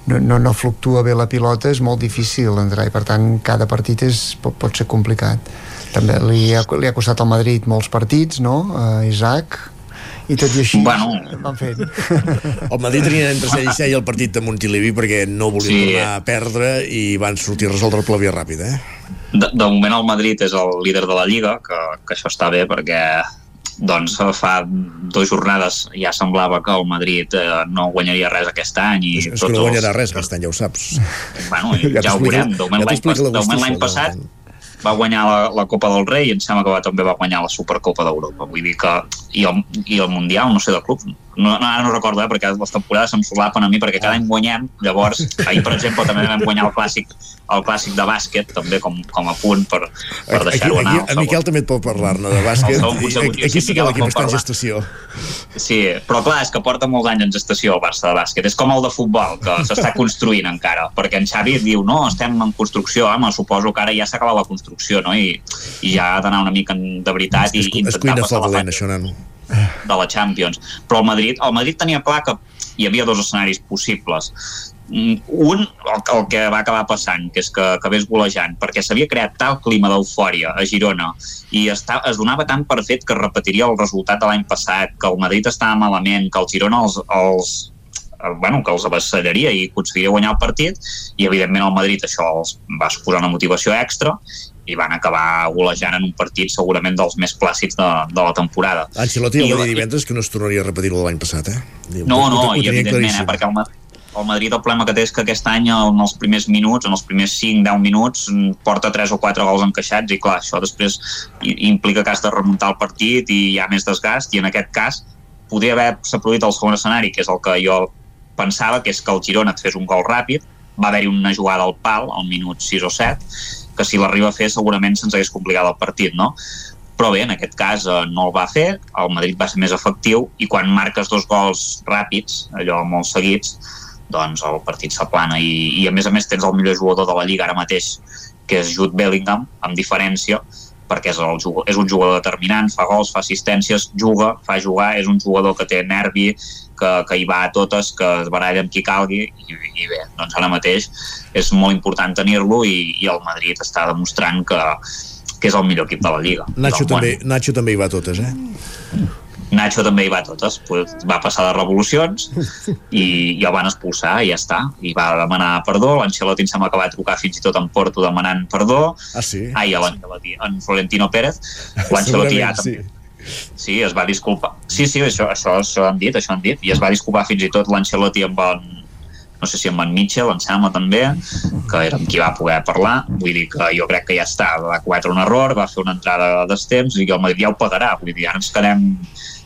S48: no, no, no fluctua bé la pilota, és molt difícil entrar i per tant cada partit és, pot, pot ser complicat. També li ha, li ha costat al Madrid molts partits, no, uh, Isaac? I tot i així
S9: Bueno.
S48: van fent. [LAUGHS]
S1: El Madrid tenia entre cell i cell el partit de Montilivi perquè no volien
S9: Sí.
S1: tornar a perdre i van sortir a resoldre el via ràpid, eh?
S9: De, de moment el Madrid és el líder de la Lliga, que, que això està bé perquè doncs fa dues jornades ja semblava que el Madrid eh, no guanyaria res aquest any i
S1: És que no guanyarà res aquest any, ja ho saps.
S9: Bueno, [LAUGHS]
S1: Ja
S9: ja, ho veurem. De moment
S1: ja
S9: l'any passat va guanyar la, la Copa del Rei i em sembla que va, també va guanyar la Supercopa d'Europa. Vull dir que... I el, I el Mundial, no sé, de club, no, no, ara no recordo, eh, perquè les temporades se'm solapen a mi, perquè cada any guanyem, llavors, ahir, per exemple, també vam guanyar el clàssic, el clàssic de bàsquet, també com, com a punt per, per
S1: Aquí,
S9: deixar-ho anar.
S1: aquí, a Miquel també et pot parlar-ne de bàsquet. I
S9: consecutiu,
S1: Aquí
S9: sí,
S1: que l'equip està en gestació.
S9: Sí, però clar, és que porta molts anys en gestació el Barça de bàsquet. És com el de futbol, que s'està construint encara, perquè en Xavi diu, no, estem en construcció, home, suposo que ara ja s'ha acabat la construcció, no? I, i ja ha d'anar una mica de veritat i
S1: Es
S9: intentar
S1: cuina
S9: la
S1: fraudulent,
S9: fase
S1: això, nano.
S9: De la Champions. Però el Madrid, el Madrid tenia clar que hi havia dos escenaris possibles. Mm, Un, el, el que va acabar passant, que és que acabés golejant, perquè s'havia creat tal clima d'eufòria a Girona i està, es donava tant per fet que repetiria el resultat de l'any passat, que el Madrid estava malament, que el Girona els, els eh, bueno, que els avassallaria i aconseguiria guanyar el partit i evidentment el Madrid això els va suposar una motivació extra i van acabar golejant en un partit segurament dels més clàssics de, de la temporada.
S1: Ancelotti ja va dir divendres que no es tornaria a repetir de l'any passat, eh? Diu,
S9: no, no,
S1: ho
S9: i evidentment, eh, perquè el, el Madrid el problema que té és que aquest any en els primers minuts, en els primers 5-10 minuts mm, porta 3 o 4 gols encaixats i clar, això després implica que has de remuntar el partit i hi ha més desgast i en aquest cas podria haver-se produït el segon escenari, que és el que jo pensava, que és que el Girona et fes un gol ràpid, va haver-hi una jugada al pal al minut 6 o 7, que si l'arriba a fer segurament se'ns hagués complicat el partit, no? però bé, en aquest cas eh, no el va fer, el Madrid va ser més efectiu i quan marques dos gols ràpids, allò molt seguits, doncs el partit s'aplana i, i a més a més tens el millor jugador de la Lliga ara mateix, que és Jude Bellingham, amb diferència, perquè és, el, és un jugador determinant, fa gols, fa assistències, juga, fa jugar, és un jugador que té nervi, que, que hi va a totes, que es baralla amb qui calgui, i, i bé, doncs ara mateix és molt important tenir-lo i, i el Madrid està demostrant que, que és el millor equip de la Lliga.
S1: Nacho també, Nacho també hi va a totes, eh?
S9: Nacho també hi va a totes, va passar de revolucions i, i el van expulsar i ja està, i va demanar perdó, l'Ancelotti em sembla que va trucar fins i tot en Porto demanant perdó,
S1: ah, sí?
S9: ai, l'Ancelotti, en Florentino Pérez, [LAUGHS] l'Ancelotti ja també, sí. Sí, es va disculpar. Sí, sí, això, això, això han dit, això han dit. I es va disculpar fins i tot l'Ancelotti amb en, no sé si amb en Mitchell, em sembla també, que era amb qui va poder parlar. Vull dir que jo crec que ja està, va cometre un error, va fer una entrada d'estemps i el Madrid ja ho pagarà. Vull dir, ara ens quedem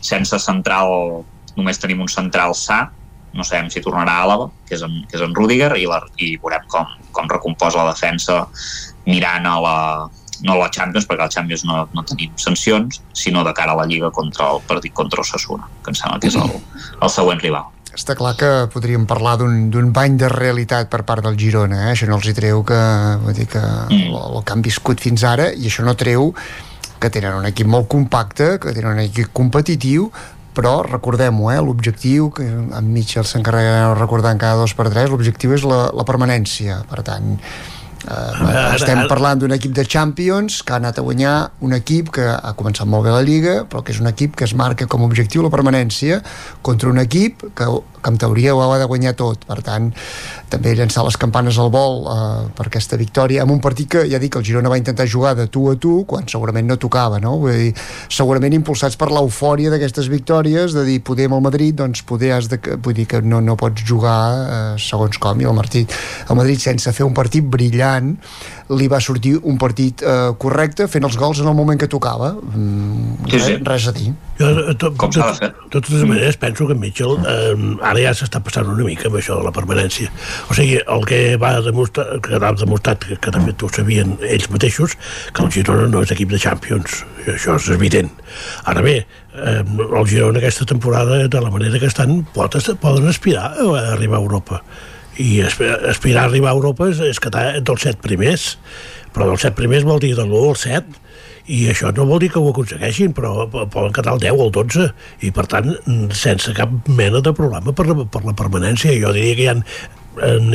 S9: sense central, només tenim un central sa, no sabem si tornarà a Àlava, que és en, que és en Rudiger, i, la, i veurem com, com recomposa la defensa mirant a la, no la Champions, perquè a la Champions no, no tenim sancions, sinó de cara a la Lliga contra el partit contra Osasuna, que em sembla que és el, el següent rival.
S48: Està clar que podríem parlar d'un bany de realitat per part del Girona, eh? això no els hi treu que, vull dir que mm. el, el que han viscut fins ara, i això no treu que tenen un equip molt compacte, que tenen un equip competitiu, però recordem-ho, eh, l'objectiu, que en Mitchell s'encarrega de recordar en cada dos per tres, l'objectiu és la, la permanència, per tant, Uh, estem parlant d'un equip de Champions que ha anat a guanyar un equip que ha començat molt bé la Lliga però que és un equip que es marca com a objectiu la permanència contra un equip que, que en teoria ho ha de guanyar tot per tant també llançar les campanes al vol uh, per aquesta victòria amb un partit que ja dic el Girona va intentar jugar de tu a tu quan segurament no tocava no? Vull dir, segurament impulsats per l'eufòria d'aquestes victòries de dir poder amb el Madrid doncs poder has de, vull dir que no, no pots jugar uh, segons com i el Madrid, el Madrid sense fer un partit brillant li va sortir un partit eh, correcte fent els gols en el moment que tocava mm, sí, sí. res a dir
S47: jo, eh, to, Com s'ha de fer? De totes maneres penso que Mitchell eh, ara ja s'està passant una mica amb això de la permanència. O sigui, el que va demostrar que ha demostrat, que, que de fet ho sabien ells mateixos, que el Girona no és equip de Champions, això és evident. Ara bé, eh, el Girona aquesta temporada de la manera que estan pot, poden aspirar a arribar a Europa. I aspirar a arribar a Europa és, és quedar dels set primers. Però dels set primers vol dir de l'1 al 7 i això no vol dir que ho aconsegueixin però poden quedar el 10 o el 12 i per tant sense cap mena de problema per per la permanència. Jo diria que hi ha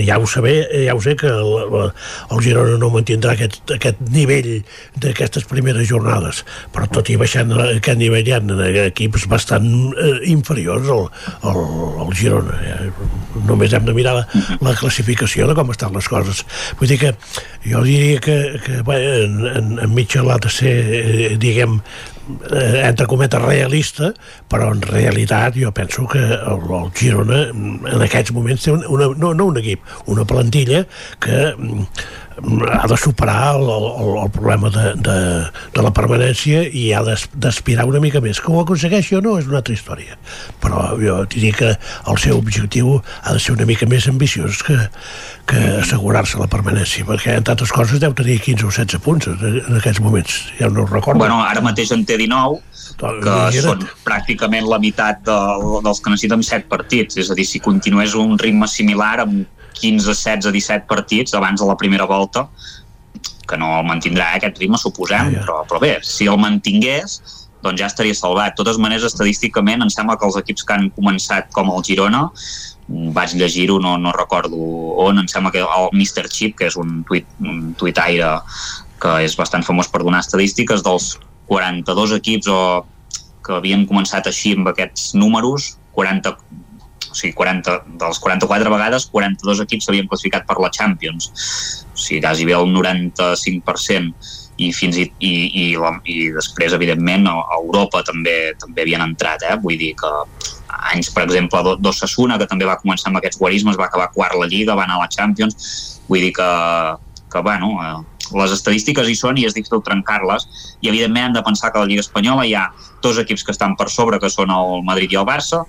S47: ja ho, saber, ja ho sé que el, el Girona no mantindrà aquest, aquest nivell d'aquestes primeres jornades però tot i baixant aquest nivell hi ha equips bastant eh, inferiors al, al, al Girona eh? només hem de mirar la, la classificació de com estan les coses vull dir que jo diria que, que bé, en, en, en Mitchell ha de ser eh, diguem eh, entre cometes realista, però en realitat jo penso que el, el Girona en aquests moments té una, no, no un equip, una plantilla que ha de superar el, el, el problema de, de, de la permanència i ha d'aspirar una mica més. Que ho aconsegueixi o no és una altra història. Però jo diria que el seu objectiu ha de ser una mica més ambiciós que, que assegurar-se la permanència, perquè en tantes coses deu tenir 15 o 16 punts en, en aquests moments, ja no ho recordo.
S9: Bueno, ara mateix en té 19, que són pràcticament la meitat de, dels que necessiten 7 partits, és a dir, si continués un ritme similar amb 15, 16, 17 partits abans de la primera volta, que no el mantindrà aquest ritme, suposem, yeah. però, però bé, si el mantingués, doncs ja estaria salvat. De totes maneres, estadísticament, em sembla que els equips que han començat com el Girona, vaig llegir-ho, no, no recordo on, em sembla que el Mr. Chip, que és un, tuit, un tuitaire que és bastant famós per donar estadístiques, dels 42 equips o que havien començat així amb aquests números, 40, o sigui, 40, dels 44 vegades, 42 equips s'havien classificat per la Champions. O sigui, quasi bé el 95% i fins i, i, i, la, i després, evidentment, a, Europa també també havien entrat, eh? vull dir que anys, per exemple, d'Ossassuna, que també va començar amb aquests guarismes, va acabar quart la Lliga, va anar a la Champions, vull dir que, que bueno, eh, les estadístiques hi són i és difícil trencar-les i evidentment hem de pensar que a la Lliga Espanyola hi ha dos equips que estan per sobre, que són el Madrid i el Barça,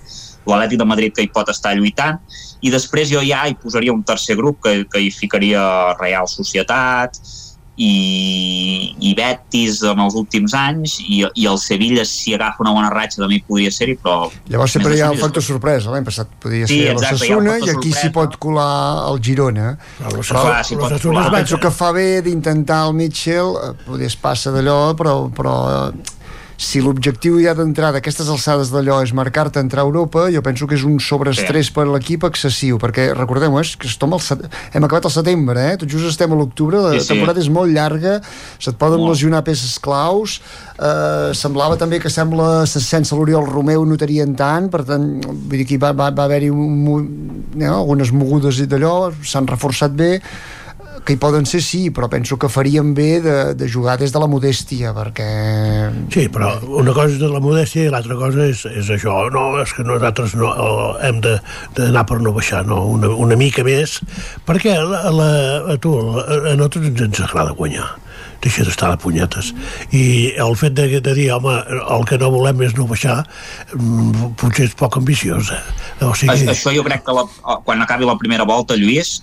S9: l'Atlètic de Madrid que hi pot estar lluitant i després jo ja hi posaria un tercer grup que, que hi ficaria Real Societat i, i Betis en els últims anys i, i el Sevilla si agafa una bona ratxa també hi podria ser-hi però
S48: Llavors sempre hi ha
S9: és-
S48: factor sorpresa, l'any passat podia
S9: Sí,
S48: ser
S9: exacte, factor
S48: i aquí s'hi pot colar el Girona.
S47: Però
S48: Però
S9: Clar, s'hi pot colar.
S48: penso que fa bé d'intentar el Mitchell, eh, potser es passa d'allò, però, però eh, si l'objectiu ja d'entrada a aquestes alçades d'allò és marcar-te entrar a Europa, jo penso que és un sobreestrès per l'equip excessiu, perquè recordem és que estem al set... hem acabat al setembre, eh? tot just estem a l'octubre, la
S9: Sí, sí.
S48: temporada és molt llarga, se't poden
S9: Molt.
S48: lesionar peces claus, eh, semblava també que sembla se- sense l'Oriol Romeu notarien tant, per tant, vull dir que va, va, va haver-hi un, no, algunes mogudes i d'allò, s'han reforçat bé, que hi poden ser sí, però penso que farien bé de, de jugar des de la modèstia perquè...
S47: Sí, però una cosa és de la modèstia i l'altra cosa és, és això. No, és que nosaltres no, hem de- d'anar per no baixar, no, una, una mica més, perquè la, la, a tu, a, a nosaltres ens, ens agrada guanyar deixa d'estar de punyetes i el fet de, de dir, home, el que no volem és no baixar mm, potser és poc ambiciós eh? o sigui,
S9: això jo crec que la, quan acabi la primera volta, Lluís,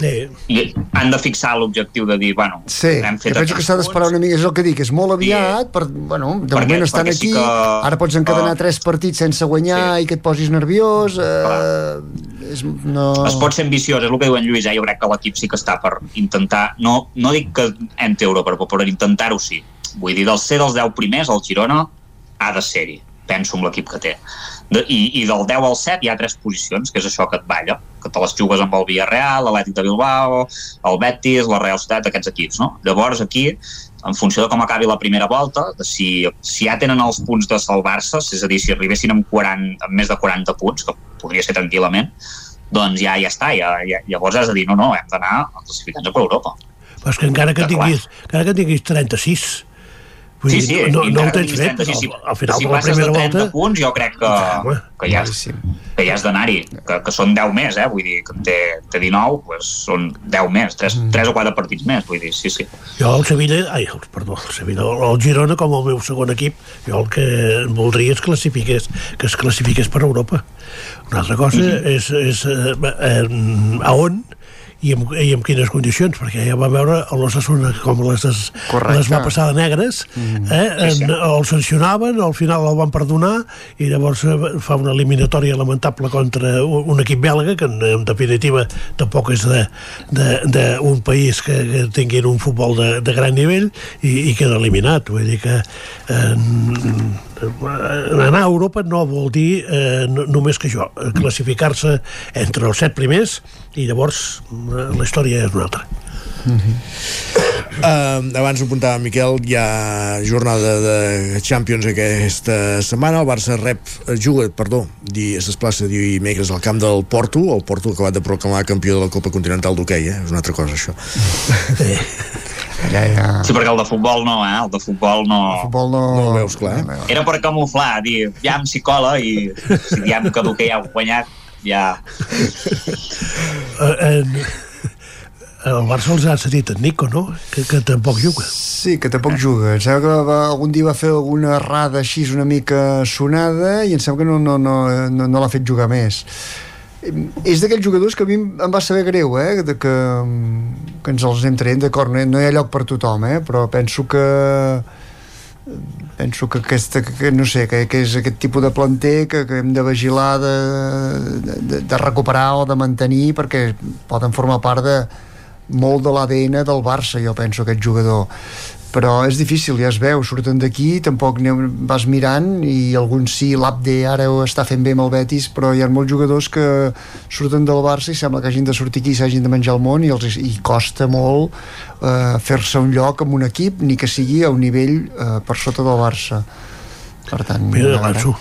S47: sí.
S9: i han de fixar l'objectiu de dir, bueno,
S48: Sí,
S9: hem
S48: que
S9: fet
S48: penso que s'ha d'esperar una mica, és el que dic, és molt aviat, per, bueno, de
S9: Perquè-
S48: moment estan
S9: perquè sí
S48: aquí,
S9: que-
S48: ara pots encadenar
S9: que-
S48: tres partits sense guanyar i que et posis nerviós, eh, és, no...
S9: Es pot ser ambiciós, és el que diu en Lluís, eh? jo crec que l'equip sí que està per intentar, no, no dic que a Europa, però per intentar-ho sí. Vull dir, del ser dels 10 primers, el Girona ha de ser-hi, penso amb l'equip que té. De, i, I del 10 al 7 hi ha tres posicions, que és això que et balla, que te les jugues amb el Villarreal, l'Atlètic de Bilbao, el Betis, la Real Societat, aquests equips, no? Llavors aquí, en funció de com acabi la primera volta, de si, si ja tenen els punts de salvar-se, és a dir, si arribessin amb, 40, amb més de 40 punts, que podria ser tranquil·lament, doncs ja ja està, ja, ja, llavors has de dir, no, no, hem d'anar a classificar-nos per Europa.
S47: però és que encara que tinguis, encara que tinguis 36 vull
S9: Sí,
S47: dir,
S9: sí,
S47: no,
S9: i
S47: no
S9: encara
S47: ho tens fet
S9: 36,
S47: al, al final
S9: si
S47: de la
S9: passes
S47: primera
S9: de 30
S47: volta
S9: punts jo crec que, que, ja, que ja has d'anar-hi que, que són 10 més, eh? vull dir que té, té 19, pues són 10 més 3,
S47: Mm.
S9: 3 o 4 partits més vull dir, sí, sí
S47: Jo el Sevilla, ai, perdó, el Sevilla, el, Girona com el meu segon equip, jo el que voldria és classifiqués, que es classifiqués per Europa. Una altra cosa
S9: Mhm.
S47: és, és eh, eh, a on i amb, i amb quines condicions, perquè ja vam veure a l'Ossassuna com les,
S48: Correcte.
S47: les va passar de negres,
S48: Mm.
S47: eh?
S9: Sí, sí.
S47: El sancionaven, al final el van perdonar i llavors eh, fa una eliminatòria lamentable contra un, equip belga que en, en definitiva tampoc és d'un país que, que tinguin un futbol de, de gran nivell i, i queda eliminat vull dir que eh, anar a Europa no vol dir eh, no, només que això, eh, classificar-se entre els set primers i llavors eh, la història és una altra.
S1: Uh, abans ho apuntava Miquel, hi ha jornada de Champions aquesta setmana. El Barça rep, eh, juga, perdó, es desplaça dimecres al camp del Porto. El Porto acabat de proclamar campió de la Copa Continental d'hoquei, eh? És una altra cosa, això.
S48: Ja, ja...
S9: Sí, perquè el de futbol no, eh? El de futbol no...
S48: El futbol no...
S1: No ho veus clar.
S9: Era per camuflar, dir, ja em s'hi cola i si diem que d'hoquei ja heu guanyat, ja...
S47: Eh, en, el Barça els ha cedit en Nico, no? Que, que tampoc juga.
S48: Sí, que tampoc juga. Em sembla que va, algun dia va fer alguna errada així una mica sonada i em sembla que no, no, no, no, no l'ha fet jugar més. És d'aquells jugadors que a mi em va saber greu, eh? De que, que ens els anem d'acord, no, no hi ha lloc per tothom, eh? Però penso que penso que aquesta, que, no sé, que, que és aquest tipus de planter que, que hem de vigilar de, de, de recuperar o de mantenir perquè poden formar part de molt de l'ADN del Barça, jo penso, aquest jugador però és difícil, ja es veu surten d'aquí, tampoc aneu, vas mirant i alguns sí, l'Abde ara ho està fent bé amb el Betis, però hi ha molts jugadors que surten del Barça i sembla que hagin de sortir aquí i s'hagin de menjar el món i, els, i costa molt eh, fer-se un lloc amb un equip ni que sigui a un nivell eh, per sota del Barça per tant,
S47: Mira,
S48: a veure.
S47: l'Anso.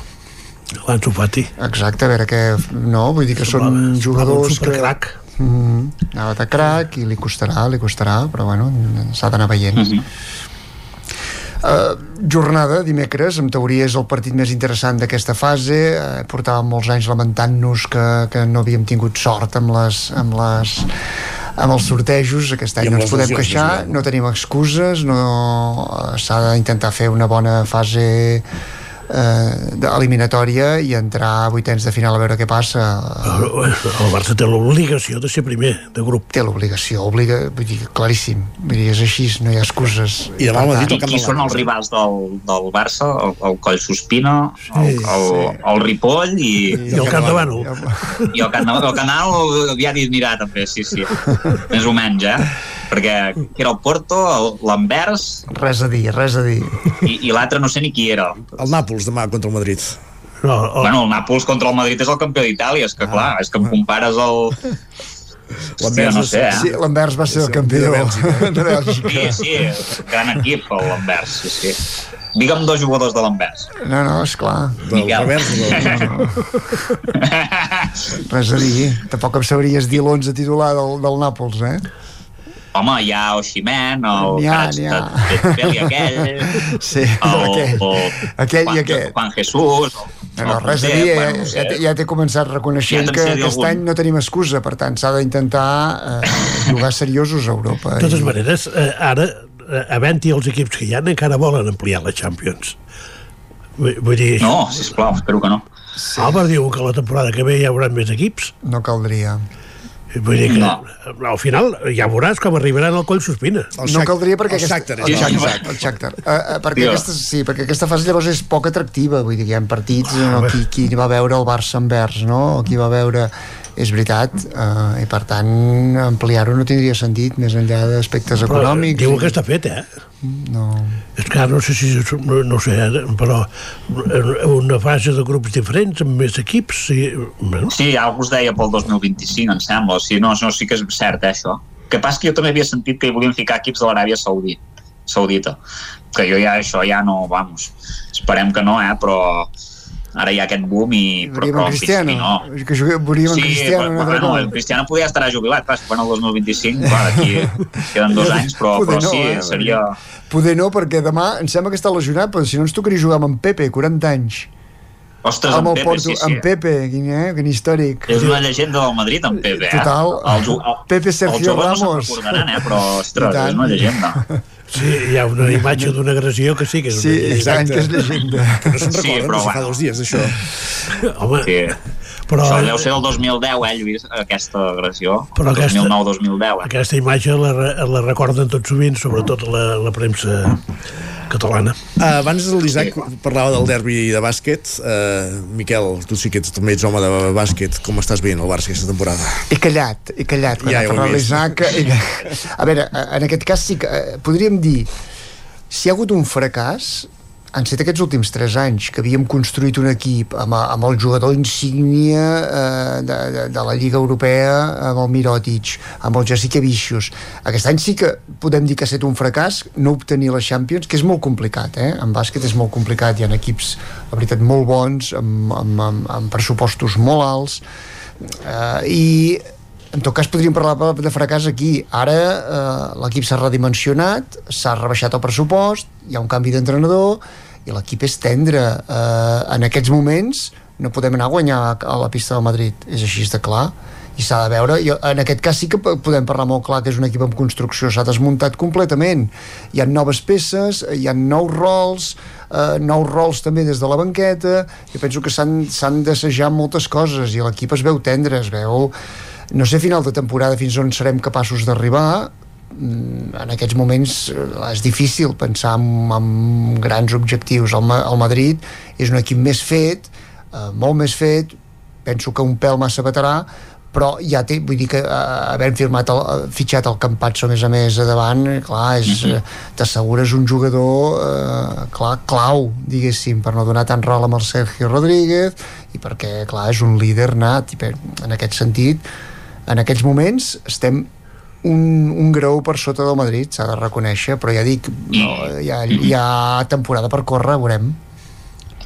S47: L'Anso Fati.
S48: Exacte, a veure què... No, vull dir que són jugadors que... Mm -hmm. Anava de crac i li costarà, li costarà, però bueno, s'ha d'anar veient. Mm -hmm. Uh, jornada, dimecres, en teoria és el partit més interessant d'aquesta fase uh, portàvem molts anys lamentant-nos que, que no havíem tingut sort amb les, amb les amb els sortejos, aquest any no ens podem queixar,
S1: no?
S48: no tenim excuses, no s'ha d'intentar fer una bona fase eh, d'eliminatòria i entrar a vuitens de final a veure què passa
S47: el Barça té l'obligació de ser primer de grup
S48: té l'obligació, obliga, vull dir, claríssim vull dir, és així, no hi ha excuses
S1: i demà al Madrid
S9: I qui són els rivals del, del Barça? El, el Coll Sospina, el, el, el Ripoll i...
S47: I el Camp de Bànol.
S9: I el Camp de El canal ja anirà també, sí, sí. [LAUGHS] Més o menys, eh? Perquè qui era el Porto, l'Anvers
S48: res a dir, res a dir
S9: i, i l'altre no sé ni qui era.
S1: El Nàpols demà contra el Madrid.
S47: No,
S9: el... Bueno, el Nàpols contra el Madrid és el campió d'Itàlia, és que
S1: Ah.
S9: clar, és que em compares el... [LAUGHS] Hòstia, no sé, eh?
S48: sí, l'Anvers va ser el campió [LAUGHS] de Bèlgica
S9: Sí, sí, gran equip l'Anvers, sí, sí. Digue'm dos jugadors de l'Anvers.
S48: no, no, esclar
S9: Miquel. [LAUGHS]
S48: res a dir tampoc em sabries dir l'11 titular del, del Nàpols eh?
S9: Home, hi ha Oximen,
S48: ha,
S9: Carats
S48: n'hi ha.
S9: de aquell, [LAUGHS]
S48: sí,
S9: el,
S48: aquell,
S9: el,
S48: aquell
S9: Juan,
S48: i aquest
S9: Juan Jesús,
S48: No, no,
S9: el
S48: res a dir,
S9: bueno,
S48: eh,
S9: no sé.
S48: ja, t'he- ja t'he començat reconeixent
S9: Ja
S48: que aquest
S9: algun.
S48: any no tenim excusa, per tant s'ha d'intentar eh, jugar seriosos a Europa.
S47: De totes
S48: i-
S47: maneres, eh, ara, eh, havent-hi els equips que hi ha, encara volen ampliar la Champions. Vull, vull dir...
S9: No, sisplau, espero que no.
S47: Sí. Albert diu que la temporada que ve hi haurà més equips.
S48: No caldria.
S47: Vull dir que
S9: No.
S47: al final ja veuràs com arribaran al coll sospina.
S48: no caldria perquè
S1: el
S48: aquesta,
S1: Shakhtar,
S48: el
S1: el
S48: Shakhtar, el Shakhtar. Uh, uh, perquè, aquesta, sí, perquè aquesta fase llavors és poc atractiva vull dir hi ha partits no, qui, qui va veure el Barça envers no? o qui va veure és veritat uh, i per tant ampliar-ho no tindria sentit més enllà d'aspectes
S47: Però
S48: econòmics
S47: diu que està fet, eh?
S48: No.
S47: És que ara no sé si... No, no sé, eh, però una fase de grups diferents amb més equips... Sí, bueno,
S9: Sí, algú us deia pel 2025, em sembla. O sigui, no, no, sí que és cert, eh, això. Que passa que jo també havia sentit que hi volien ficar equips de l'Aràbia Saudí, Saudita. Que jo ja, això ja no, vamos, esperem que no, eh, però ara hi ha aquest boom i... Però, però
S48: en Cristiano
S9: no.
S48: que juguem, en
S9: Sí,
S48: Cristiano
S9: però,
S48: altre
S9: bueno, el Cristiano podria estar jubilat, clar, quan el 2025, clar, d'aquí [LAUGHS] queden dos anys, però,
S48: Poder
S9: però
S48: no,
S9: sí,
S48: eh?
S9: seria...
S48: Poder no, perquè demà em sembla que està lesionat, però si no ens tocaria jugar amb en Pepe, 40 anys.
S9: Ostres,
S48: amb
S9: en
S48: el
S9: Pepe,
S48: Porto,
S9: sí, sí.
S48: amb Pepe, quin, eh? quin històric.
S9: És una llegenda del Madrid, en Pepe, eh?
S48: Total.
S9: El, ju- el,
S48: Pepe Sergio
S9: els joves no
S48: Ramos.
S9: se'n recordaran, eh? Però, ostres, és una llegenda. [LAUGHS]
S47: sí, hi ha una imatge d'una agressió que sí que és
S48: Sí,
S47: una
S48: exacte, que és llegenda. [LAUGHS]
S1: Que no se'n
S9: Sí,
S1: recorden,
S9: però
S1: no, si fa
S9: bueno.
S1: dos dies, això. [LAUGHS]
S47: Home,
S9: Sí.
S47: però,
S9: Això deu ser el 2010, eh, Lluís, aquesta agressió.
S47: Però aquesta-
S9: 2009-2010, eh?
S47: aquesta imatge la, la recorden tot sovint, sobretot la, la premsa catalana.
S1: Uh, abans l'Isaac parlava del derbi de bàsquet. Uh, Miquel, tu sí que ets, també ets home de bàsquet. Com estàs veient el Barça aquesta temporada?
S48: He callat, he callat. Quan
S1: Ja, he
S48: parlat l'Isaac... he- A veure, en aquest cas sí que... eh, Podríem dir, si hi ha hagut un fracàs, han set aquests últims 3 anys que havíem construït un equip amb, amb el jugador insígnia eh, de, de, de la Lliga Europea amb el Mirotic, amb el Jessica Vicius aquest any sí que podem dir que ha estat un fracàs no obtenir la Champions que és molt complicat, eh? en bàsquet és molt complicat hi ha equips, la veritat, molt bons amb, amb, amb, amb pressupostos molt alts eh, i en tot cas podríem parlar de fracàs aquí. Ara eh, l'equip s'ha redimensionat s'ha rebaixat el pressupost hi ha un canvi d'entrenador i l'equip és tendre. Eh, en aquests moments no podem anar a guanyar a la pista del Madrid. És així de clar. I s'ha de veure, I en aquest cas sí que po- podem parlar molt clar que és un equip en construcció. S'ha desmuntat completament. Hi ha noves peces, hi ha nous rols eh, nous rols també des de la banqueta. Jo penso que s'han d'assajat moltes coses i l'equip es veu tendre, es veu no sé final de temporada fins on serem capaços d'arribar. Mm, en aquests moments eh, és difícil pensar en, en grans objectius. El, el Madrid és un equip més fet eh, molt més fet penso que un pèl massa veterà però ja té, vull dir que eh, havent firmat el, eh, fitxat el Campazzo a més a més a davant, eh, clar, és, eh, t'assegures un jugador eh, clar, clau, diguéssim, per no donar tant rol amb el Sergio Rodríguez i perquè, clar, és un líder nat i per, en aquest sentit en aquests moments estem un, un grau per sota del Madrid, s'ha de reconèixer, però ja dic, no, hi, ha, hi ha temporada per córrer, veurem.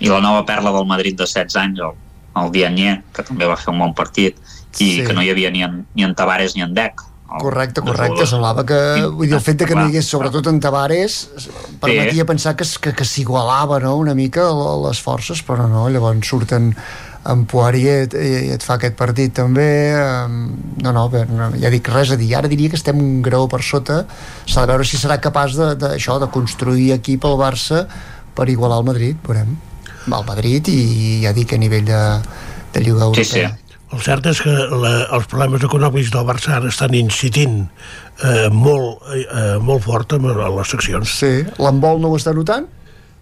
S9: I la nova perla del Madrid de 16 anys, el, el Dianyé, que també va fer un bon partit, i
S48: Sí.
S9: que no hi havia ni en, ni en Tavares ni en Dec.
S48: Correcte, correcte, semblava que vull dir, el fet de que no hi hagués, sobretot en Tavares permetia
S9: Sí.
S48: pensar que, que, que s'igualava no? una mica les forces, però no, llavors surten en Poirier i, i et fa aquest partit també um, no, no, bé, no, ja dic res a dir ara diria que estem un grau per sota s'ha de veure si serà capaç de, de, això, de construir equip al Barça per igualar el Madrid, veurem al Madrid i ja dic a nivell de, de Lliga Europea.
S46: Sí, sí.
S47: El cert és que la, els problemes econòmics del Barça ara estan incidint eh, molt, eh, molt fort amb les seccions.
S48: Sí, l'embol no ho està notant?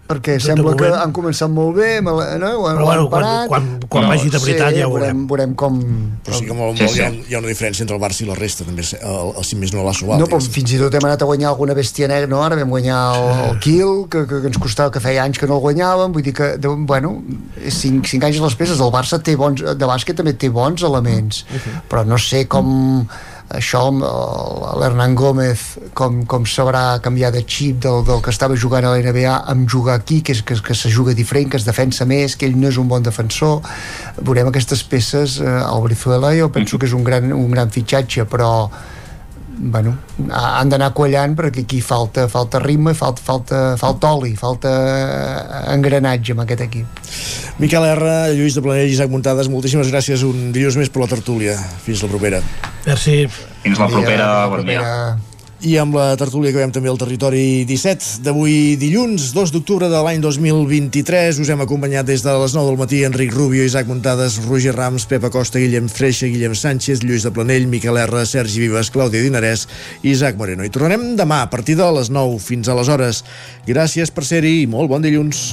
S48: Perquè
S47: De
S48: sembla que han començat molt bé, no? ho han,
S47: Però
S48: han
S47: bueno, quan-
S48: parat.
S47: quan- quan vagi de veritat
S48: sí,
S47: ja ho
S48: veurem. Veurem com...
S1: Però sí que molt,
S48: Sí,
S1: molt,
S48: sí.
S1: Hi, ha, hi ha una diferència entre el Barça i la resta, també, el, el, si més no l'ha suat.
S48: No, però fins i tot hem anat a guanyar alguna bèstia negra, no? Ara vam guanyar el, el Kiel, que, que, que ens costava, que feia anys que no el guanyàvem, vull dir que, de, bueno, 5, 5 anys a les peces, el Barça té bons, de bàsquet també té bons elements, però no sé com això amb el- l'Hernan Gómez com, com sabrà canviar de xip del, del que estava jugant a la NBA amb jugar aquí, que, és, que, que se juga diferent que es defensa més, que ell no és un bon defensor. Veurem aquestes peces eh, al Brizuela jo penso que és un gran, un gran fitxatge però bueno, ha- han d'anar quallant perquè aquí falta, falta ritme, falta, falta, falta oli, falta eh, engranatge amb aquest equip.
S1: Miquel R, Lluís de Planell, Isaac Muntades, moltíssimes gràcies un dilluns més per la tertúlia. Fins la propera.
S47: Merci.
S46: Fins la propera, bon dia.
S1: I amb la tertúlia que veiem també al territori 17 d'avui dilluns, 2 d'octubre de l'any 2023. Us hem acompanyat des de les 9 del matí Enric Rubio, Isaac Muntades, Roger Rams, Pepa Costa, Guillem Freixa, Guillem Sánchez, Lluís de Planell, Miquel R, Sergi Vives, Clàudia Dinarès i Isaac Moreno. I tornarem demà a partir de les 9 fins a les hores. Gràcies per ser-hi i molt bon dilluns.